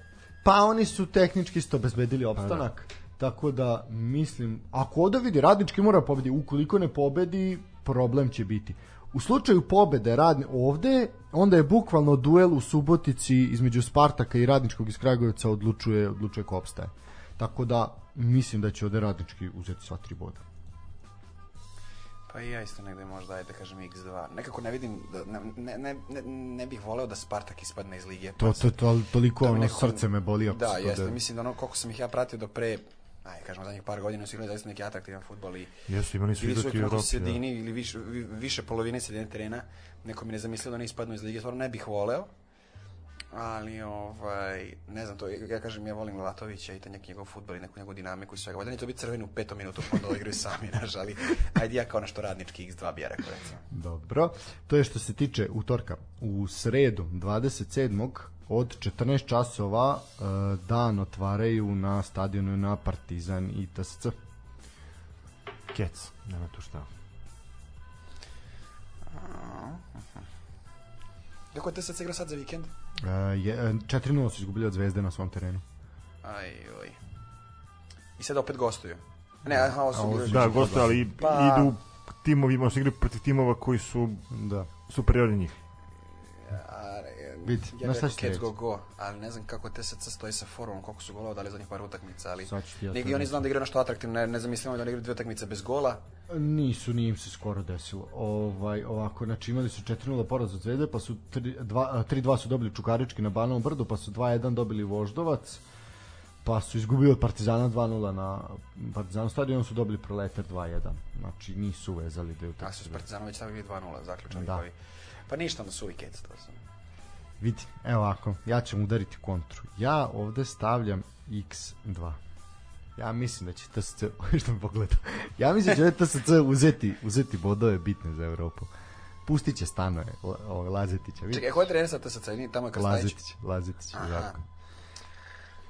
Pa oni su tehnički isto obezbedili opstanak. Tako da mislim, ako ovde vidi radnički mora pobedi, ukoliko ne pobedi, problem će biti. U slučaju pobede radni, ovde, onda je bukvalno duel u Subotici između Spartaka i Radničkog iz Kragujevca odlučuje, odlučuje ko opstaje. Tako da mislim da će ovde Radnički uzeti sva tri boda. Pa i ja isto negde možda, ajde da kažem x2. Nekako ne vidim, da, ne, ne, ne, ne, bih voleo da Spartak ispadne iz lige. To, to, to, toliko Da ono neko- srce me boli. Da, jeste. de- Mislim da ono, koliko sam ih ja pratio do pre, aj, kažemo, zadnjih par godina su igrali zaista neki atraktivan futbol i Jesu, imali su igrači u Evropi. Da. sredini ili više, vi- više polovine sredine terena. Neko mi ne zamislio da ne ispadnu iz lige, stvarno ne bih voleo. Ali, ovaj, ne znam, to, ja kažem, ja volim Lalatovića i taj neki njegov futbol i neku njegovu dinamiku i svega. Valjda to biti crveni u petom minutu, pa onda igraju sami, ali ajde ja kao nešto radnički x2 bi ja rekao, recimo. Dobro. To je što se tiče utorka. U sredu 27. od 14 časova e, dan otvaraju na stadionu na Partizan i TSC. Kec, nema tu šta. Kako je sad igra sad za vikend? E, je, e, 4-0 su izgubili od Zvezde na svom terenu. Aj, oj. I sad opet gostuju. Ne, aha, ovo su su- Da, gosto, ali Pa- idu timovi, možda igraju protiv timova koji su Da. superiorni njih. A, e, Vidi, ja bih rekao go go, ali ne znam kako TSC stoji sa formom, koliko su golova dali zadnjih par utakmica, ali ja neki oni znam da igraju nešto atraktivno, ne, ne zamislimo da oni igraju dve utakmice bez gola. Nisu, nije im se skoro desilo. Ovaj, ovako, znači imali su 4-0 poraz od Zvezde, pa su 3-2 su dobili Čukarički na Banovom brdu, pa su 2-1 dobili Voždovac, pa su izgubili od Partizana 2-0 na Partizanu stadionu, su dobili Proletar 2-1. Znači nisu vezali da je A su s Partizanom već stavili 2-0, zaključali Da. Pa ništa, onda su Cats, to su. Vidi, evo ovako, ja ću udariti kontru. Ja ovde stavljam x2. Ja mislim da će TSC, što mi pogleda, ja mislim da će TSC uzeti, uzeti bodove bitne za Evropu. Pustit će stanove Lazetića. Vidi? Čekaj, ko je trener sa TSC? Nije tamo Krstajić. Lazetić, Lazetić, Aha. Žarko.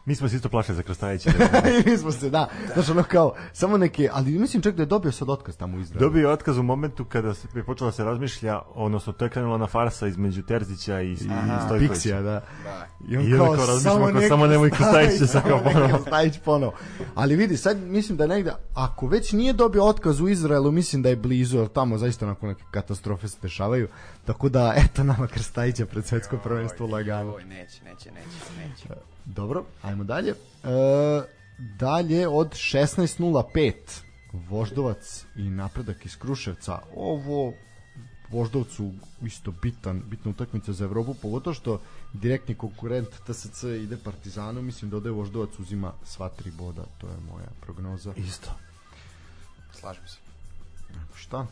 Mi smo se isto plašili za Krstajića. I mi smo se, da, znaš ono kao, samo neke, ali mislim čak da je dobio sad otkaz tamo u Izraelu. Dobio je otkaz u momentu kada se je počela da se razmišlja, odnosno to je krenula na farsa između Terzića i, i Stojkovića. Piksija, da. Da. I on I kao, kao razmišljamo samo samo nemoj Krstajić se sad kao ponovo. Krstajić ponovo. Ali vidi, sad mislim da negde, ako već nije dobio otkaz u Izraelu, mislim da je blizu, jer tamo zaista onako neke katastrofe se dešavaju. Tako da, eto nama Krstajića pred svetsko prvenstvo lagano. Oj, neće, neće, neće, neće. Dobro, ajmo dalje. E, dalje od 16.05 Voždovac i napredak iz Kruševca. Ovo Voždovcu isto bitan, bitna utakmica za Evropu, pogotovo što direktni konkurent TSC ide Partizanu, mislim da ovde Voždovac uzima sva tri boda, to je moja prognoza. Isto. Slažem se. Šta?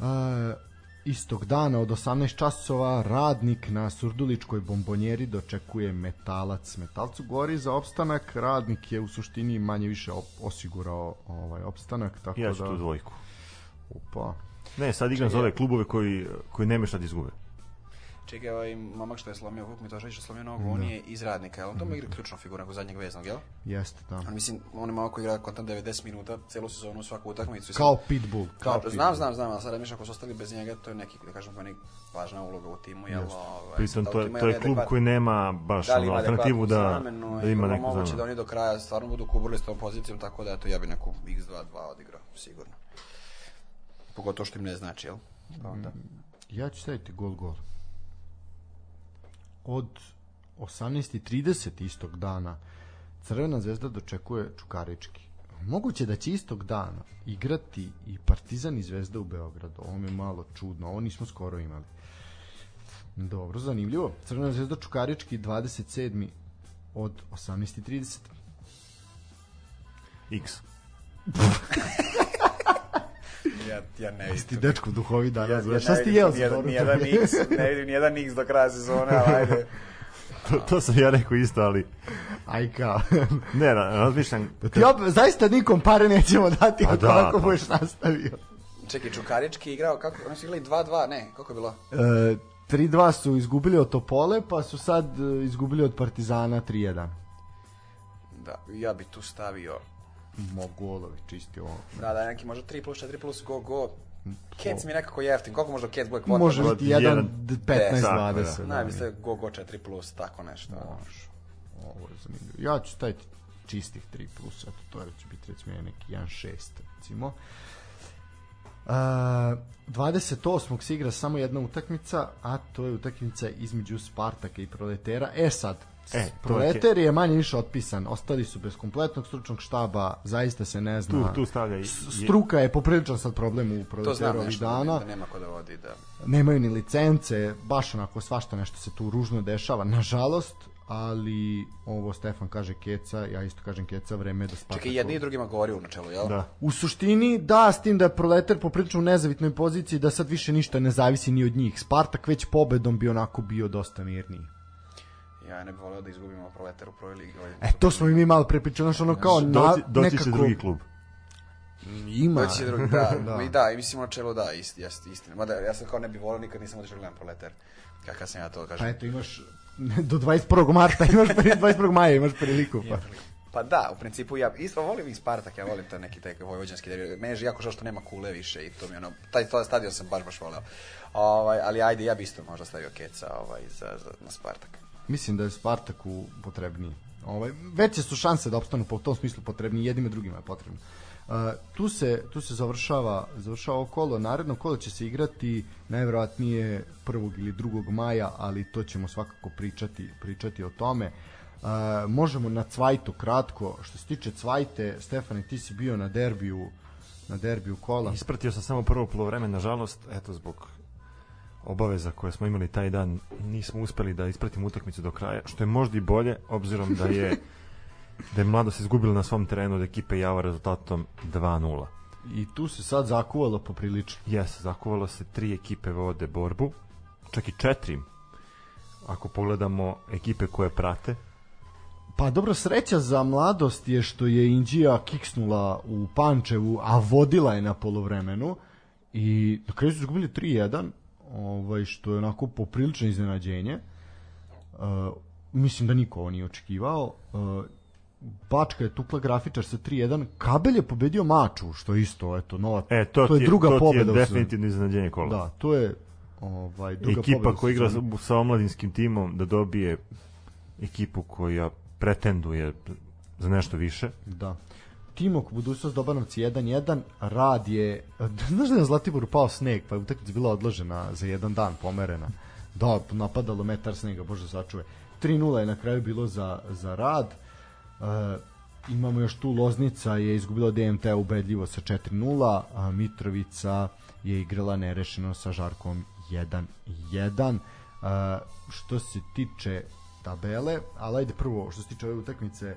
E, istog dana od 18 časova radnik na Surduličkoj bombonjeri dočekuje metalac. Metalcu gori za opstanak, radnik je u suštini manje više op osigurao ovaj opstanak, tako Ja ću da... tu dvojku. Upa. Ne, sad igram za ove klubove koji, koji nema šta da izgube. Čekaj, ovaj momak što je slomio, Vuk Mitošević što je slomio nogu, on je iz radnika, jel? On tamo igra ključnu figuru nakon zadnjeg veznog, jel? Jeste, da. Ali mislim, on je malo koji igra kontant 90 minuta, celu sezonu, svaku utakmicu. Kao pitbull. Kao Kao, pitbull. znam, znam, znam, ali sad razmišljam ako su ostali bez njega, to je neki, da kažem, neki važna uloga u timu, jel? Ovaj, Pritom, to, da je, to je klub koji nema baš da alternativu da, zamenu, da ima neku moguće zamenu. da oni do kraja stvarno budu kuburili s tom pozicijom, tako da eto, ja bi neku X2-2 odigrao, sigurno. Pogotovo što im ne znači, jel? Pa onda. Ja ću staviti gol gol. Od 18.30 istog dana Crvena zvezda dočekuje Čukarički. Moguće da će istog dana igrati i Partizan i Zvezda u Beogradu. Ovo mi je malo čudno, ovo nismo skoro imali. Dobro, zanimljivo. Crvena zvezda Čukarički 27. od 18.30. X. Ja, ja ne Jesi ti vidim. dečko duhovi danas, Ja, ja, ja šta si ti vidim jeo za nijedan X, ne vidim nijedan X do kraja sezone, ali ajde. To, to sam ja rekao isto, ali Aj kao. ne, ra- razmišljam Ti op, zaista nikom pare nećemo dati Pa ako da, ovako pa. budeš nastavio. Čekaj, Čukarički igrao, kako, oni su igrali 2-2, ne, kako je bilo? E, 3-2 su izgubili od Topole, pa su sad e, izgubili od Partizana 3-1. Da, ja bi tu stavio, Mo golovi, čisti ovo. da, da, neki možda 3 plus 4 plus go, go. Kec mi nekako jeftin, koliko možda Kec bude kvota? Može biti jedan- 1, 15, Tako, 20. Ne, bi ste go, go 4 plus, tako nešto. ono. Ovo je zanimljivo. Ja ću staviti čistih 3 plus, eto to je će biti recimo neki 1-6 recimo. Uh, 28. se igra samo jedna utakmica, a to je utakmica između Spartaka i Proletera. E sad, E, Proleter je manje više otpisan, ostali su bez kompletnog stručnog štaba, zaista se ne zna. Tu, tu stavlja i, S- Struka je popriličan sad problem u Proleteru ovih dana da nema ko da vodi, da. nemaju ni licence, baš onako svašta nešto se tu ružno dešava, nažalost, ali ovo Stefan kaže Keca, ja isto kažem Keca, vreme je da Spartak... Čekaj, jedni i drugima govori u načelu, jel? Da. U suštini, da, s tim da je Proletar poprilično u nezavitnoj poziciji, da sad više ništa ne zavisi ni od njih. Spartak već pobedom bi onako bio dosta mirniji. Ja ne bih voleo da izgubimo proletar u prvoj ligi. Ovaj. E, to smo i mi malo prepričali, znaš, ono kao na, doći, doći nekako... će drugi klub. Ima. Doći će drugi, da, Da. I da, i mislim u načelu da, ist, jest, istina. Mada ja sam kao ne bih voleo, nikad nisam otišao da gledam proletar. Kakav sam ja to Pa kažem. eto, imaš do 21. marta, imaš pri, 21. maja imaš priliku. Pa. Pa da, u principu ja isto volim i Spartak, ja volim to neki taj vojvođanski derbi. Meni je jako žao što nema kule više i to mi ono, taj to stadion sam baš baš voleo. Ovaj, ali ajde, ja bi isto možda stavio Keca ovaj, za, za, na Spartak. Mislim da je Spartaku potrebniji. Ovaj, veće su šanse da opstanu po tom smislu potrebni, jednim i drugima je potrebno. Uh, tu se tu se završava završava kolo naredno kolo će se igrati najverovatnije 1. ili 2. maja ali to ćemo svakako pričati pričati o tome uh, možemo na Cvajtu kratko što se tiče Cvajte Stefane ti si bio na derbiju na derbiju kola Ispratio sam samo prvo polovreme, nažalost, eto zbog obaveza koje smo imali taj dan, nismo uspeli da ispratimo utakmicu do kraja, što je možda i bolje, obzirom da je da je mladost izgubila na svom terenu od ekipe Java rezultatom 2-0. i tu se sad zakuvalo poprilično. Jes, zakuvalo se tri ekipe vode borbu, čak i četiri, ako pogledamo ekipe koje prate, Pa dobro, sreća za mladost je što je Indija kiksnula u Pančevu, a vodila je na polovremenu i na kraju su izgubili 3-1, ovaj, što je onako poprilično iznenađenje. Uh, mislim da niko ovo nije očekivao. Uh, Bačka je tukla grafičar sa 3-1, Kabel je pobedio Maču, što je isto, eto, nova, e, to, to je ti druga to pobeda. je u sezoni. definitivno iznenađenje kola. Da, to je ovaj, druga pobeda ekipa u koja igra sa omladinskim timom da dobije ekipu koja pretenduje za nešto više. Da. Timok budućnost Dobanovci 1-1, rad je, znaš da je na Zlatiboru pao sneg, pa je utakmica bila odložena za jedan dan, pomerena. Da, napadalo metar snega, bože sačuve. 3-0 je na kraju bilo za, za rad. E, imamo još tu Loznica je izgubila DMT ubedljivo sa 4-0, a Mitrovica je igrala nerešeno sa Žarkom 1-1. E, što se tiče tabele, ali ajde prvo što se tiče ove utakmice,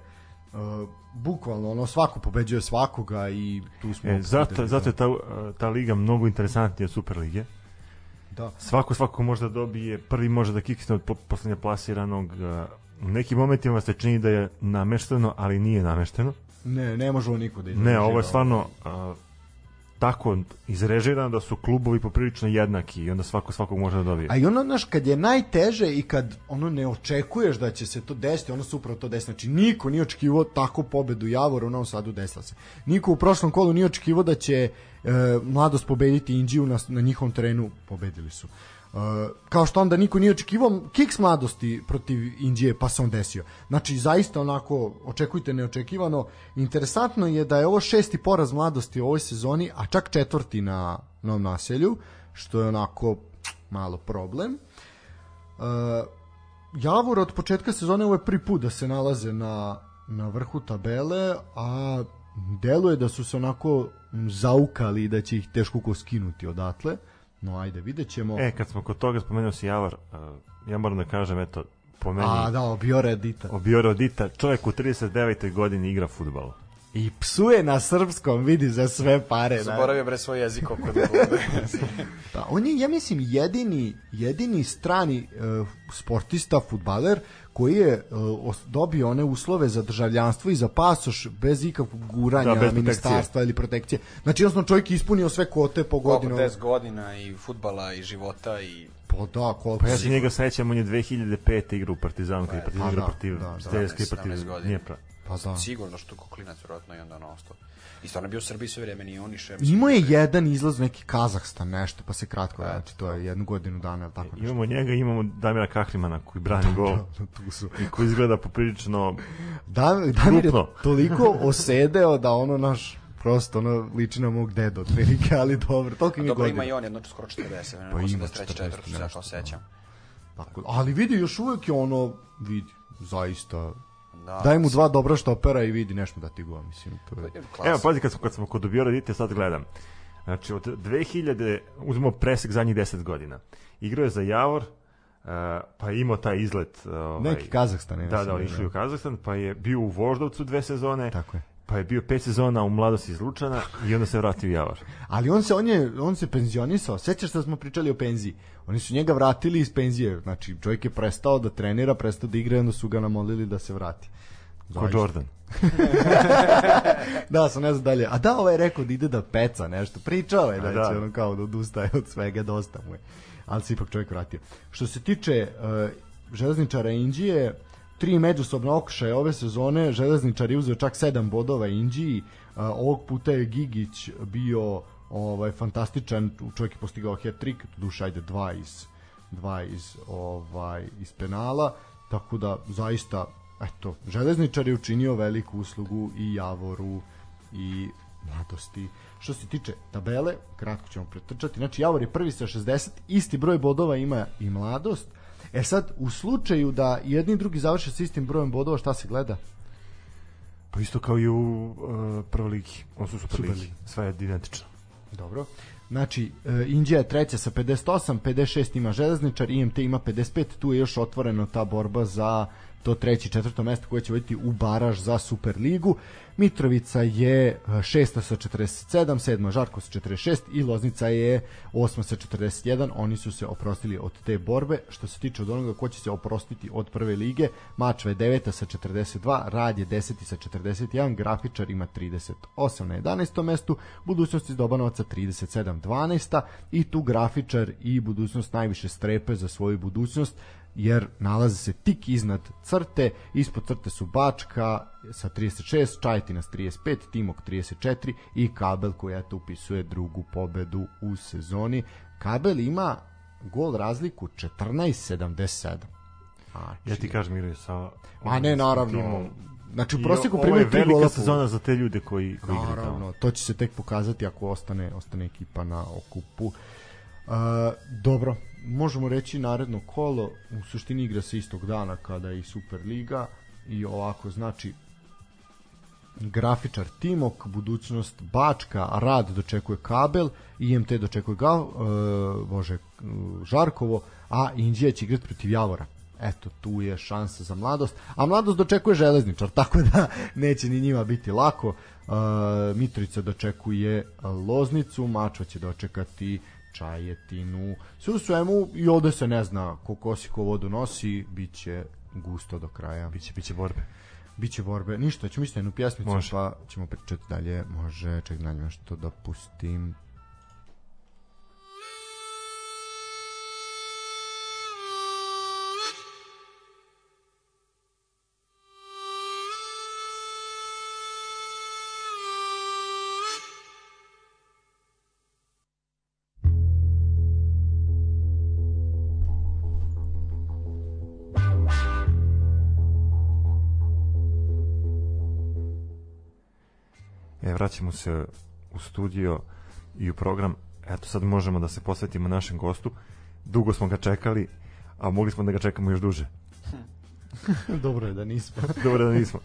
Uh, bukvalno ono svako pobeđuje svakoga i tu smo E, zato, videli zato da- je ta, ta liga mnogo interesantnija od Superlige. da. Svako svako može da dobije, prvi može da kiksne od po- poslednje plasiranog. a, U nekim momentima se čini da je namešteno, ali nije namešteno. Ne, ne može ovo niko da Ne, izrežira ovo je stvarno a, tako izrežirano da su klubovi poprilično jednaki i onda svako svakog može da dobije. A i ono, znaš, kad je najteže i kad ono ne očekuješ da će se to desiti, ono se upravo to desi. Znači, niko nije očekivao takvu pobedu Javora u Novom Sadu desila se. Niko u prošlom kolu nije očekivao da će e, mladost pobediti Indiju na, na njihovom terenu. Pobedili su. E, kao što onda niko nije očekivao kiks mladosti protiv Indije, pa se on desio. Znači, zaista onako, očekujte neočekivano. Interesantno je da je ovo šesti poraz mladosti u ovoj sezoni, a čak četvrti na Novom naselju, što je onako malo problem. Uh, Javor od početka sezone ovo je prvi put da se nalaze na, na vrhu tabele, a deluje da su se onako zaukali da će ih teško ko skinuti odatle. No ajde, vidjet ćemo. E, kad smo kod toga spomenuo si Javar, a, ja moram da kažem, eto, po meni, a da, Biore Dita. Obiore Odita, čovjek u 39. godini igra futbal. I psuje na srpskom, vidi za sve pare. da. Zaboravio bre svoj jezik oko da Pa on je, ja mislim, jedini, jedini strani uh, sportista, futbaler, koji je uh, dobio one uslove za državljanstvo i za pasoš bez ikakvog guranja Da, bez ministarstva ili protekcije. Znači, jednostavno čovjek je ispunio sve kvote po godinu. 10 godina i futbala i života i Pa da, koliko Pa ja se njega sećam, on je 2005. igra u Partizanu, kad je Partizan Pa igra da, protiv da, da. Steljske 17 protiv godina. Dnjepra. Pa da. sigurno što ko klinac vjerojatno i onda ono ostao. I stvarno je bio u Srbiji sve vreme, ni on ni šem. Imao je jedan izlaz u neki Kazahstan nešto, pa se kratko znači to je jednu godinu dana, ili tako nešto. Imamo njega, imamo Damira Kahrimana koji brani gol tu su. i koji izgleda poprilično Da, Damir je toliko osedeo da ono naš prosto ono liči na mog deda otprilike, ali dobro, toliko mi je Dobro, godina. ima i on jedno skoro 40, ne, Pa ima 83, 40 4, se ja nešto, kao sećam. Tako, ali vidi, još uvek je ono, vidi, zaista, Da, daj mu dva dobra štopera i vidi nešto da ti go, mislim, to je... klasa. Evo, pazi, kad smo, kad smo kod dobio radite, sad gledam. Znači, od 2000, uzmemo presek zadnjih 10 godina. Igrao je za Javor, uh, pa je imao taj izlet. Uh, ovaj, Neki Kazahstan, ja Da, da, išli u Kazahstan, pa je bio u Voždovcu dve sezone, Tako je. Pa je bio pet sezona u mladosti iz Lučana i onda se vratio u Javor. Ali on se on je on se penzionisao. Sećaš se da smo pričali o penziji? Oni su njega vratili iz penzije. Znači, čovjek je prestao da trenira, prestao da igra, i onda su ga namolili da se vrati. Ko. Jordan. Da, sam ne znam dalje. A da, ovaj je rekao da ide da peca nešto. Pričao je da, A će da. ono kao da odustaje od svega, dosta mu je. Ali se ipak čovjek vratio. Što se tiče uh, železničara Indije, tri međusobna okušaja ove sezone, železničar je uzeo čak sedam bodova Indiji, ovog puta je Gigić bio ovaj fantastičan, čovjek je postigao hat-trick, duša ajde dva iz dva iz ovaj iz penala, tako da zaista eto, železničar je učinio veliku uslugu i Javoru i mladosti. Što se tiče tabele, kratko ćemo pretrčati. Znači, Javor je prvi sa 60, isti broj bodova ima i mladost. E sad, u slučaju da jedni i drugi završe sa istim brojem bodova, šta se gleda? Pa isto kao i u uh, prvoj ligi, on su super, Super ligi. ligi. Sve je identično. Dobro. Znači, e, Indija je treća sa 58, 56 ima železničar, IMT ima 55, tu je još otvoreno ta borba za to treće četvrto mesto koje će voditi u baraž za Superligu. Mitrovica je e, šesta sa 47, sedma Žarko sa 46 i Loznica je osma sa 41. Oni su se oprostili od te borbe. Što se tiče od onoga ko će se oprostiti od prve lige, Mačva je deveta sa 42, Rad je deseti sa 41, Grafičar ima 38 na 11. mestu, Budućnost iz Dobanovaca 37 12 i tu Grafičar i Budućnost najviše strepe za svoju budućnost jer nalaze se tik iznad crte, ispod crte su Bačka sa 36, Čajetina s 35, Timok 34 i Kabel koji eto upisuje drugu pobedu u sezoni. Kabel ima gol razliku 14-77. A, Ja ti kažem, igraju sa... Ma ne, naravno. timom. Znači, u ovo primaju je tri gola velika po- sezona za te ljude koji, koji igraju tamo. Naravno, to će se tek pokazati ako ostane ostane ekipa na okupu. Uh, dobro, možemo reći naredno kolo, u suštini igra se istog dana kada i Superliga i ovako znači grafičar Timok, budućnost Bačka, Rad dočekuje Kabel, IMT dočekuje ga, uh, bože, uh, Žarkovo, a Indija će igrati protiv Javora. Eto, tu je šansa za mladost. A mladost dočekuje železničar, tako da neće ni njima biti lako. Uh, Mitrovica dočekuje Loznicu, Mačva će dočekati Čajetinu. Sve u svemu, i ovde se ne zna ko kosi ko vodu nosi, bit će gusto do kraja. Biće, biće borbe. Biće borbe. Ništa, ćemo isto jednu pjesmicu, Može. pa ćemo pričati dalje. Može, ček da nešto da pustim. Vraćamo se u studio i u program. Eto, sad možemo da se posvetimo našem gostu. Dugo smo ga čekali, a mogli smo da ga čekamo još duže. Dobro je da nismo. Dobro da nismo.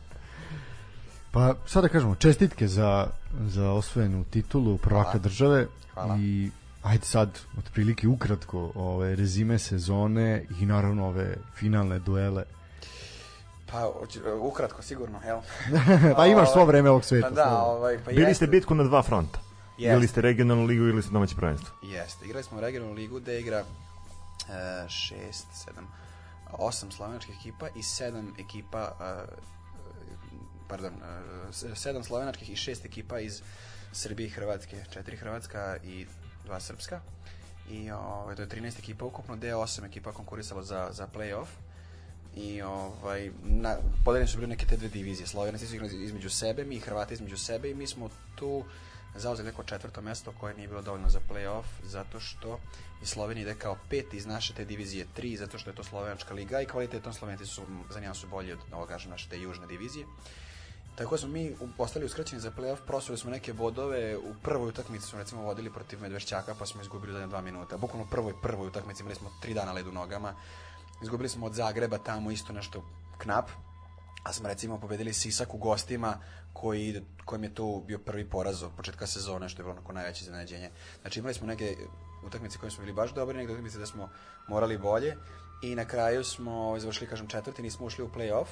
Pa sada kažemo čestitke za, za osvojenu titulu prvaka Hvala. države Hvala. i ajde sad otprilike ukratko ove rezime sezone i naravno ove finalne duele. Pa, ukratko, sigurno, jel? pa imaš svo Ovaj, vreme ovog sveta. Pa da, ovaj, pa Bili jeste- ste bitku na dva fronta. Jeste. Ili ste regionalnu ligu ili ste domaće prvenstvo. Jeste, igrali smo u regionalnu ligu gde igra e, šest, sedam, osam slovenačkih ekipa i sedam ekipa, e, pardon, e, s- sedam slovenačkih i šest ekipa iz Srbije i Hrvatske, četiri Hrvatska i dva Srpska. I ovaj, to je 13 ekipa ukupno, gde je osam ekipa konkurisalo za, za play-off. I ovaj, na, podeljene su bile neke te dve divizije. Slovenaci su između sebe, mi Hrvati između sebe i mi smo tu zauzeli neko četvrto mesto koje nije bilo dovoljno za play-off zato što i Slovenija ide kao peti iz naše te divizije 3 zato što je to slovenačka liga i kvalitetom Slovenci su za njega su bolji od ovo kažem naše te južne divizije. Tako smo mi u- ostali uskraćeni za play-off, prosuli smo neke bodove, u prvoj utakmici smo recimo vodili protiv Medvešćaka pa smo izgubili zadnje dva minuta. Bukvalno u prvoj, prvoj utakmici imali smo tri dana led u nogama. Izgubili smo od Zagreba tamo isto nešto knap, a smo recimo pobedili Sisak u gostima koji, kojem je to bio prvi poraz od početka sezone, što je bilo onako najveće iznenađenje. Znači imali smo neke utakmice koje smo bili baš dobri, neke utakmice da smo morali bolje i na kraju smo završili, kažem, četvrti, nismo ušli u play-off.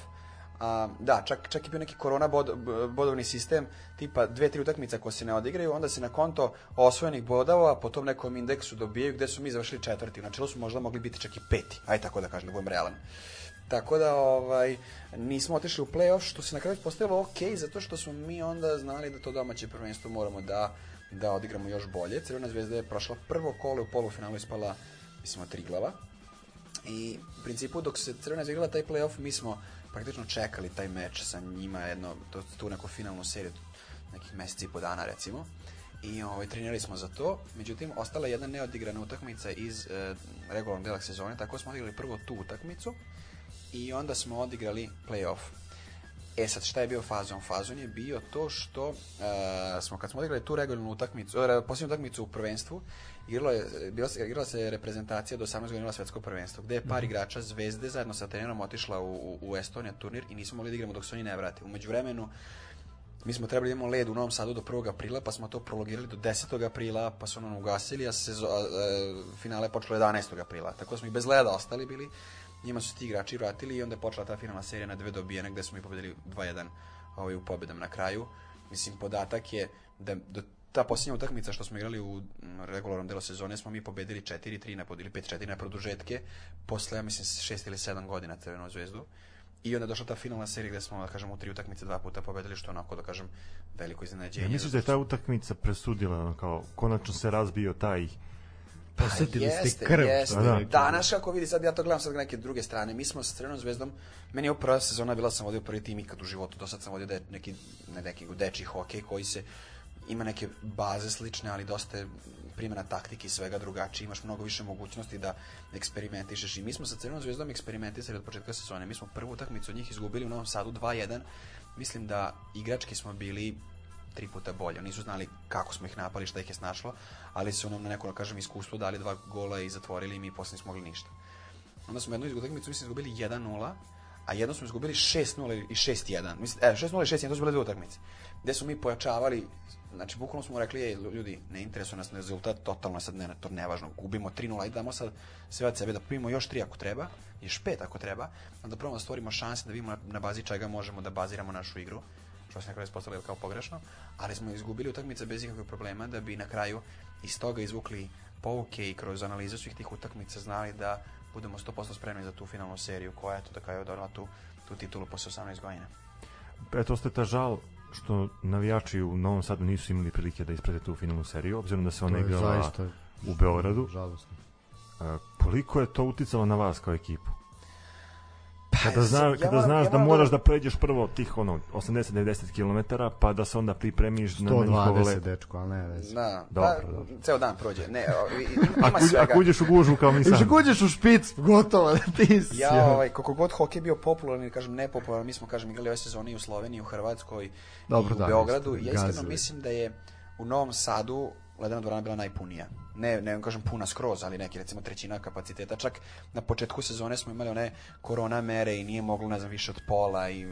A, da, čak, čak je bio neki korona bod, bodovni sistem, tipa dve, tri utakmice ako se ne odigraju, onda se na konto osvojenih bodova po tom nekom indeksu dobijaju gde su mi završili četvrti. Načelu su možda mogli biti čak i peti, aj tako da kažem, da budem realan. Tako da ovaj nismo otišli u play-off što se na kraju postavilo ok zato što smo mi onda znali da to domaće prvenstvo moramo da da odigramo još bolje. Crvena zvezda je prošla prvo kolo u polufinalu ispala mislim od Triglava. I u principu dok se Crvena zvezda taj play-off mi smo praktično čekali taj meč sa njima jedno to, tu neku finalnu seriju nekih meseci i po dana recimo. I ovaj, trenirali smo za to, međutim, ostala je jedna neodigrana utakmica iz e, regularnog dela sezone, tako smo odigrali prvo tu utakmicu, i onda smo odigrali play-off. E sad, šta je bio fazon? Fazon je bio to što uh, smo, kad smo odigrali tu regularnu utakmicu, uh, posljednju utakmicu u prvenstvu, igralo je, bila igrala se reprezentacija do 18 godina na svetsko prvenstvo, gde je par igrača Zvezde zajedno sa trenerom otišla u, u, u Estonija turnir i nismo mogli da igramo dok se oni ne vrate. Umeđu vremenu, mi smo trebali da imamo led u Novom Sadu do 1. aprila, pa smo to prolongirali do 10. aprila, pa su nam ugasili, a sezo, a, a, finale je počelo 11. aprila. Tako smo i bez leda ostali bili. Njima su ti igrači vratili i onda je počela ta finalna serija na dve dobijene gde smo i pobedili 2-1 ovaj, u pobedama na kraju. Mislim, podatak je da do ta posljednja utakmica što smo igrali u regularnom delu sezone smo mi pobedili 4-3 na ili 5-4 na produžetke posle, ja mislim, 6 ili 7 godina Crvenom zvezdu. I onda je došla ta finalna serija gde smo, da kažem, u tri utakmice dva puta pobedili, što onako, da kažem, veliko iznenađenje. Ja misliš da je ta utakmica presudila, kao, konačno se razbio taj Posetili ste jeste, krv. Jeste. bi Da. Da, znaš kako vidi, sad ja to gledam sad neke druge strane. Mi smo sa Crvenom zvezdom, meni je ovo prva sezona bila sam vodio prvi tim ikad u životu, do sad sam vodio de, neki, ne neki deči hokej koji se ima neke baze slične, ali dosta je primjena taktike i svega drugačije, imaš mnogo više mogućnosti da eksperimentišeš i mi smo sa Crvenom zvezdom eksperimentisali od početka sezone. Mi smo prvu utakmicu od njih izgubili u Novom Sadu 2-1. Mislim da igrački smo bili tri puta bolje. Nisu znali kako smo ih napali, šta ih je snašlo, ali su nam na neko, da kažem, iskustvo dali dva gola i zatvorili i mi posle nismo mogli ništa. Onda smo jednu utakmicu mislim izgubili 1-0, a jedno smo izgubili 6-0 i 6-1. Mislim, e, 6-0 i 6-1, to su bile dve utakmice. Gde smo mi pojačavali, znači bukvalno smo rekli, ej, ljudi, ne interesuje nas rezultat, totalno sad ne, to nevažno, gubimo 3-0, ajde damo sad sve od sebe da primimo još 3 ako treba, još 5 ako treba, onda probamo da stvorimo šanse da vidimo na, na bazi čega možemo da baziramo našu igru što se na kraju ispostavilo kao pogrešno, ali smo izgubili utakmice bez ikakvih problema da bi na kraju iz toga izvukli pouke i kroz analizu svih tih utakmica znali da budemo 100% spremni za tu finalnu seriju koja je to da kraju donala tu, tu titulu posle 18 godina. Eto, ostaje ta žal što navijači u Novom Sadu nisu imali prilike da isprate tu finalnu seriju, obzirom da se ona igrala zaista u Beogradu. Žalostno. A, koliko je to uticalo na vas kao ekipu? Kada, ja zna, sam- ja kada moram- znaš ja da moram moraš da pređeš prvo tih ono 80-90 km, pa da se onda pripremiš na, na njihovo 120 leto. dečko, ali ne veze. Da, Dobro, dobro. ceo dan prođe. Ne, ima, Ako, svega. ako uđeš u gužvu kao mi sad. ako uđeš u špic, gotovo da ti si. Ja, ovaj, koliko god hokej bio popularan, ili kažem nepopularan, mi smo, kažem, igrali ove sezone i u Sloveniji, u Hrvatskoj Dobro, i u da, Beogradu. Ja iskreno mislim da je u Novom Sadu ledena dvorana bila najpunija. Ne, ne kažem puna skroz, ali neki recimo trećina kapaciteta. Čak na početku sezone smo imali one korona mere i nije moglo, ne znam, više od pola i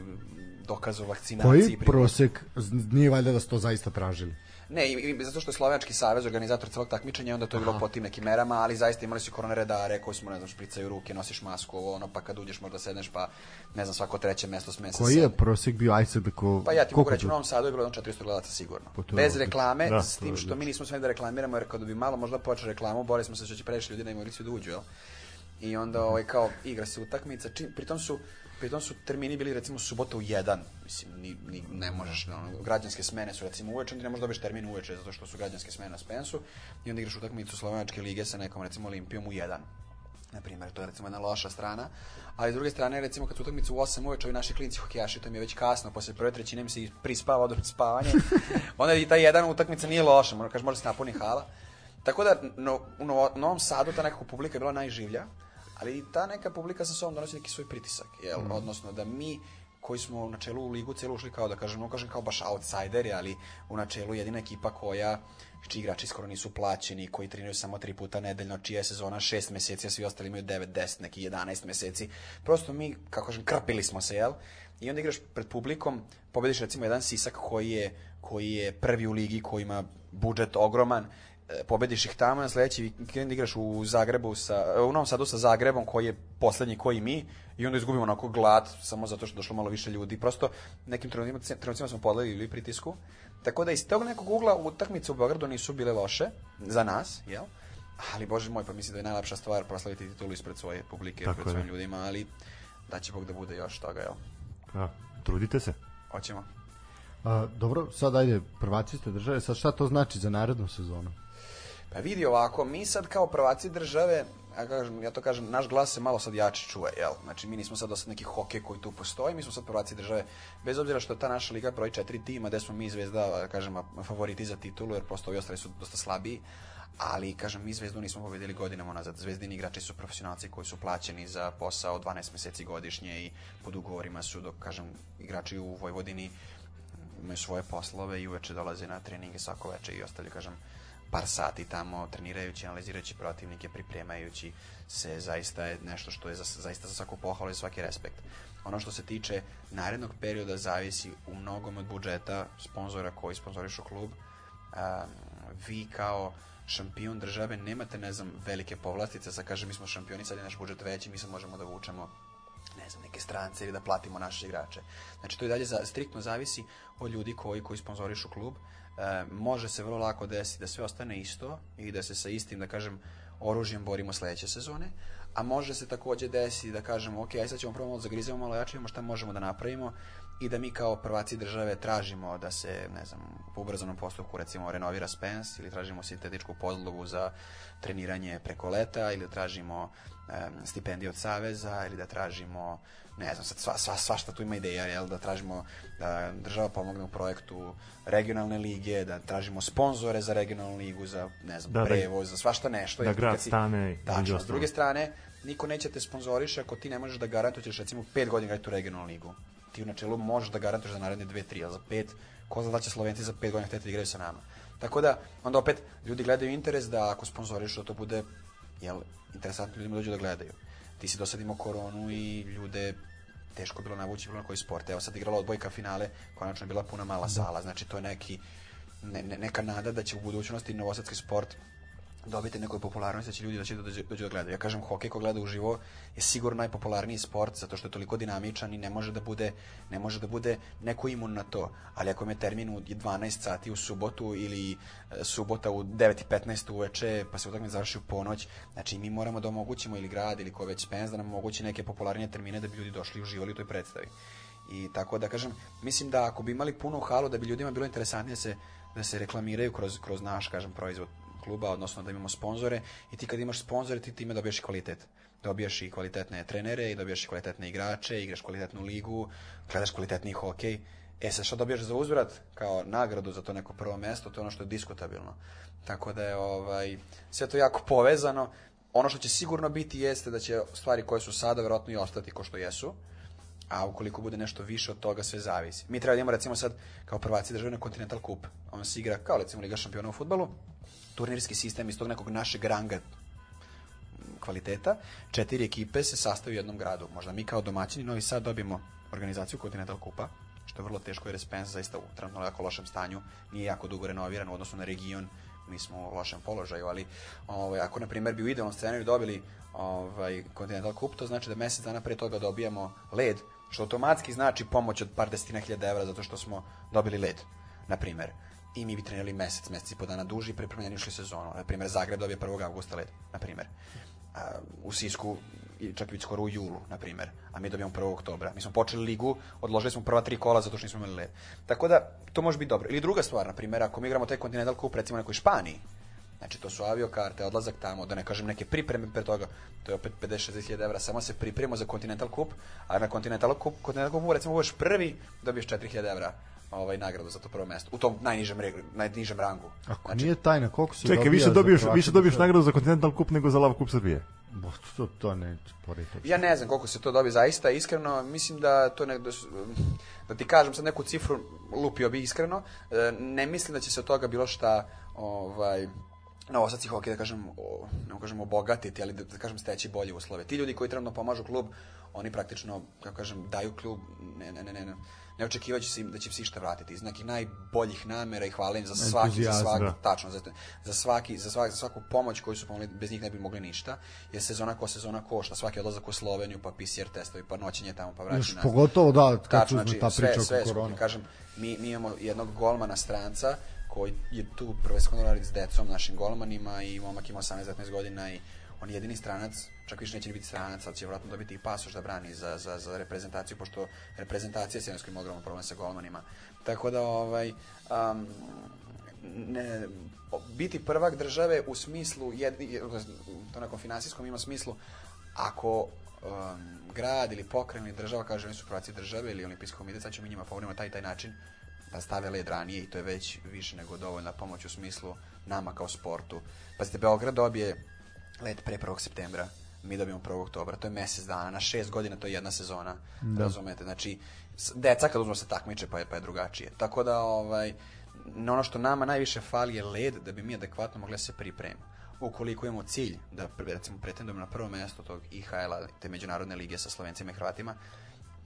dokaz o vakcinaciji. Koji prosek, nije valjda da ste to zaista tražili? Ne, i, i zato što je Slovenački savez organizator celog takmičenja, onda to je bilo po tim nekim merama, ali zaista imali su korona redare koji smo, ne znam, špricaju ruke, nosiš masku, ovo, ono, pa kad uđeš možda sedneš, pa ne znam, svako treće mesto sme se Koji je prosek bio, sad ko... Pa ja ti mogu reći, u Novom Sadu je bilo jedno 400 gledalaca sigurno. Pa Bez reklame, Da, s tim što mi nismo smeli da reklamiramo, jer kada bi malo možda počeli reklamu, borili smo se što će previše ljudi na emociju da uđu, jel? I onda ovaj, kao igra se utakmica, čim, pritom su pritom su termini bili recimo subota u jedan, mislim, ni, ni, ne možeš, ono, građanske smene su recimo uveče, onda ne možeš dobiješ termin uveče zato što su građanske smene na Spensu i onda igraš utakmicu Slovenačke lige sa nekom recimo Olimpijom u jedan. Na primjer, to je recimo jedna loša strana, ali s druge strane, recimo kad su utakmice u 8 uveče, ovi naši klinci hokejaši, to mi je već kasno, posle prve trećine mi se i prispava od spavanje, onda i ta jedan utakmica nije loša, možda kaže, može se napuni hala. Tako da, no, u Novo- Novom Sadu ta neka publika je bila najživlja, ali i ta neka publika sa sobom donosi neki svoj pritisak, jel? Odnosno da mi koji smo u načelu u ligu celu ušli kao da kažem, no kažem kao baš outsideri, ali u načelu jedina ekipa koja čiji igrači skoro nisu plaćeni, koji treniraju samo tri puta nedeljno, čija je sezona šest meseci, a svi ostali imaju 9, 10, neki 11 meseci. Prosto mi, kako kažem, krpili smo se, jel? I onda igraš pred publikom, pobediš recimo jedan Sisak koji je, koji je prvi u ligi, koji ima budžet ogroman, pobediš ih tamo, na sledeći vikend igraš u Zagrebu sa, e, u Novom Sadu sa Zagrebom koji je poslednji koji mi i onda izgubimo onako glad samo zato što je došlo malo više ljudi. Prosto nekim trenucima, trenucima smo podlegli pritisku. Tako da iz tog nekog ugla utakmice u Beogradu nisu bile loše za nas, jel? Ali bože moj, pa mislim da je najlepša stvar proslaviti titulu ispred svoje publike, Tako pred je. svojim ljudima, ali da će Bog da bude još toga, jel? A, trudite se. Hoćemo. A, dobro, sad ajde, prvaci ste države, sad šta to znači za narednu sezonu? Pa vidi ovako, mi sad kao prvaci države, ja, kažem, ja to kažem, naš glas se malo sad jače čuje, jel? Znači, mi nismo sad dosta neki hokej koji tu postoji, mi smo sad prvaci države, bez obzira što je ta naša liga broji četiri tima, gde smo mi zvezda, da kažem, favoriti za titulu, jer prosto ovi ostali su dosta slabiji, ali, kažem, mi zvezdu nismo pobedili godinama nazad. Zvezdini igrači su profesionalci koji su plaćeni za posao 12 meseci godišnje i pod ugovorima su, dok, kažem, igrači u Vojvodini imaju svoje poslove i uveče dolaze na treninge svako veče i ostavljaju, kažem, par sati tamo trenirajući, analizirajući protivnike, pripremajući se, zaista je nešto što je za, zaista za svaku pohvalu i svaki respekt. Ono što se tiče narednog perioda zavisi u mnogom od budžeta sponzora koji sponzorišu klub. Um, vi kao šampion države nemate, ne znam, velike povlastice, sa kaže mi smo šampioni, sad je naš budžet veći, mi sad možemo da vučemo ne znam, neke strance ili da platimo naše igrače. Znači, to i dalje za, striktno zavisi od ljudi koji, koji sponzorišu klub. E, može se vrlo lako desiti da sve ostane isto i da se sa istim, da kažem, oružjem borimo sledeće sezone, a može se takođe desiti da kažemo, ok, aj sad ćemo prvo malo zagrizemo malo jače, imamo šta možemo da napravimo i da mi kao prvaci države tražimo da se, ne znam, po ubrzanom postupku recimo renovira Spens ili tražimo sintetičku podlogu za treniranje preko leta ili da tražimo um, stipendije od Saveza ili da tražimo ne znam, sad sva, sva, svašta tu ima ideja, jel, da tražimo da država pomogne u projektu regionalne lige, da tražimo sponzore za regionalnu ligu, za, ne znam, Da, da- prevoz, za svašta nešto. da grad si- stane, Tačno, s druge strane, niko neće te sponzoriše ako ti ne možeš da garantuješ recimo 5 godina gledati u regionalnu ligu. Ti u načelu možeš da garantuješ za naredne 2-3, a za 5, ko zna da će Slovenci za 5 godina hteti da igraju sa nama. Tako da, onda opet, ljudi gledaju interes da ako sponzoriš da to bude jel, interesantno ljudima dođu da gledaju. Ti si do sad imao koronu i ljude teško bilo navući bilo na koji sport. Evo sad igrala odbojka finale, konačno je bila puna mala sala, znači to je neki, ne, ne, neka nada da će u budućnosti novosadski sport dobiti nekoj popularnosti da će ljudi da dođu, dođu da gledaju. Ja kažem, hokej ko gleda uživo je sigurno najpopularniji sport zato što je toliko dinamičan i ne može da bude, ne može da bude neko imun na to. Ali ako je termin u 12 sati u subotu ili e, subota u 9.15 uveče pa se utakmica završi u ponoć, znači mi moramo da omogućimo ili grad ili ko već Spens da nam omogući neke popularnije termine da bi ljudi došli i uživali u toj predstavi. I tako da kažem, mislim da ako bi imali puno halu, da bi ljudima bilo interesantnije da se, da se reklamiraju kroz, kroz naš, kažem, proizvod kluba, odnosno da imamo sponzore i ti kad imaš sponzore ti time dobiješ i kvalitet. Dobijaš i kvalitetne trenere i dobijaš i kvalitetne igrače, igraš kvalitetnu ligu, gledaš kvalitetni hokej. E sad što dobijaš za uzvrat kao nagradu za to neko prvo mesto, to je ono što je diskutabilno. Tako da je ovaj, sve to jako povezano. Ono što će sigurno biti jeste da će stvari koje su sada verovatno i ostati ko što jesu, a ukoliko bude nešto više od toga sve zavisi. Mi treba da imamo recimo sad kao prvaci države na Continental Cup. On se igra kao recimo Liga šampiona u futbalu, turnirski sistem iz tog nekog našeg ranga kvaliteta, četiri ekipe se sastaju u jednom gradu. Možda mi kao domaćini Novi Sad dobijemo organizaciju Continental Kupa, što je vrlo teško jer je Spence zaista u trenutno jako lošem stanju, nije jako dugo renoviran u odnosu na region, mi smo u lošem položaju, ali ovaj, ako na primjer bi u idealnom scenariju dobili ovaj, Continental Cup, to znači da mesec dana pre toga dobijamo led, što automatski znači pomoć od par desetina hiljada evra zato što smo dobili led, na primjer. I mi bi trenirali mesec, mesec i po dana duži i pripremljeni išli sezonu. Na primjer, Zagreb dobije 1. augusta led, na primjer. U Sisku i čak i skoro u julu, na primjer, a mi dobijamo 1. oktobra. Mi smo počeli ligu, odložili smo prva tri kola zato što nismo imali led. Tako da, to može biti dobro. Ili druga stvar, na primjer, ako mi igramo taj Continental Cup, recimo nekoj Španiji, Znači, to su aviokarte, odlazak tamo, da ne kažem neke pripreme pre toga, to je opet 50-60 hiljada evra, samo se pripremimo za Continental Cup, a na Continental Cup, Continental Cupu, recimo, budeš prvi, dobiješ 4000 evra ovaj nagradu za to prvo mesto u tom najnižem najnižem rangu. Ako znači, nije tajna koliko se Čekaj, više dobiješ više dobiješ nagradu za Continental Cup nego za Lava Cup Srbije. Bo, to, to ne pored Ja ne znam koliko se to dobije zaista, iskreno, mislim da to ne, da, da ti kažem sad neku cifru, lupio bi iskreno, e, ne mislim da će se od toga bilo šta ovaj, novosadci hokeja, da kažem, o, ne kažem obogatiti, ali da, da kažem steći bolje uslove. Ti ljudi koji trenutno pomažu klub, oni praktično, kako kažem, daju klub, ne, ne, ne, ne, ne očekivajući se da će se išta vratiti. Iz nekih najboljih namera i hvala za svaki, za svaki, tačno, za, za, svaki, za, svaki, za svaku pomoć koju su pomogli, bez njih ne bi mogli ništa, jer sezona ko sezona košta, svaki odlazak u Sloveniju, pa PCR testovi, pa noćenje tamo, pa vraćanje nazad. Pogotovo da, kad tačno, znači, ta priča sve, sve, korona. Kažem, mi, mi imamo jednog golmana stranca, koji je tu prvenstveno radi s decom, našim golmanima i momak ima 18-19 godina i on je jedini stranac, čak više neće ni biti stranac, ali će vratno dobiti i pasoš da brani za, za, za reprezentaciju, pošto reprezentacija je Sjemensko ima ogroman problem sa golmanima. Tako da, ovaj, um, ne, biti prvak države u smislu, jed, to nekom finansijskom ima smislu, ako um, grad ili pokren ili država kaže oni su prvaci države ili olimpijski komitet, sad ćemo mi njima pomoći taj taj način, da stave led ranije i to je već više nego dovoljna pomoć u smislu nama kao sportu. Pazite, Beograd dobije led pre 1. septembra, mi dobijemo 1. oktobra, to je mesec dana, na šest godina to je jedna sezona, da. razumete, znači, deca kad uzmo se takmiče pa je, pa je drugačije. Tako da, ovaj, ono što nama najviše fali je led da bi mi adekvatno mogli da se pripremimo. Ukoliko imamo cilj da, recimo, pretendujemo na prvo mesto tog IHL-a, te međunarodne lige sa Slovencima i Hrvatima,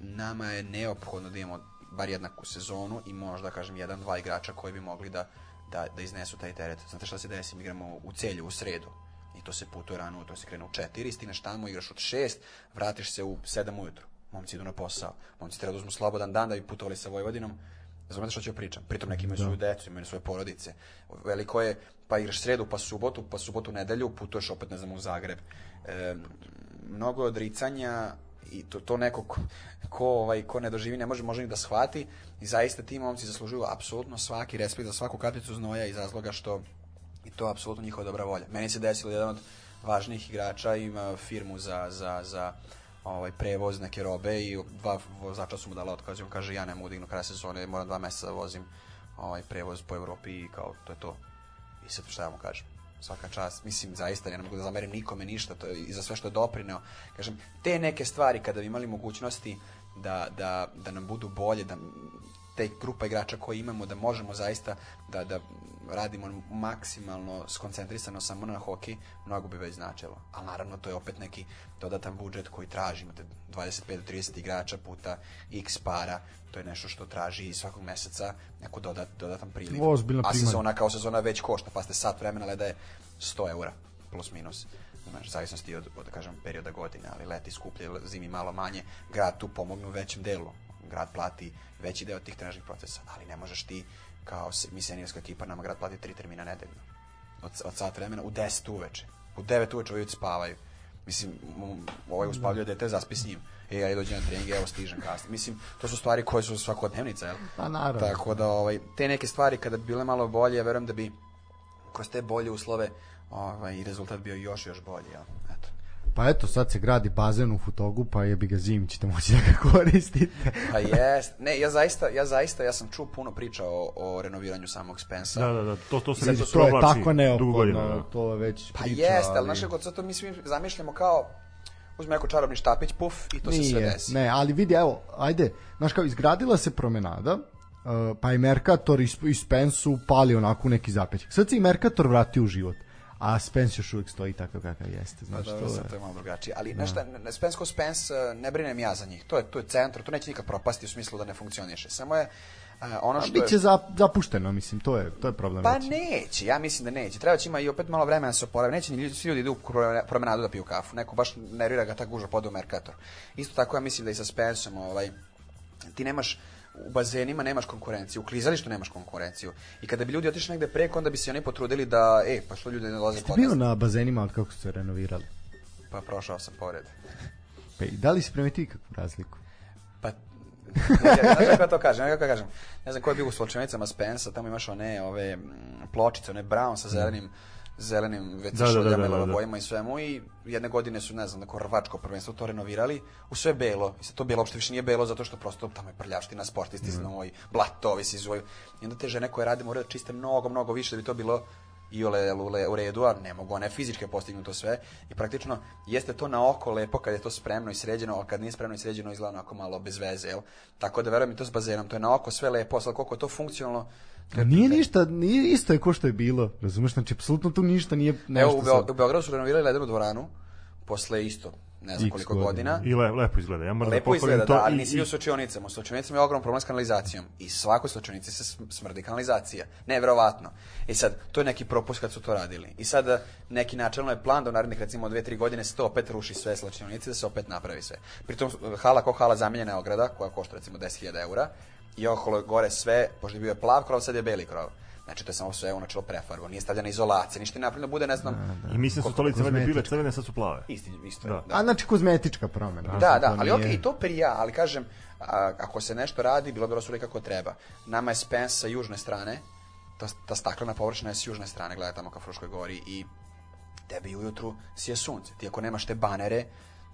nama je neophodno da imamo bar jednaku sezonu i možda, kažem, jedan, dva igrača koji bi mogli da, da, da iznesu taj teret. Znate šta se desi? Mi igramo u celju, u sredu. To se putuje rano, to se krene u četiri, stigneš tamo, igraš od šest, vratiš se u sedam ujutru. Momci idu na posao. Momci treba da uzmu slobodan dan da bi putovali sa Vojvodinom. Razumete što ću pričam? Pritom neki imaju da. svoju decu, imaju svoje porodice. Veliko je, pa igraš sredu, pa subotu, pa subotu, nedelju, putuješ opet, ne znam, u Zagreb. E, mnogo odricanja i to, to neko ko, ko, ovaj, ko ne doživi ne može možda ni da shvati i zaista ti momci zaslužuju apsolutno svaki respekt za svaku kapicu znoja iz razloga što i to je apsolutno njihova dobra volja. Meni se desilo jedan od važnijih igrača ima firmu za, za, za ovaj prevoz neke robe i dva vozača su mu dala otkaz i on kaže ja ne mogu dignu da kraj sezone, moram dva meseca da vozim ovaj prevoz po Evropi i kao to je to. I sad šta ja mu kažem? svaka čast. Mislim, zaista, ja ne mogu da zamerim nikome ništa to je, i za sve što je doprineo. Kažem, te neke stvari kada bi imali mogućnosti da, da, da nam budu bolje, da te grupa igrača koje imamo, da možemo zaista da, da radimo maksimalno skoncentrisano samo na hoki, mnogo bi već značilo. Ali naravno to je opet neki dodatan budžet koji traži, imate 25 do 30 igrača puta x para, to je nešto što traži svakog meseca neku dodat, dodatan priliv. A sezona kao sezona već košta, pa ste sat vremena leda je 100 eura plus minus znaš, zavisnosti od, od, da kažem, perioda godine, ali leti skuplje, zimi malo manje, grad tu pomognu u većem delu, grad plati veći deo tih trenažnih procesa, ali ne možeš ti kao mi senijorska ekipa nama grad plati tri termina nedeljno. Od, od sat vremena u 10 uveče. U 9 uveče ovi spavaju. Mislim, ovaj uspavljuje dete, zaspi s njim. E, ja dođem na trening, evo stižem kasno. Mislim, to su stvari koje su svakodnevnica, jel? Pa naravno. Tako da, ovaj, te neke stvari kada bi bile malo bolje, ja verujem da bi kroz te bolje uslove ovaj, rezultat bio još, još bolji, jel? Pa eto, sad se gradi bazen u Futogu, pa je bi ga zimi ćete moći da ga koristite. pa jest. Ne, ja zaista, ja zaista, ja sam čuo puno priča o, o renoviranju samog Spensa. Da, da, da, to, to se vidi to je tako neophodno, da. to je već pa priča. Pa jest, ali, ali znaš kako, to mi svi zamišljamo kao, uzme neko čarobni štapić, puf, i to Nije, se sve desi. Ne, ali vidi, evo, ajde, znaš kao, izgradila se promenada, uh, pa i Mercator i, Spensu pali onako neki zapećak. Sad se i Mercator vrati u život a Spence još uvijek stoji takav kakav jeste. Znaš, dobro, to je... to je malo drugačije. Ali, šta, ne- Spence ko Spence, ne brinem ja za njih. To je, to je centar, to neće nikad propasti u smislu da ne funkcioniše. Samo je eh, ono što Biće je... za, zapušteno, mislim, to je, to je problem. Pa veći. neće, ja mislim da neće. Treba će ima i opet malo vremena da se oporavi. Neće ni ljudi, svi ljudi idu u prome- promenadu da piju kafu. Neko baš nervira ga ta guža poda u Mercator. Isto tako ja mislim da i sa Spenceom, ovaj, ti nemaš u bazenima nemaš konkurenciju, u klizalištu nemaš konkurenciju. I kada bi ljudi otišli negde preko, onda bi se oni potrudili da, e, pa što ljudi ne dolaze kod bio nas? na bazenima od kako su se renovirali? Pa prošao sam pored. Pa i da li si primetio ikakvu razliku? Pa, ne, ne, znaš kako to kažem, ne, kako ja kažem, ne znam ko je bio u Solčenicama Spensa, tamo imaš one ove pločice, one brown sa zelenim zelenim već Da, da, da, da, da, da. bojima i svemu i jedne godine su, ne znam, neko hrvačko prvenstvo to renovirali u sve belo. I sad to belo uopšte više nije belo zato što prosto tamo je prljavština, sportisti Mhm. mm. blatovi se izvoju. I onda te žene koje rade moraju da čiste mnogo, mnogo više da bi to bilo i ole lule u redu, a ne mogu one fizičke postignu to sve i praktično jeste to na oko lepo kad je to spremno i sređeno, a kad nije spremno i sređeno izgleda onako malo bez veze, jel? Tako da verujem i to s bazenom, to je na oko sve lepo, sad koliko je to funkcionalno, A nije ništa, nije isto je ko što je bilo, razumeš, znači apsolutno tu ništa nije Evo, nešto u, Beo, u Beogradu su renovirali ledenu dvoranu, posle isto, ne znam X koliko godina. godina. I le, lepo izgleda. Ja moram Lepo da izgleda, to. da, ali i- nisi bio u sočionicama. U sočionicama je ogrom problem s kanalizacijom. I svakoj sočionici se sm- smrdi kanalizacija. Neverovatno. I sad, to je neki propust kad su to radili. I sad, eh, neki načelno je plan da u narednih recimo dve, tri godine se to opet ruši sve slačionice, da se opet napravi sve. Pritom, eh, hala ko hala zamenjena je ograda, koja košta recimo 10.000 eura. I okolo gore sve, pošto je bio plav krov, sad je beli krov. Znači, to je samo sve u načelo prefarbo. Nije stavljena izolacija, ništa je napravljeno da bude, ne znam, I mislim da su stolice valjda bile crvene, sad su plave. isti, isto je. Da. A znači kozmetička promena. Da, da, to ali nije- okej, i to prija, ali kažem, a, ako se nešto radi, bilo bi rasuli kako treba. Nama je Spence sa južne strane, ta, ta staklena površina je s južne strane, gledaj tamo ka Fruškoj gori i tebi ujutru sije sunce. Ti ako nemaš te banere,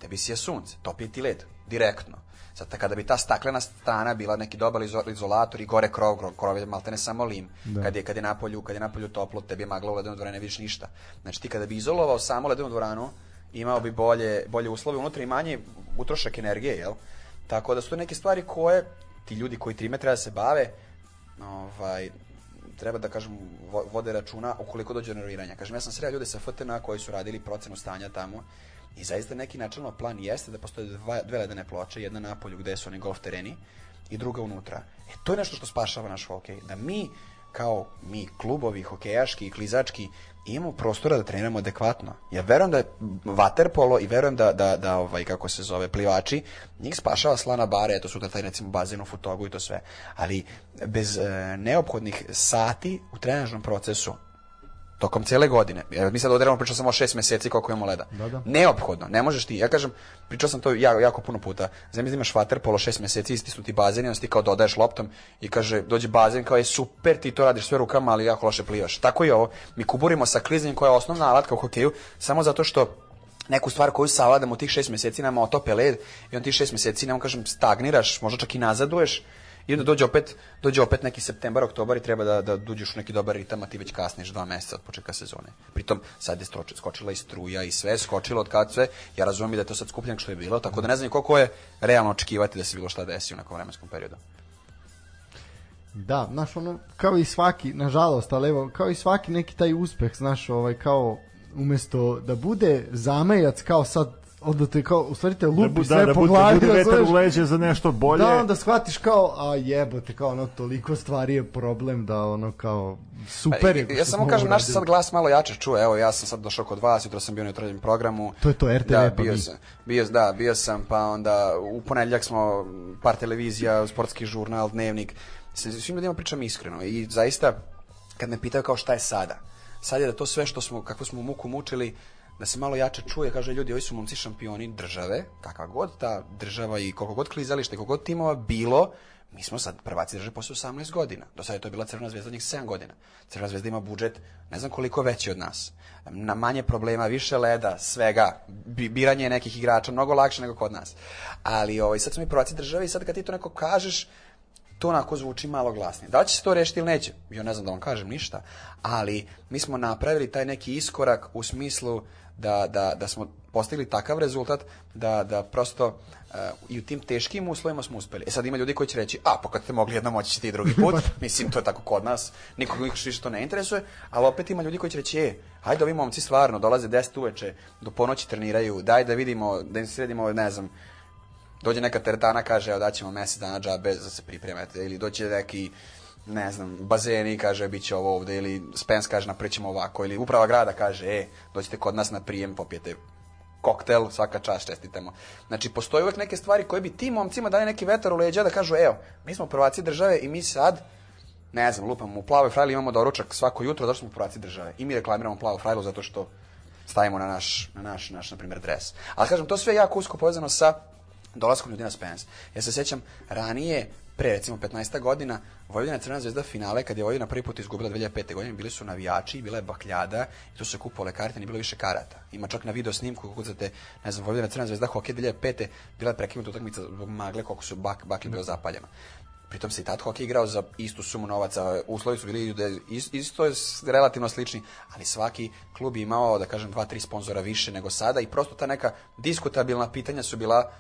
tebi sije sunce, topi ti led, direktno. Ta- kada bi ta staklena strana bila neki dobar izo- izolator i gore krov, krov, krov je maltene samo lim. Da. Kad je, kad je napolju, kad je napolju toplo, tebi je magla u ledenu dvoranu, ne vidiš ništa. Znači ti kada bi izolovao samo ledenu dvoranu, imao bi bolje, bolje uslove unutra i manje utrošak energije, jel? Tako da su to neke stvari koje ti ljudi koji time treba da se bave, ovaj, treba da kažem vo- vode računa ukoliko dođe do renoviranja. Kažem, ja sam sreo ljude sa FTN koji su radili procenu stanja tamo i zaista neki načelno plan jeste da postoje dva, dve ledene ploče, jedna na polju gde su oni golf tereni i druga unutra. E, to je nešto što spašava naš hokej. Da mi, kao mi klubovi hokejaški i klizački, imamo prostora da treniramo adekvatno. Ja verujem da je vaterpolo i verujem da, da, da ovaj, kako se zove, plivači, njih spašava slana bare, eto sutra taj recimo bazen u futogu i to sve. Ali bez e, neophodnih sati u trenažnom procesu, tokom cele godine. Evo, mi sad oderamo pričao sam o šest meseci koliko imamo leda. Da, da. Neophodno, ne možeš ti. Ja kažem, pričao sam to jako, jako puno puta. Zemlji da imaš vaterpolo šest meseci, istisnu ti bazen i onda ti kao dodaješ loptom i kaže, dođe bazen kao je super, ti to radiš sve rukama, ali jako loše plivaš. Tako i ovo. Mi kuburimo sa klizanjem koja je osnovna alatka u hokeju, samo zato što neku stvar koju savladamo tih šest meseci nama otope led i on tih šest meseci nam kažem stagniraš, možda čak i nazaduješ i onda dođe opet, dođe opet neki septembar, oktobar i treba da, da uđeš u neki dobar ritam, a ti već kasniš dva meseca od početka sezone. Pritom sad je stroče, skočila i struja i sve, skočilo od kad sve, ja razumem i da je to sad skuplje nego što je bilo, tako da ne znam koliko je realno očekivati da se bilo šta desi u nekom vremenskom periodu. Da, znaš, ono, kao i svaki, nažalost, ali evo, kao i svaki neki taj uspeh, znaš, ovaj, kao, umesto da bude zamejac, kao sad, onda te kao, u stvari te lupi Da, sve da, da po bude, glavi, bude vetar razumeš? u leđe za nešto bolje. Da, onda shvatiš kao, a jebote, kao ono, toliko stvari je problem da ono, kao, super je. Pa, što ja samo kažem, naš se sad glas malo jače čuje. Evo, ja sam sad došao kod vas, jutro sam bio na jutarnjem programu. To je to, RTV, da, pa bio mi. sam, bio, da, bio sam, pa onda u ponedjeljak smo par televizija, sportski žurnal, dnevnik. Sa svim ljudima pričam iskreno i zaista, kad me pitaju kao šta je sada, sad je da to sve što smo, kako smo muku mučili, da se malo jače čuje, kaže ljudi, ovi su momci šampioni države, kakva god ta država i koliko god klizalište, koliko god timova bilo, mi smo sad prvaci države posle 18 godina. Do sada je to bila Crvena zvezda njih 7 godina. Crvena zvezda ima budžet ne znam koliko veći od nas. Na manje problema, više leda, svega, bi, biranje nekih igrača mnogo lakše nego kod nas. Ali ovaj, sad smo mi prvaci države i sad kad ti to neko kažeš, to onako zvuči malo glasnije. Da li će se to rešiti ili neće? Ja ne znam da vam kažem ništa, ali mi smo napravili taj neki iskorak u smislu da, da, da smo postigli takav rezultat da, da prosto uh, i u tim teškim uslovima smo uspeli. E sad ima ljudi koji će reći, a pa kad ste mogli jednom, moći ćete i drugi put. Mislim, to je tako kod nas. Nikog nikog više to ne interesuje. Ali opet ima ljudi koji će reći, e, hajde ovi momci stvarno dolaze 10 uveče, do ponoći treniraju, daj da vidimo, da im sredimo, ne znam, dođe neka teretana, kaže, evo daćemo mesec dana džabe da se pripremete, ili dođe neki ne znam, bazeni, kaže, bit će ovo ovde, ili Spence kaže, napričamo ovako, ili uprava grada kaže, e, dođite kod nas na prijem, popijete koktel, svaka čast, čestitamo. Znači, postoje uvek neke stvari koje bi tim momcima dali neki vetar u leđa da kažu, evo, mi smo prvaci države i mi sad, ne znam, lupamo, u plavoj frajli imamo doručak svako jutro, zato što smo prvaci države. I mi reklamiramo plavu frajlu zato što stavimo na naš, na naš, naš, na primjer, dres. Ali kažem, to sve je jako usko povezano sa dolaskom ljudi na Spence. Ja se sećam, ranije, pre recimo 15 godina, Vojvodina Crvena zvezda finale, kad je Vojvodina prvi put izgubila 2005. godine, bili su navijači, bila je bakljada i tu su se kupovale karte, nije bilo više karata. Ima čak na video snimku, kako kucate, ne znam, Vojvodina Crvena zvezda hokej 2005. bila je prekinuta utakmica zbog magle, koliko su bak, bakli bilo zapaljeno. Pritom se i tad hokej igrao za istu sumu novaca, uslovi su bili da isto je relativno slični, ali svaki klub je imao, da kažem, dva, tri sponzora više nego sada i prosto ta neka diskutabilna pitanja su bila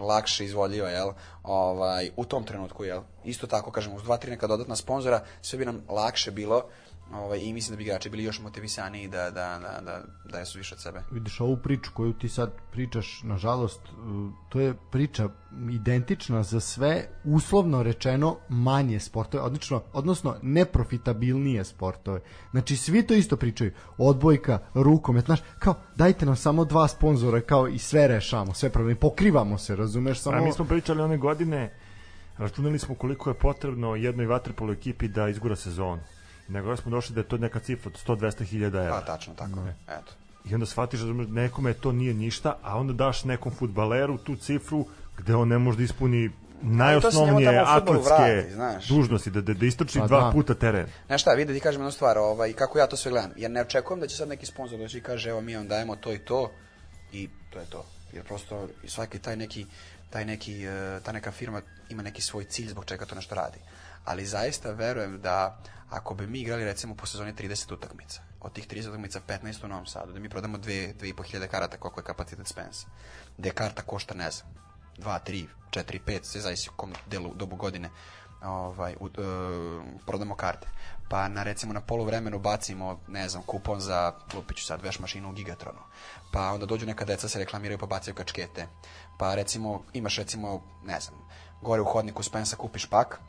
lakše izvodljiva, jel? Ovaj, u tom trenutku, jel? Isto tako, kažem, uz dva, tri neka dodatna sponzora, sve bi nam lakše bilo ovaj, i mislim da bi igrači bili još motivisaniji da, da, da, da, da su više od sebe. Vidiš ovu priču koju ti sad pričaš, nažalost, to je priča identična za sve, uslovno rečeno, manje sportove, odlično, odnosno neprofitabilnije sportove. Znači, svi to isto pričaju. Odbojka, rukomet, znaš, kao, dajte nam samo dva sponzora, kao i sve rešamo, sve problemi, pokrivamo se, razumeš, samo... A mi smo pričali one godine, računali smo koliko je potrebno jednoj vaterpolo ekipi da izgura sezonu nego smo došli da je to neka cifra od 100-200 hiljada evra. Pa, tačno, tako. Ne. Eto. I onda shvatiš da nekome to nije ništa, a onda daš nekom futbaleru tu cifru gde on ne može da ispuni najosnovnije atletske dužnosti, da, da, da istoči pa, dva da. puta teren. Znaš šta, vidi, ti kažem jednu stvar, ovaj, kako ja to sve gledam. Jer ne očekujem da će sad neki sponsor doći i kaže, evo mi vam dajemo to i to i to je to. Jer prosto svaki taj neki, taj neki, eh, ta neka firma ima neki svoj cilj zbog čega to nešto radi. Ali zaista verujem da ako bi mi igrali recimo po sezoni 30 utakmica, od tih 30 utakmica 15 u Novom Sadu, da mi prodamo 2 2.500 karata koliko je kapacitet Spence. Da karta košta ne znam 2, 3, 4, 5, sve zavisi u kom delu dobu godine ovaj, u, uh, prodamo karte. Pa na recimo na poluvremenu bacimo, ne znam, kupon za, lupiću sad, veš mašinu u Gigatronu. Pa onda dođu neka deca se reklamiraju pa bacaju kačkete. Pa recimo, imaš recimo, ne znam, gore u hodniku Spensa kupiš pak,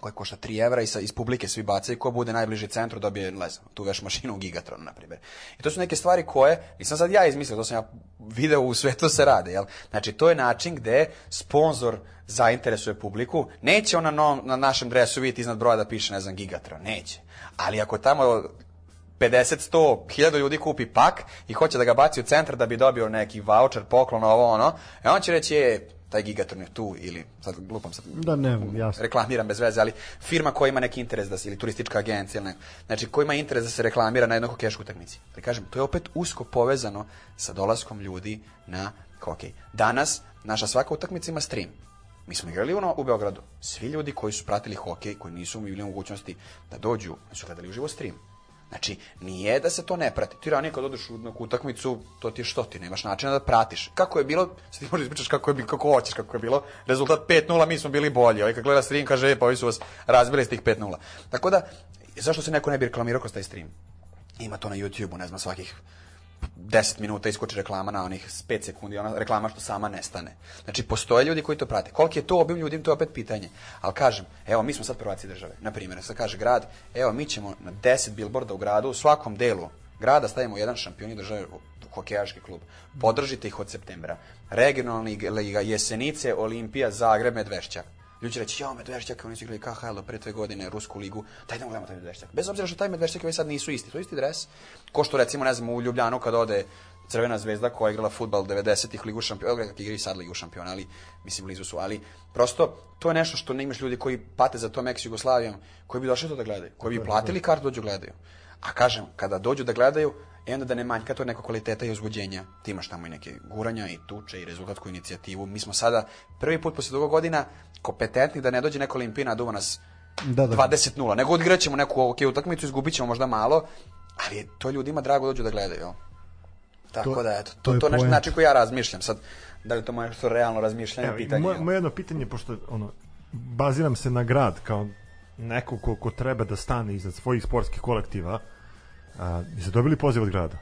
koji košta 3 evra i sa, iz publike svi bacaju ko bude najbliži centru dobije, ne znam, tu veš mašinu u Gigatronu, na primjer. I to su neke stvari koje, nisam sad ja izmislio, to sam ja video u svetu se rade, jel? Znači, to je način gde sponsor zainteresuje publiku, neće on na, na našem dresu vidjeti iznad broja da piše, ne znam, Gigatron, neće. Ali ako tamo 50, 100, 1000 ljudi kupi pak i hoće da ga baci u centar da bi dobio neki voucher, poklon, ovo ono, e on će reći, je, taj Gigatron je tu ili sad glupam sad da ne jasno reklamiram bez veze ali firma koja ima neki interes da se ili turistička agencija ili ne, znači koja ima interes da se reklamira na jednoj hokejaškoj utakmici ali kažem to je opet usko povezano sa dolaskom ljudi na hokej danas naša svaka utakmica ima stream Mi smo igrali ono u Beogradu. Svi ljudi koji su pratili hokej, koji nisu bili u mogućnosti da dođu, su gledali uživo stream. Znači, nije da se to ne prati. Ti ranije kad odeš u neku utakmicu, to ti je što ti, nemaš načina da pratiš. Kako je bilo, sad ti možeš ispričaš kako je kako hoćeš, kako je bilo. Rezultat 5-0, mi smo bili bolji. Ovaj kad gleda stream kaže, pa ovi su vas razbili s tih 5-0. Tako da, zašto se neko ne bi reklamirao kroz taj stream? Ima to na YouTube-u, ne znam, svakih 10 minuta iskoči reklama na onih 5 sekundi, ona reklama što sama nestane. Znači, postoje ljudi koji to prate. Koliki je to obim ljudi, to je opet pitanje. Ali kažem, evo, mi smo sad prvaci države. Na primjer, sad kaže grad, evo, mi ćemo na 10 bilborda u gradu, u svakom delu grada stavimo jedan šampion države hokejaški klub. Podržite ih od septembra. Regionalni liga, Jesenice, Olimpija, Zagreb, Medvešćak. Ljudi reći, ja, Medvešćak, oni su igrali KHL pre dve godine, Rusku ligu, daj da gledamo taj Medvešćak. Bez obzira što taj Medvešćak i ovaj sad nisu isti, to je isti dres. Ko što recimo, ne znam, u Ljubljanu kad ode Crvena zvezda koja je igrala futbal 90-ih ligu šampiona, kako igra i sad ligu šampiona, ali mislim blizu su, ali prosto to je nešto što ne imaš ljudi koji pate za to Meks Jugoslavijom, koji bi došli to da gledaju, koji bi platili kartu dođu gledaju. A kažem, kada dođu da gledaju, I onda da ne manjka to neko kvaliteta i uzbuđenja. Ti imaš tamo i neke guranja i tuče i rezultatsku inicijativu. Mi smo sada prvi put posle dugo godina kompetentni da ne dođe neko olimpijana duva nas Da, da. 20-0. Nego odigraćemo neku ok utakmicu, izgubit ćemo možda malo, ali to ljudima drago dođu da gledaju. Tako To- da, eto, to to, je to je nešto način koji ja razmišljam. Sad, da li to moje što realno razmišljanje, Evo, pitanje? moje, moje jedno pitanje, pošto ono, baziram se na grad kao neko ko, ko treba da stane iznad svojih sportskih kolektiva, a, jeste dobili poziv od grada?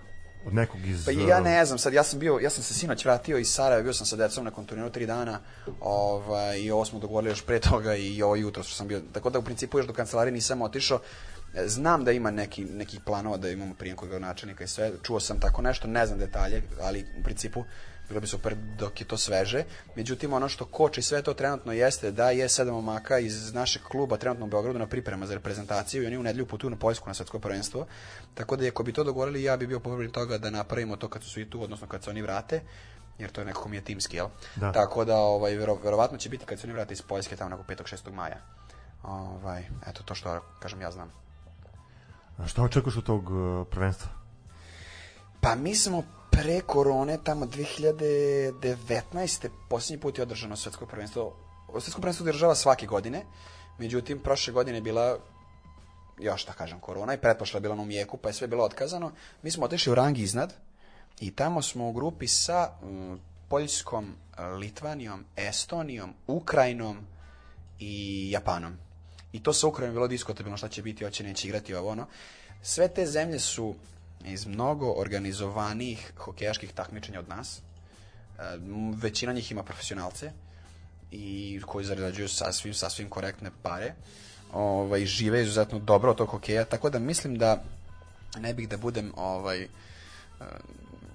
Od nekog iz... Pa ja ne znam, sad ja sam bio, ja sam se sinoć vratio iz Sarajeva, bio sam sa decom na konturniru tri dana, ovaj, i ovo smo dogovorili još pre toga i ovo jutro što sam bio, tako da u principu još do kancelarije nisam otišao, Znam da ima neki, nekih planova da imamo prijem kod gradonačelnika i sve, čuo sam tako nešto, ne znam detalje, ali u principu bilo bi super dok je to sveže. Međutim, ono što koči sve to trenutno jeste da je sedam momaka iz našeg kluba trenutno u Beogradu na priprema za reprezentaciju i oni u nedelju putuju na Poljsku na svetsko prvenstvo. Tako da, ako bi to dogovorili, ja bi bio povrbljen toga da napravimo to kad su svi tu, odnosno kad se oni vrate, jer to je nekako mi je timski, jel? Da. Tako da, ovaj, vero, verovatno će biti kad se oni vrate iz Poljske tamo nekog 5. 6. maja. Ovaj, eto, to što, kažem, ja znam. A šta očekuješ od tog uh, prvenstva? Pa mi smo pre korone, tamo 2019. posljednji put je održano svetsko prvenstvo. Svetsko prvenstvo održava svake godine, međutim, prošle godine je bila još da kažem korona i pretpošla je bila na Umijeku, pa je sve bilo otkazano. Mi smo otišli u rang iznad i tamo smo u grupi sa mm, Poljskom, Litvanijom, Estonijom, Ukrajinom i Japanom. I to sa Ukrajinom je bilo diskutabilno šta će biti, hoće neće igrati ovo ono. Sve te zemlje su iz mnogo organizovanijih hokejaških takmičenja od nas. E, Većina njih ima profesionalce i koji zarađuju sasvim, sasvim korektne pare. Ovaj, žive izuzetno dobro od tog hokeja, tako da mislim da ne bih da budem ovaj, e,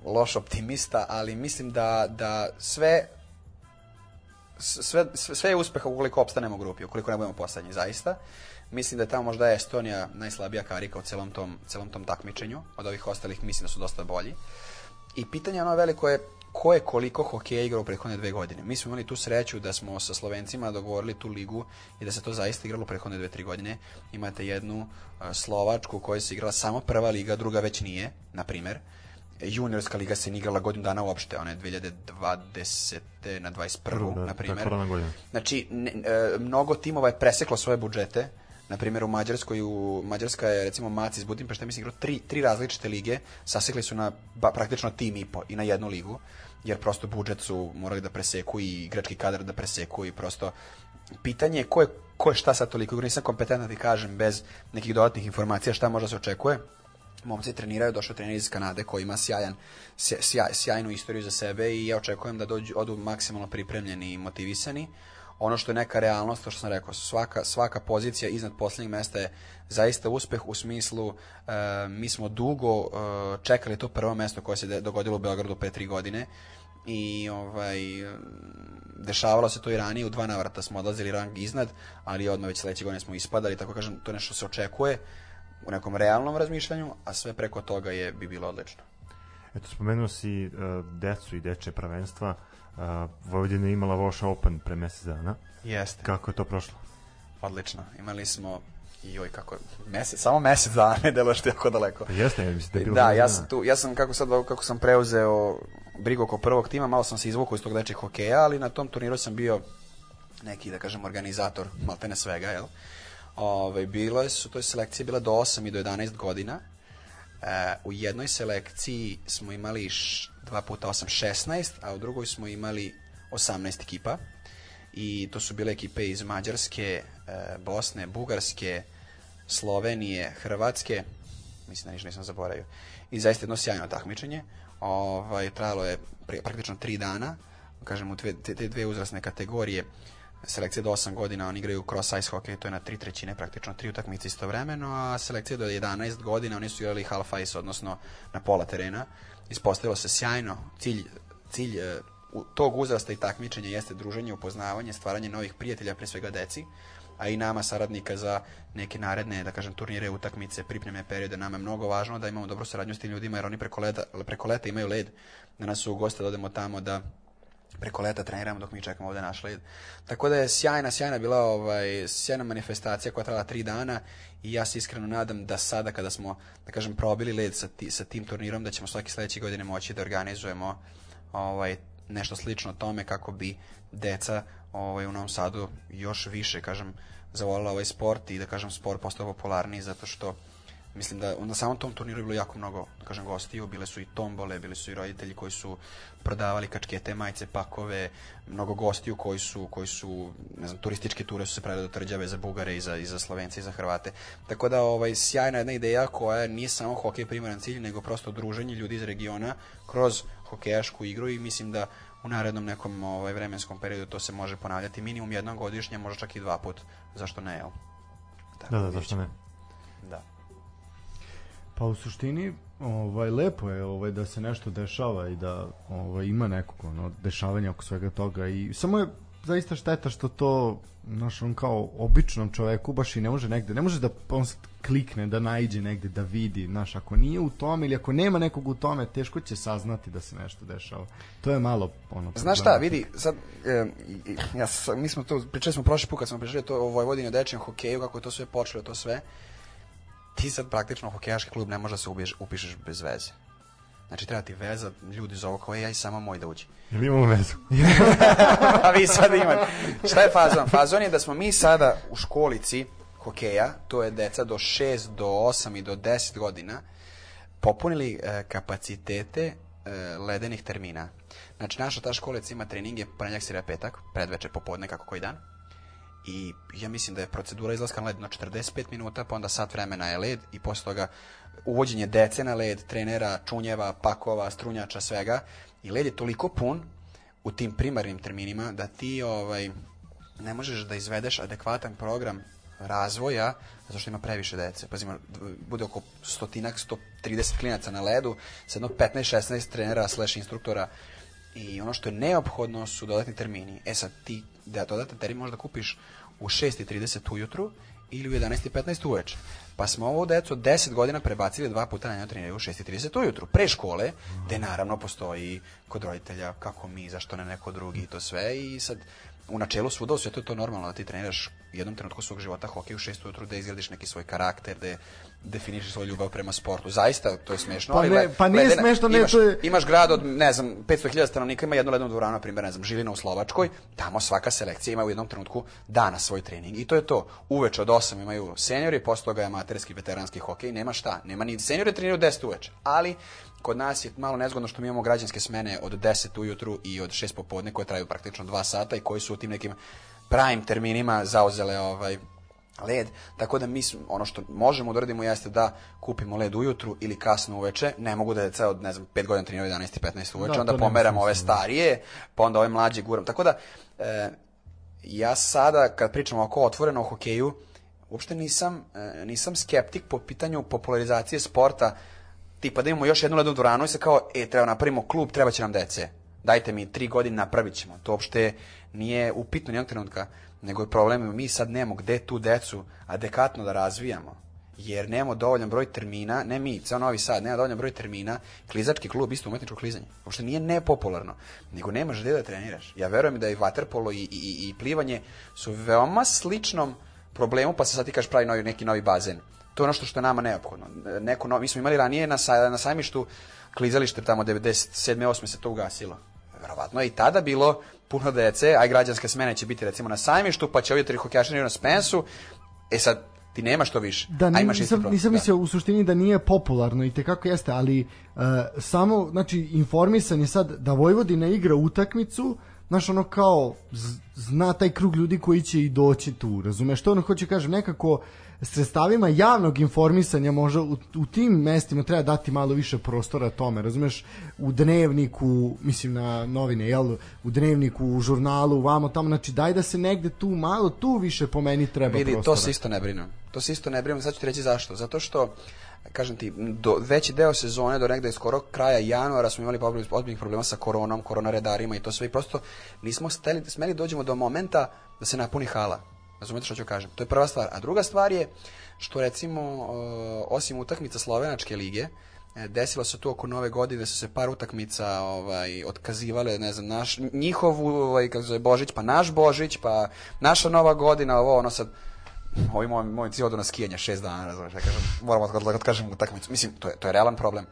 loš optimista, ali mislim da, da sve, sve, sve je uspeh ukoliko opstanemo u grupi, ukoliko ne budemo poslednji, zaista. Mislim da je tamo možda Estonija najslabija karika u celom tom, celom tom takmičenju. Od ovih ostalih mislim da su dosta bolji. I pitanje ono veliko je ko je koliko hokeja igrao u prethodne dve godine. Mi smo imali tu sreću da smo sa Slovencima dogovorili tu ligu i da se to zaista igralo u prethodne dve, tri godine. Imate jednu uh, Slovačku u kojoj se igrala samo prva liga, druga već nije, na primer. Juniorska liga se nije igrala godinu dana uopšte, ona je 2020. na 21. Prvu, da, na primer. Znači, ne, e, mnogo timova je preseklo svoje budžete. Na primjer, u Mađarskoj, u Mađarska je, recimo, Maci iz Budimpešte, mislim, igrao tri, tri različite lige, sasekli su na ba, praktično tim i po i na jednu ligu, jer prosto budžet su morali da preseku i igrački kadar da preseku i prosto pitanje je ko je, ko je šta sad toliko, nisam kompetentan da ti kažem bez nekih dodatnih informacija šta možda se očekuje. Momci treniraju, došao trener iz Kanade koji ima sjajan, sja- sjaj, sjajnu istoriju za sebe i ja očekujem da dođu, odu maksimalno pripremljeni i motivisani. Ono što je neka realnost, to što sam rekao, svaka, svaka pozicija iznad poslednjeg mesta je zaista uspeh u smislu e, mi smo dugo e, čekali to prvo mesto koje se dogodilo u Beogradu pre tri godine i ovaj dešavalo se to i ranije u dva navrata smo odlazili rang iznad ali odmah već sledeće godine smo ispadali tako kažem to nešto se očekuje u nekom realnom razmišljanju a sve preko toga je bi bilo odlično Eto, spomenuo si uh, decu i deče prvenstva. Uh, Vojvodina je imala Voš Open pre mesec dana. jeste Kako je to prošlo? odlično imali smo joj kako mesec samo mesec dana ne što je jako daleko Pa jeste, ja mislim da je bilo Da, ja sam tu, ja sam kako sad kako sam preuzeo brigu oko prvog tima, malo sam se izvukao iz tog dečeg hokeja, ali na tom turniru sam bio neki, da kažem, organizator maltene svega, jel? Ove, bilo su, to je selekcija bila do 8 i do 11 godina. E, u jednoj selekciji smo imali š, 2 puta 8, 16, a u drugoj smo imali 18 ekipa. I to su bile ekipe iz Mađarske, e, Bosne, Bugarske, Slovenije, Hrvatske, mislim da ništa nisam zaboravio. I zaista jedno sjajno takmičenje. Ovaj, trajalo je praktično tri dana. Kažem, u te, te dve uzrasne kategorije selekcija do 8 godina, oni igraju cross ice hockey, to je na tri trećine, praktično tri utakmice istovremeno, a selekcija do 11 godina, oni su igrali half ice, odnosno na pola terena. Ispostavilo se sjajno. Cilj, cilj e, tog uzrasta i takmičenja jeste druženje, upoznavanje, stvaranje novih prijatelja, pre svega deci, a i nama saradnika za neke naredne, da kažem, turnire, utakmice, pripreme periode. Nama je mnogo važno da imamo dobru saradnju s tim ljudima, jer oni preko leta, preko leta imaju led, da nas su u goste da odemo tamo, da preko leta treniramo dok mi čekamo ovde naš led. Tako da je sjajna, sjajna bila ovaj, sjajna manifestacija koja trvala tri dana i ja se iskreno nadam da sada kada smo, da kažem, probili led sa, ti, sa tim turnirom, da ćemo svake sledeće godine moći da organizujemo ovaj, nešto slično tome kako bi deca ovaj, u Novom Sadu još više, kažem, zavolila ovaj sport i da kažem sport postao popularniji zato što mislim da na samom tom turniru je bilo jako mnogo, da kažem, gostiju, bile su i tombole, bili su i roditelji koji su prodavali kačkete, majice, pakove, mnogo gostiju koji su, koji su ne znam, turističke ture su se pravile do tvrđave za Bugare i za, i za Slovence i za Hrvate. Tako da, ovaj, sjajna jedna ideja koja nije samo hokej primaran cilj, nego prosto druženje ljudi iz regiona kroz hokejašku igru i mislim da u narednom nekom ovaj, vremenskom periodu to se može ponavljati minimum jednom godišnje, možda čak i dva put. Zašto ne, jel? Tako da, da, zašto ne? Pa u suštini ovaj lepo je ovaj da se nešto dešava i da ovaj ima nekog ono dešavanja oko svega toga i samo je zaista šteta što to naš on kao običnom čoveku baš i ne može negde, ne može da on klikne, da naiđe negde, da vidi, znaš, ako nije u tome ili ako nema nekog u tome, teško će saznati da se nešto dešava. To je malo ono... Znaš šta, vidi, sad, e, ja, mi smo to, pričali smo prošli put kad smo pričali to o Vojvodini o dečijem hokeju, kako je to sve počelo, to sve, ti sad praktično hokejaški klub ne može da se ubiješ, upišeš bez veze. Znači treba ti veza, ljudi zovu kao ja i samo moj da uđe. Jel imamo vezu? A vi sad imate. Šta je fazon? Fazon je da smo mi sada u školici hokeja, to je deca do 6, do 8 i do 10 godina, popunili e, kapacitete e, ledenih termina. Znači, naša ta školica ima treninge ponedjeljak, sreda, petak, predveče, popodne, kako koji dan i ja mislim da je procedura izlaska na led na 45 minuta, pa onda sat vremena je led i posle toga uvođenje dece na led, trenera, čunjeva, pakova, strunjača, svega. I led je toliko pun u tim primarnim terminima da ti ovaj, ne možeš da izvedeš adekvatan program razvoja zato što ima previše dece. Pazimo, bude oko stotinak, 130 klinaca na ledu, sa jedno 15-16 trenera slash instruktora i ono što je neophodno su dodatni termini. E sad, ti da dodatan termin možda kupiš u 6.30 ujutru ili u 11.15 uveče. Pa smo ovo decu 10 godina prebacili dva puta na njeno treniraju u 6.30 ujutru, pre škole, gde naravno postoji kod roditelja kako mi, zašto ne neko drugi i to sve i sad u načelu svuda u svetu je to normalno da ti treniraš jednom trenutku svog života hokej u 6 ujutru da izgradiš neki svoj karakter, da definišeš svoju ljubav prema sportu. Zaista, to je smešno. Pa, ne, pa nije ledena, smešno, ne, imaš, to je... Imaš grad od, ne znam, 500.000 stanovnika, ima jednu lednu dvoranu, na primjer, ne znam, Žilina u Slovačkoj, tamo svaka selekcija ima u jednom trenutku dana svoj trening. I to je to. Uveče od 8 imaju seniori, posle toga je amaterski, veteranski hokej, nema šta. Nema ni seniori treniraju 10 uveče. Ali, kod nas je malo nezgodno što mi imamo građanske smene od 10 ujutru i od 6 popodne koje traju praktično 2 sata i koji su u tim nekim prime terminima zauzele ovaj led, tako da mi ono što možemo da uradimo jeste da kupimo led ujutru ili kasno uveče, ne mogu da je ceo, ne znam, 5 godina treniraju 11 i 15 uveče, da, onda pomeramo ove da. starije, pa onda ove mlađe guram. Tako da, e, ja sada, kad pričamo oko otvoreno hokeju, uopšte nisam, e, nisam skeptik po pitanju popularizacije sporta, tipa da imamo još jednu lednu dvoranu i se kao, e, treba napravimo klub, treba će nam dece. Dajte mi tri godine, napravit ćemo. To uopšte nije upitno nijednog trenutka nego je problem mi sad nemamo gde tu decu adekvatno da razvijamo jer nemamo dovoljan broj termina, ne mi, ceo Novi Sad, nema dovoljan broj termina, klizački klub isto umetničko klizanje. Uopšte nije nepopularno, nego nemaš gde da treniraš. Ja verujem da i vaterpolo i, i, i plivanje su veoma sličnom problemu, pa se sad ti kažeš pravi novi, neki novi bazen. To je ono što, što je nama neophodno. Neko no, mi smo imali ranije na, na sajmištu klizalište tamo 97. 8. se to ugasilo. Verovatno je i tada bilo puno dece, aj građanske smene će biti recimo na sajmištu, pa će ovdje tri hokejaši na Spensu. E sad, ti nemaš to više. Da, a imaš nisam, nisam da. mislio u suštini da nije popularno i te kako jeste, ali uh, samo, znači, informisan je sad da Vojvodina igra utakmicu, znaš, ono kao, zna taj krug ljudi koji će i doći tu, razumeš? To ono hoće kažem, nekako sredstavima javnog informisanja možda u, u tim mestima treba dati malo više prostora tome, razumeš, u dnevniku, mislim na novine, jel, u dnevniku, u žurnalu, vamo tamo, znači daj da se negde tu malo, tu više po meni treba Vidi, prostora. to se isto ne brinem. To se isto ne brinem, sad ću ti reći zašto. Zato što kažem ti, do, veći deo sezone do negde skoro kraja januara smo imali ozbiljnih problema sa koronom, korona redarima i to sve i prosto nismo steli, smeli da dođemo do momenta da se napuni hala. Razumete što ću kažem? To je prva stvar. A druga stvar je što recimo, osim utakmica Slovenačke lige, E, desilo se tu oko nove godine, su se par utakmica ovaj, otkazivale, ne znam, naš, njihov ovaj, kako zove, Božić, pa naš Božić, pa naša nova godina, ovo, ono sad, ovi moji momci odu na skijanje šest dana, razumiješ, ja kažem, moramo kad kažem utakmicu, mislim, to je, to je realan problem.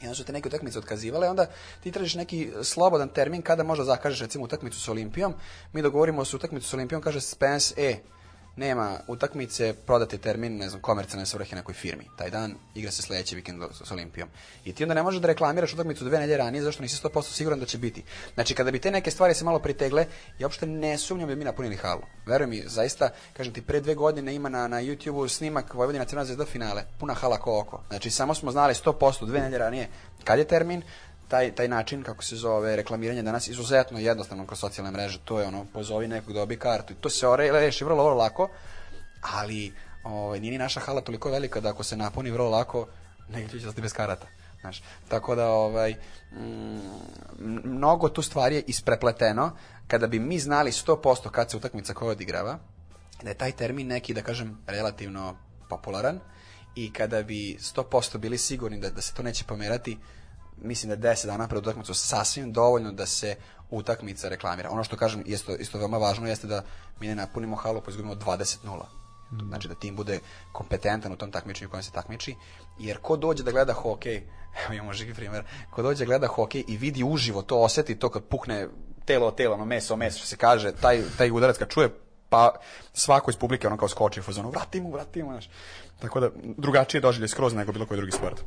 I onda su te neke utakmice otkazivale, onda ti tražiš neki slobodan termin kada možda zakažeš recimo utakmicu s Olimpijom. Mi dogovorimo se utakmicu s Olimpijom, kaže Spence, e, nema utakmice, prodate termin, ne znam, komercijalne svrhe nekoj firmi. Taj dan igra se sledeći vikend s Olimpijom. I ti onda ne možeš da reklamiraš utakmicu dve nedelje ranije, zašto nisi 100% siguran da će biti. Znači, kada bi te neke stvari se malo pritegle, ja uopšte ne sumnjam da bi mi napunili halu. Veruj mi, zaista, kažem ti, pre dve godine ima na, na YouTube-u snimak Vojvodina Crna zvezda finale, puna hala ko oko. Znači, samo smo znali 100% dve nedelje ranije kad je termin, taj, taj način, kako se zove, reklamiranje danas izuzetno jednostavno kroz socijalne mreže. To je ono, pozovi nekog dobi kartu. I to se ore, reši vrlo, vrlo lako, ali ovaj, nije ni naša hala toliko velika da ako se napuni vrlo lako, negdje će ostati bez karata. Znaš, tako da ovaj, mm, mnogo tu stvari je isprepleteno kada bi mi znali 100% kad se utakmica koja odigrava, da je taj termin neki, da kažem, relativno popularan i kada bi 100% bili sigurni da, da se to neće pomerati, mislim da je 10 dana pred utakmicu sasvim dovoljno da se utakmica reklamira. Ono što kažem isto, isto veoma važno jeste da mi ne napunimo halu pa izgubimo 20-0. Mm. Znači da tim bude kompetentan u tom takmičenju u kojem se takmiči, jer ko dođe da gleda hokej, evo imamo živi primjer, ko dođe da gleda hokej i vidi uživo to, oseti to kad pukne telo o telo, ono meso o meso, što se kaže, taj, taj udarac kad čuje, pa svako iz publike ono kao skoči u fazonu, vrati mu, vrati mu, znaš. Tako da drugačije doživlje skroz nego bilo koji drugi sport.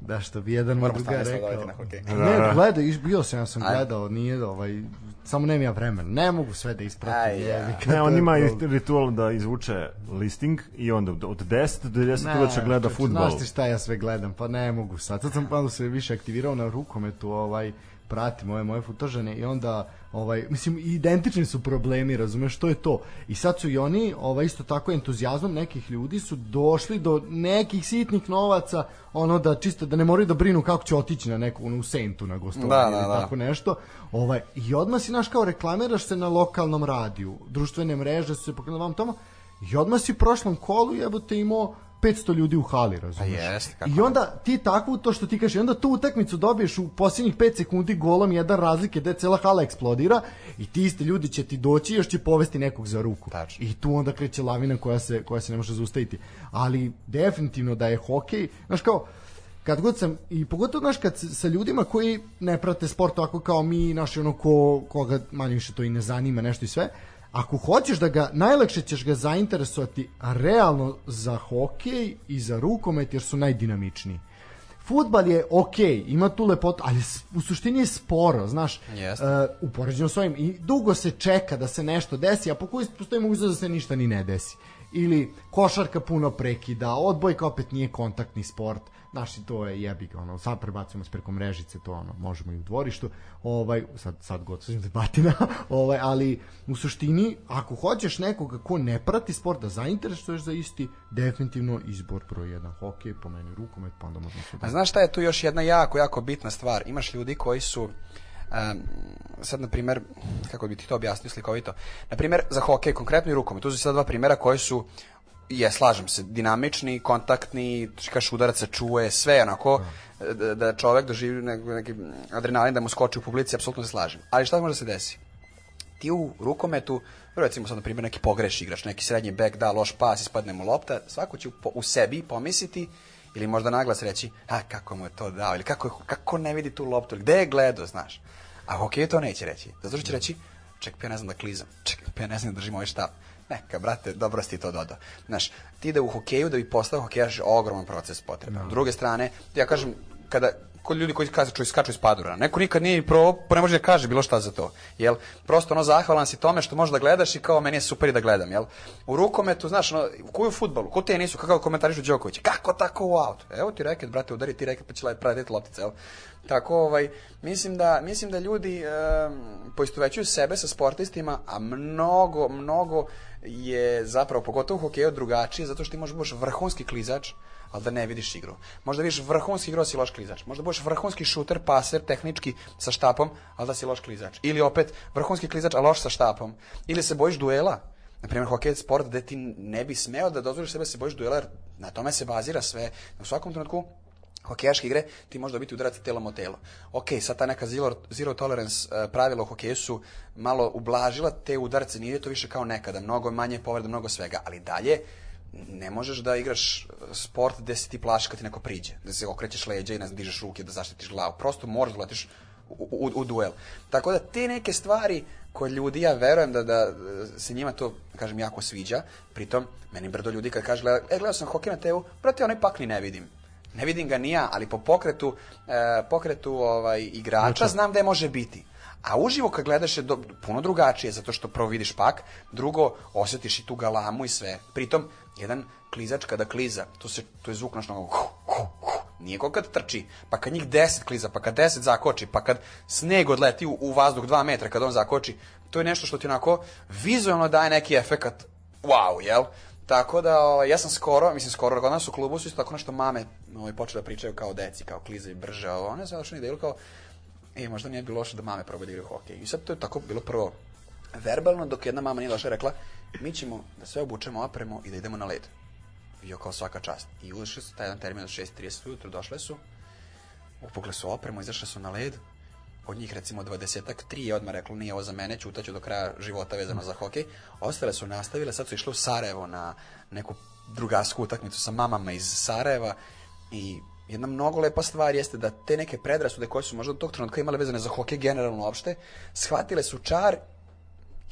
Da, što bi jedan Moramo druga rekao. na hokej. Ne, gledaj, iš- bio sam, ja sam Ajde. gledao, nije ovaj, samo nemam ja vremena. Ne mogu sve da ispratim. Aj, ja. Ne, on ima ritual da izvuče listing i onda od- od 10 do 10 Ne, uveče gleda futbol. Znaš ti šta ja sve gledam, pa ne mogu sad. Sad sam malo se više aktivirao na rukometu, ovaj, pratim ove moje futožene i onda ovaj mislim identični su problemi, razumeš što je to. I sad su i oni ovaj isto tako entuzijazmom nekih ljudi su došli do nekih sitnih novaca, ono da čisto da ne moraju da brinu kako će otići na neku u Saintu na gostovanje Da, da, ili da. tako nešto. Ovaj i odmah si naš kao reklamiraš se na lokalnom radiju. Društvene mreže su se pokrenule vam tamo. I odmah si u prošlom kolu jebote imao 500 ljudi u hali, razumiješ? Pa jeste, kako I onda ti takvu, to što ti kažeš, i onda tu utakmicu dobiješ u posljednjih 5 sekundi golom jedan razlike da cela hala eksplodira i ti isti ljudi će ti doći i još će povesti nekog za ruku. Tačno. I tu onda kreće lavina koja se, koja se ne može zaustaviti. Ali definitivno da je hokej, znaš kao, kad god sam, i pogotovo znaš kad sa ljudima koji ne prate sport tako kao mi, naši ono ko, koga manje više to i ne zanima nešto i sve, ako hoćeš da ga, najlakše ćeš ga zainteresovati realno za hokej i za rukomet jer su najdinamičniji. Futbal je okej, ima tu lepotu, ali u suštini je sporo, znaš. Jeste. E, u poređenju s ovim i dugo se čeka da se nešto desi, a po koji postoji mogućnost da se ništa ni ne desi. Ili košarka puno prekida, odbojka opet nije kontaktni sport. Znaš, to je jebi ga, ono, sad prebacujemo s preko mrežice, to ono, možemo i u dvorištu, ovaj, sad, sad god se batina, ovaj, ali u suštini, ako hoćeš nekoga ko ne prati sport da zainteresuješ za isti, definitivno izbor broj jedan, hokej, po meni rukomet, pa onda možemo se... A znaš šta je tu još jedna jako, jako bitna stvar? Imaš ljudi koji su, um, sad na primer, kako bi ti to objasnio slikovito, na primer za hokej, konkretno i rukomet, tu su sad dva primjera koji su je, slažem se, dinamični, kontaktni, kažeš udarac se čuje, sve onako, da, da čovek doživi neki, neki adrenalin da mu skoči u publici, apsolutno se slažem. Ali šta može da se desi? ti u rukometu, recimo sad na primjer neki pogreš igrač, neki srednji bek da loš pas, ispadne mu lopta, svako će u, u sebi pomisliti ili možda naglas reći, a kako mu je to dao, ili kako, kako ne vidi tu loptu, ili gde je gledao, znaš. A hokej to neće reći, zato što će reći, čekaj, pa ja ne znam da klizam, čekaj, pa ja ne znam da držim ovaj štab. Neka, brate, dobro si ti to dodao. Znaš, ti da u hokeju, da bi postao hokejaš, ogroman proces potreban. S druge strane, ja kažem, kada kod ljudi koji skaču, skaču iz padura. Neko nikad nije pa ne može da kaže bilo šta za to. Jel? Prosto ono zahvalan si tome što možeš da gledaš i kao meni je super i da gledam, jel? U rukometu, znaš, ono, koju futbolu, ko tenisu, kakav komentarišu Đoković, kako tako u auto? Evo ti reket, brate, udari ti reket pa će pratiti loptica, jel? Tako, ovaj, mislim da, mislim da ljudi um, poistovećuju sebe sa sportistima, a mnogo, mnogo je zapravo, pogotovo u hokeju, drugačije, zato što ti možeš budeš vrhunski klizač, ali da ne vidiš igru. Možda vidiš vrhunski igrao si loš klizač. Možda budeš vrhunski šuter, paser, tehnički sa štapom, ali da si loš klizač. Ili opet vrhunski klizač, a loš sa štapom. Ili se bojiš duela. Na primjer, hokej je sport gde ti ne bi smeo da dozvoliš sebe da se bojiš duela, jer na tome se bazira sve. U svakom trenutku hokejaške igre, ti možeš dobiti udarac telom o telo. Ok, sad ta neka zero, zero tolerance uh, pravila u hokeju su malo ublažila te udarce, nije to više kao nekada, mnogo manje povreda, mnogo svega, ali dalje ne možeš da igraš sport gde se ti plaši kad ti neko priđe, da se okrećeš leđa i ne znam, dižeš ruke da zaštitiš glavu. Prosto moraš da letiš u, u, u duel. Tako da te neke stvari koje ljudi, ja verujem da, da se njima to, kažem, jako sviđa. Pritom, meni brdo ljudi kad kaže, e, gledao sam hokej na TV, brate, onaj pak ni ne vidim. Ne vidim ga ni ja, ali po pokretu, e, pokretu ovaj, igrača znam da je može biti. A uživo kad gledaš je do, puno drugačije, zato što prvo vidiš pak, drugo osjetiš i tu galamu i sve. Pritom, jedan klizač kada kliza, to, se, to je zvuk naš hu, nije ko kad trči, pa kad njih deset kliza, pa kad deset zakoči, pa kad sneg odleti u, u vazduh dva metra kad on zakoči, to je nešto što ti onako vizualno daje neki efekat wow, jel? Tako da, ovaj, ja sam skoro, mislim skoro, kod nas u klubu su isto tako nešto mame ovaj, počele da pričaju kao deci, kao klizaju brže, ovo, one su došli ideju kao, e, možda nije bilo loše da mame probaju da igraju hokej. I sad to je tako bilo prvo verbalno, dok jedna mama nije došla i rekla, mi ćemo da sve obučemo opremu i da idemo na led. Jo kao svaka čast. I ušli su taj jedan termin od 6.30 ujutru, došle su, upukle su opremu, izašle su na led, od njih recimo 20-ak, tri je odmah reklo nije ovo za mene, ćutaću do kraja života vezano za hokej. Ostale su nastavile, sad su išle u Sarajevo na neku drugarsku utakmicu sa mamama iz Sarajeva i jedna mnogo lepa stvar jeste da te neke predrasude koje su možda do tog trenutka imale vezane za hokej generalno uopšte, shvatile su čar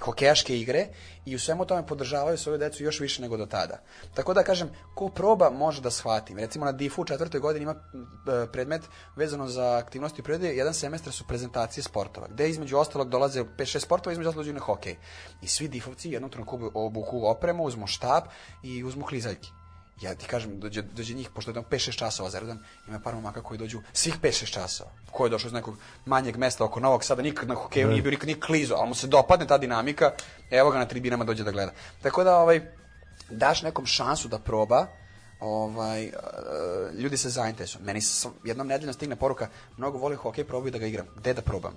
hokejaške igre i u svemu tome podržavaju svoju decu još više nego do tada. Tako da kažem, ko proba može da shvati. Recimo na DIF-u u četvrtoj godini ima e, predmet vezano za aktivnosti u prirodi, jedan semestar su prezentacije sportova, gde između ostalog dolaze 5-6 sportova, između ostalog na hokej. I svi DIF-ovci jednom trenutku obuku opremu, uzmu štab i uzmu klizaljke ja ti kažem, dođe, dođe njih, pošto je tamo 5-6 časova za redom, ima par momaka koji dođu svih 5-6 časova. Ko je došao iz nekog manjeg mesta oko Novog Sada, nikad na hokeju nije bio, nikad nije klizo, ali mu se dopadne ta dinamika, evo ga na tribinama dođe da gleda. Tako da, ovaj, daš nekom šansu da proba, ovaj, uh, ljudi se zainteresuju. Meni se jednom nedeljno stigne poruka, mnogo voli hokej, probaj da ga igram. Gde da probam?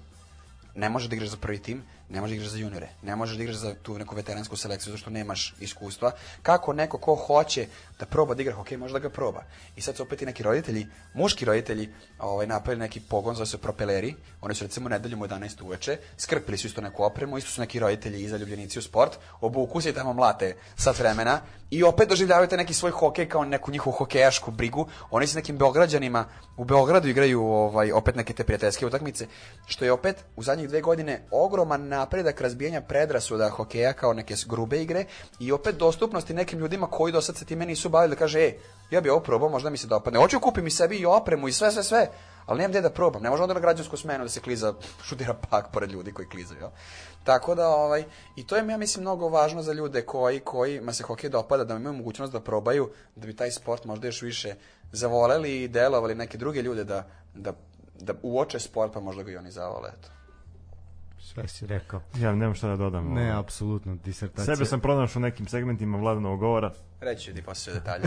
Ne može da igraš za prvi tim, ne možeš da igraš za juniore, ne možeš da igraš za tu neku veteransku selekciju zato što nemaš iskustva. Kako neko ko hoće da proba da igra hokej, može da ga proba. I sad su opet i neki roditelji, muški roditelji, ovaj, napravili neki pogon, zove se propeleri, oni su recimo nedeljom u 11 uveče, skrpili su isto neku opremu, isto su neki roditelji i zaljubljenici u sport, obuku se i tamo mlate sat vremena i opet doživljavate neki svoj hokej kao neku njihovu hokejašku brigu. Oni sa nekim beograđanima u Beogradu igraju ovaj, opet neke te prijateljske utakmice, što je opet u zadnjih dve godine ogroman napredak razbijanja predrasuda hokeja kao neke grube igre i opet dostupnosti nekim ljudima koji do sad se time nisu bavili da kaže, e, ja bi ovo probao, možda mi se dopadne. Hoću kupim i sebi i opremu i sve, sve, sve, ali nemam gde da probam. Ne može onda na građansku smenu da se kliza, šutira pak pored ljudi koji klizaju. Jel? Tako da, ovaj, i to je, ja mislim, mnogo važno za ljude koji, kojima se hokej dopada, da imaju mogućnost da probaju, da bi taj sport možda još više zavoleli i delovali neke druge ljude da, da, da uoče sport, pa možda ga i oni zavole. Eto. Sve si rekao. Ja nemam šta da dodam. Ne, ovaj. apsolutno, disertacija. Sebe sam pronašao u nekim segmentima vladanog govora. Reći ću ti posle detalje.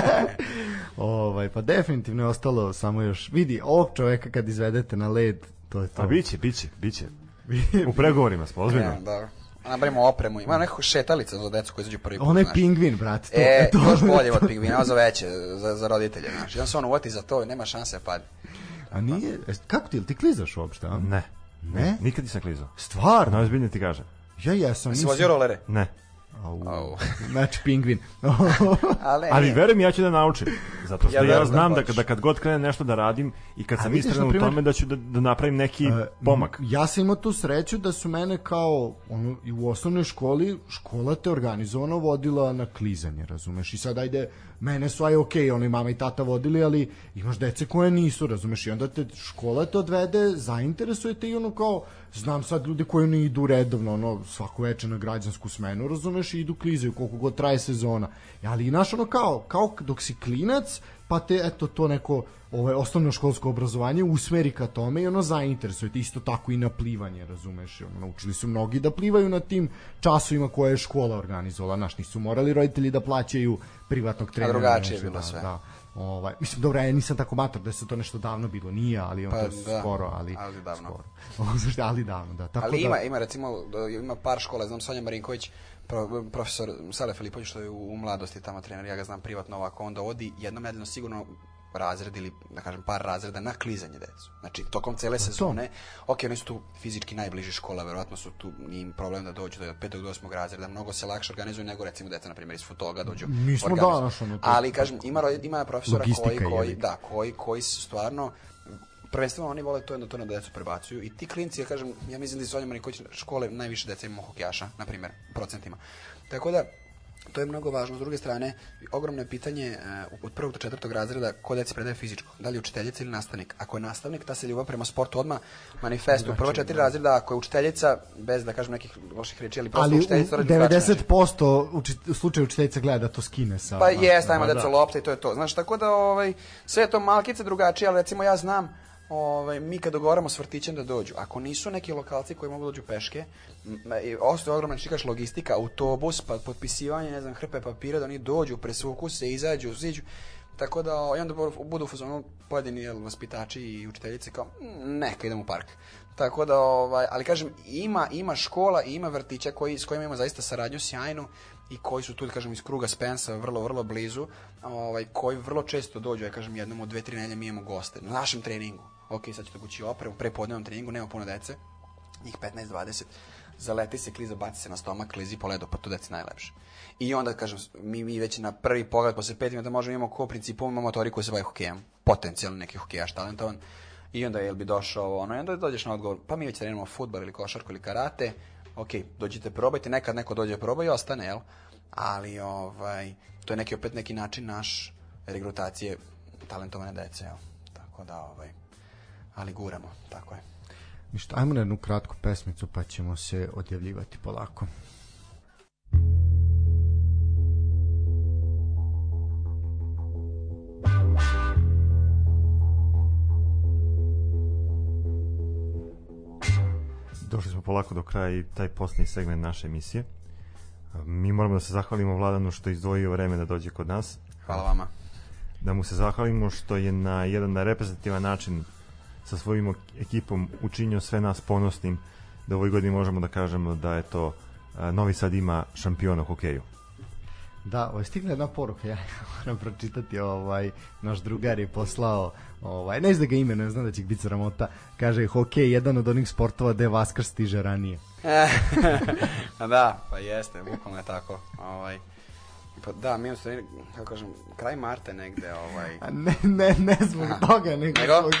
ovaj, pa definitivno je ostalo samo još, vidi, ovog čoveka kad izvedete na led, to je to. A biće, biće, biće. U pregovorima smo, ozbiljno. Ja, dobro. Napravimo opremu. Ima nekako šetalica za decu koji izađu prvi put. On je pingvin, brate. To, E, to. još bolje od pingvina, ovo za veće, za, za roditelje, znaš. On se on uvati za to i nema šanse da padne. A nije, e, kako ti, ti klizaš uopšte, a? Ne. Ne? Nikad nisam klizao. Stvarno? Najozbiljnije ti kažem. Ja jesam. Si nisam- vozio rolere? Ne. Au. Au. Znači pingvin. Ali, Ali verujem ja ću da naučim. Zato što Ja ja, da znam da, da kad god krenem nešto da radim i kad A sam na u primer- tome da ću da, da napravim neki E, pomak. Ja sam imao tu sreću da su mene kao ono, i u osnovnoj školi škola te organizovano vodila na klizanje, razumeš? I sad ajde, mene su aj okej, ono i mama i tata vodili, ali imaš dece koje nisu, razumeš? I onda te škola te odvede, zainteresuje te i ono kao, znam sad ljudi koji ne idu redovno, ono, svako veče na građansku smenu, razumeš? I idu klizaju koliko god traje sezona. Ali, znaš, ono kao, kao dok si klinac, pa te eto to neko ovaj osnovno školsko obrazovanje usmeri ka tome i ono zainteresuje te isto tako i na plivanje razumeš ono, naučili su mnogi da plivaju na tim časovima koje je škola organizovala znaš nisu morali roditelji da plaćaju privatnog trenera drugačije je bilo da, sve. da. Ovaj, mislim, dobro, ja nisam tako mator da se to nešto davno bilo, nije, ali on Pa to da, skoro, ali, ali davno. skoro. Ali davno, da. Tako Ali da, ima, ima recimo, da, ima par škola, znam Sonja Marinković, pro, profesor Sale Filipović, što je u, u mladosti tamo trener, ja ga znam privatno ovako, on dovodi jednom nedeljno sigurno razred ili, da kažem, par razreda na klizanje decu. Znači, tokom cele sezone, ok, oni su tu fizički najbliži škola, verovatno su tu, nije im problem da dođu do petog do osmog razreda, mnogo se lakše organizuju nego recimo deca, na primjer, iz fotoga dođu. Mi smo danas, ono, to- Ali, kažem, ima, ima profesora Logistika koji, koji, da, koji, koji su stvarno prvenstveno oni vole to da to na decu prebacuju i ti klinci, ja kažem, ja mislim da iz Sonja Marinković škole najviše deca imamo hokejaša, na primjer, procentima. Tako da, to je mnogo važno. S druge strane, ogromno je pitanje e, od prvog do četvrtog razreda ko deci predaje fizičko. Da li je učiteljica ili nastavnik? Ako je nastavnik, ta se ljubav prema sportu odmah manifestuje. U prva četiri razreda, ako je učiteljica, bez da kažem nekih loših reči, ali prosto Ali učiteljica način. 90% uči, u slučaju učiteljica gleda da to skine sa... Pa jest, ajmo Ma deco lopta i to je to. Znaš, tako da ovaj, sve to malkice drugačije, ali recimo ja znam, ovaj, mi kad dogovaramo s vrtićem da dođu, ako nisu neki lokalci koji mogu da dođu peške, i ostaje ogromna čikaš logistika, autobus, pa potpisivanje, ne znam, hrpe papira, da oni dođu, presvuku se, izađu, ziđu, Tako da, i onda budu u fazonu pojedini jel, vaspitači i učiteljice kao, "Mm, neka idemo u park. Tako da, ovaj, ali kažem, ima, ima škola i ima vrtića koji, s kojima ima zaista saradnju sjajnu i koji su tu, da kažem, iz kruga Spensa vrlo, vrlo blizu, ovaj, koji vrlo često dođu, ja kažem, jednom od dve, tri nedelje mi imamo goste na našem treningu. Ok, sad ćete gući opremu, pre podnevnom treningu, nema puno dece, njih 15-20, zaleti se kliza, baci se na stomak, klizi po ledu, pa to deci najlepše. I onda, kažem, mi, mi već na prvi pogled, posle pet minuta možemo imamo ko principu imamo motori koji se bave hokejem, potencijalno neki hokejaš talentovan, i onda jel bi došao ono, i onda dođeš na odgovor, pa mi već treniramo futbal ili košarku ili karate, ok, dođite probajte, nekad neko dođe proba i ostane, jel? Ali, ovaj, to je neki opet neki način naš regrutacije talentovane dece, jel? Tako da, ovaj, ali guramo, tako je. Ništa, ajmo na jednu kratku pesmicu pa ćemo se odjavljivati polako. Došli smo polako do kraja i taj posljednji segment naše emisije. Mi moramo da se zahvalimo Vladanu što je izdvojio vreme da dođe kod nas. Hvala vama. Da mu se zahvalimo što je na jedan reprezentativan način sa svojim ekipom učinio sve nas ponosnim da u ovoj godini možemo da kažemo da je to Novi Sad ima šampiona u hokeju. Da, ovaj stigla jedna poruka, ja moram pročitati, ovaj naš drugar je poslao, ovaj ne znam da ga imenuje, znam da će biti sramota. Kaže hokej je jedan od onih sportova gde Vaskar stiže ranije. da, pa jeste, bukvalno je tako. Ovaj, pa da, mi smo, kako kažem, kraj Marta negde, ovaj... A ne, ne, ne zbog toga, nego, Nego? zbog,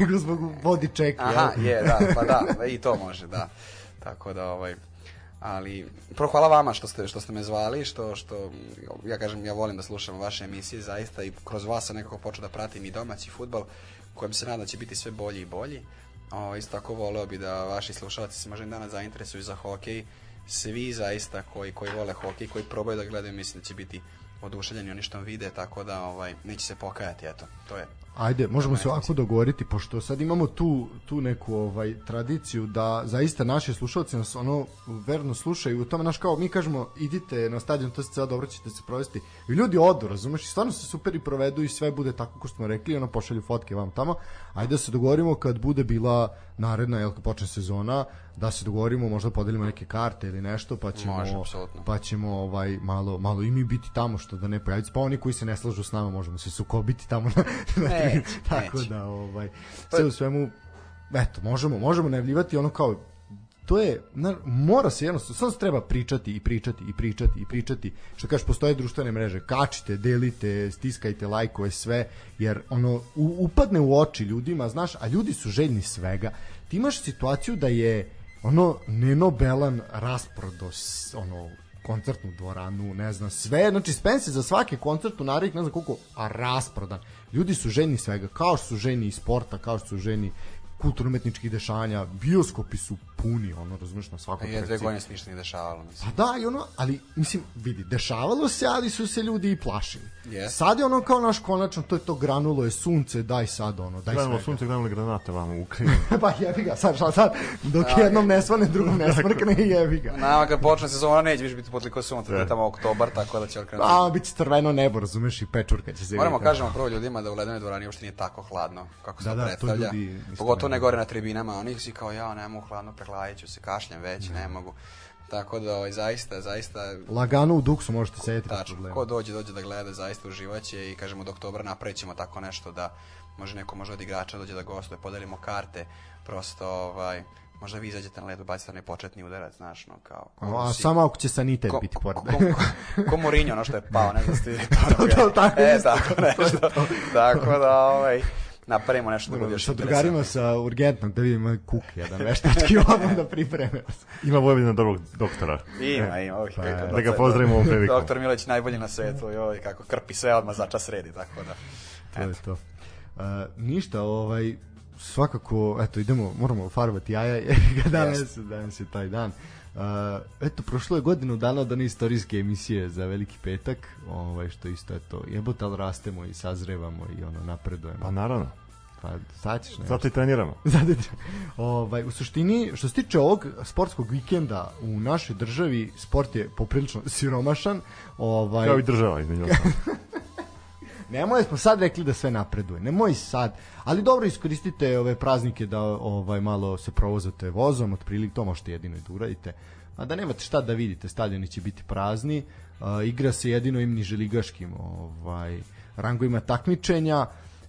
nego zbog vodi čeka. Aha, je, da, pa da, i to može, da. Tako da, ovaj, ali prvo hvala vama što ste što ste me zvali, što što ja kažem ja volim da slušam vaše emisije zaista i kroz vas sam nekako počeo da pratim i domaći fudbal kojem se nadam da će biti sve bolji i bolji. O, isto tako voleo bi da vaši slušalci se možda danas zainteresuju za hokej. Svi zaista koji koji vole hokej, koji probaju da gledaju, mislim da će biti oduševljeni oni što vide, tako da ovaj neće se pokajati, eto. To je Ajde, možemo se ovako dogovoriti pošto sad imamo tu tu neku ovaj tradiciju da zaista naši slušalci nas ono verno slušaju u tome naš kao mi kažemo idite na stadion to se ceo dobro ćete se provesti. I ljudi odu razumeš i stvarno se super i provedu i sve bude tako kako smo rekli ono pošalju fotke vam tamo. Ajde da se dogovorimo kad bude bila naredna jel kad počne sezona da se dogovorimo možda podelimo neke karte ili nešto pa ćemo Može, apsolutno. pa ćemo ovaj malo malo i mi biti tamo što da ne pojaviti pa oni koji se ne slažu s nama možemo se sukobiti tamo na, na Neće, tako neće. da ovaj sve u svemu eto možemo možemo najavljivati ono kao to je na, mora se jednostavno samo se treba pričati i pričati i pričati i pričati što kažeš postoje društvene mreže kačite delite stiskajte lajkove sve jer ono u, upadne u oči ljudima znaš a ljudi su željni svega ti imaš situaciju da je ono Neno Belan rasprodo ono koncertnu dvoranu, ne znam, sve, znači Spence za svaki koncert u narednih ne znam koliko, a rasprodan. Ljudi su ženi svega, kao što su ženi i sporta, kao što su ženi kulturno-umetničkih dešanja, bioskopi su puni, ono, razumeš, na svakom je dve godine se ništa nije dešavalo, mislim. Pa da, i ono, ali, mislim, vidi, dešavalo se, ali su se ljudi i plašili. Yes. Sad je ono kao naš konačno, to je to granulo je sunce, daj sad ono, daj Gledamo svega. sunce, gledamo granate vamo u Ukrajini. pa jebi ga, sad, sad, sad, dok jednom ne svane, drugom ne smrkne, jebi ga. Nama kad počne sezona neće više biti potliko sunca, to je tamo oktobar, tako da će okrenuti. A, bit će crveno nebo, razumeš, i pečurka će se Moramo vidjeti. kažemo prvo ljudima da u ledenoj dvorani uopšte nije tako hladno kako se Da, to da, to predstavlja. ljudi Pogotovo ne gore na tribinama, oni si kao ja, ne mogu hladno, pregladit ću se, kašljem već, ne mogu. Tako da, ovaj, zaista, zaista... Lagano u duksu možete sedeti bez problema. ko dođe, dođe da gleda, zaista uživaće i kažemo do oktobra napravit ćemo tako nešto da može neko možda od igrača dođe da gostuje, podelimo karte, prosto ovaj, možda vi izađete na ledu, bacite onaj početni udarac, znaš, no, kao... ko A si- samo ako će sanitet ko, biti ko, pored. ko, ko, ko Mourinho, ono što je pao, ne znam ste vidjeli To, to, tako e, tako nešto. tako da, ovaj, napravimo nešto drugo još sa drugarima sa urgentnog da vidimo kuk jedan veštački odmah da pripreme. Ima Vojvodina dobrog doktora. Ima, ima. Ovih, Pa, kako da ga pozdravimo ovom prilikom. Doktor Mileć najbolji na svetu i ovaj, kako krpi sve odmah za čas redi, tako da. To je to. Uh, ništa, ovaj, svakako, eto, idemo, moramo farbati jaja, jer ga danas, danas je taj dan. Uh, eto, prošlo je godinu dana od one istorijske emisije za Veliki petak, ovaj, što isto, eto, jebote, ali rastemo i sazrevamo i ono, napredujemo. Pa naravno. Pa, sad ćeš nešto. Zato i treniramo. Zato ovaj, u suštini, što se tiče ovog sportskog vikenda u našoj državi, sport je poprilično siromašan. Ovaj, Kao i država, između. Nemoj smo sad rekli da sve napreduje. Nemoj sad. Ali dobro iskoristite ove praznike da ovaj malo se provozate vozom, otprilike to možete jedino i da uradite. A da nemate šta da vidite, stadioni će biti prazni. A, igra se jedino im niželigaškim ovaj rangovima takmičenja.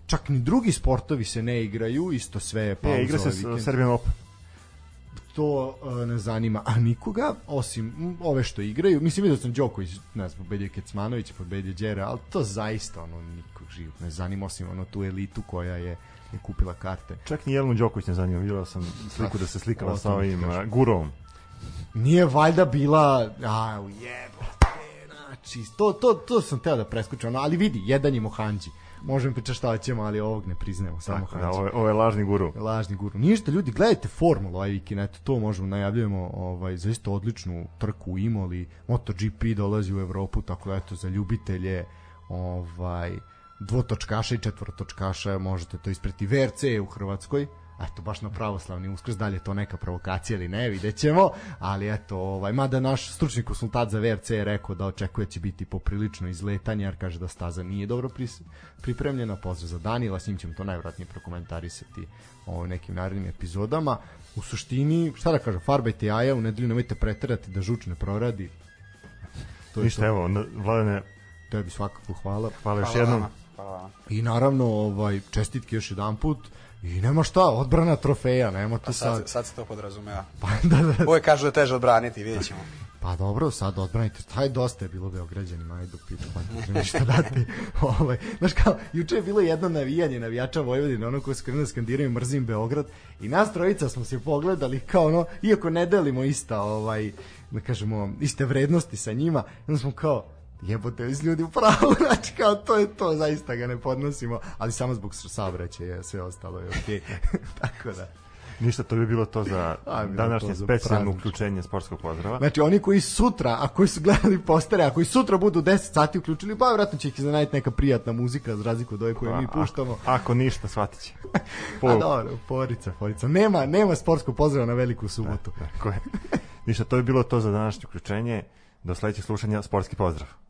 Čak ni drugi sportovi se ne igraju, isto sve je pauza E, igra se ovaj Serbian Open. To uh, ne zanima a nikoga osim ove što igraju mislim vidio sam Đoković ne znam pobedio Kecmanović pobedio Đera ali to zaista ono nikog život ne zanima osim ono tu elitu koja je je kupila karte Čak ni Jelenu Đoković ne zanima. Vidio sam sliku da se slikala sa ovim a, gurovom. nije valjda bila a jebote znači to, to, to sam teo da preskočim ali vidi jedan je Mohanđi možemo pričati šta ćemo ali ovog ne priznajemo samo Tako da, ovo, je- ovo je lažni guru. lažni guru. Ništa, ljudi, gledajte formulu ovaj vikend, eto to možemo najavljujemo, ovaj zaista odličnu trku u Imoli, MotoGP dolazi u Evropu, tako da eto za ljubitelje ovaj dvotočkaša i četvorotočkaša možete to ispreti VRC u Hrvatskoj eto baš na pravoslavni uskrs da li je to neka provokacija ili ne vidjet ćemo. Ali eto ovaj mada naš stručni konsultant za VRC je rekao da očekuje da će biti poprilično izletanje jer kaže da staza nije dobro pripremljena. Pozdrav za Danila s njim ćemo to najvjerojatnije prokomentarisati o nekim narednim epizodama. U suštini šta da kažem farbajte jaja u nedelju nemojte preterati da žuč ne proradi. To je Ništa, to. evo, na- Vladane, tebi svakako hvala. hvala još Hvala jednom. vama, Hvala i naravno ovaj čestitke još jedan put i nema šta, odbrana trofeja, nema tu Pa sad, sad. sad se to podrazumeva. Pa, da, da, Uvijek kažu da je teže odbraniti, vidjet ćemo. Pa dobro, sad odbranite. Taj dosta je bilo Beograđanima, ajde pitu, pa ništa dati. ovaj, znaš kao, juče je bilo jedno navijanje navijača Vojvodine, ono krenuli da skandiraju mrzim Beograd i nas trojica smo se pogledali kao ono, iako ne delimo ista, ovaj, da kažemo, iste vrednosti sa njima, onda smo kao, jebote, iz ljudi u pravu, znači kao to je to, zaista ga ne podnosimo, ali samo zbog saobraćaja, sve ostalo je okej. Tako da. Ništa, to bi bilo to za A, bilo današnje specijalno uključenje sportskog pozdrava. Znači oni koji sutra, a koji su gledali postere, a koji sutra budu 10 sati uključili, pa vjerojatno će ih iznenaditi neka prijatna muzika za razliku od ove koje mi puštamo. Ako, ako ništa, shvatit će. A dobro, forica, forica. Nema, nema sportskog pozdrava na veliku subotu. Tako je. Ništa, to bi bilo to za današnje uključenje. Do sledećeg slušanja, sportski pozdrav.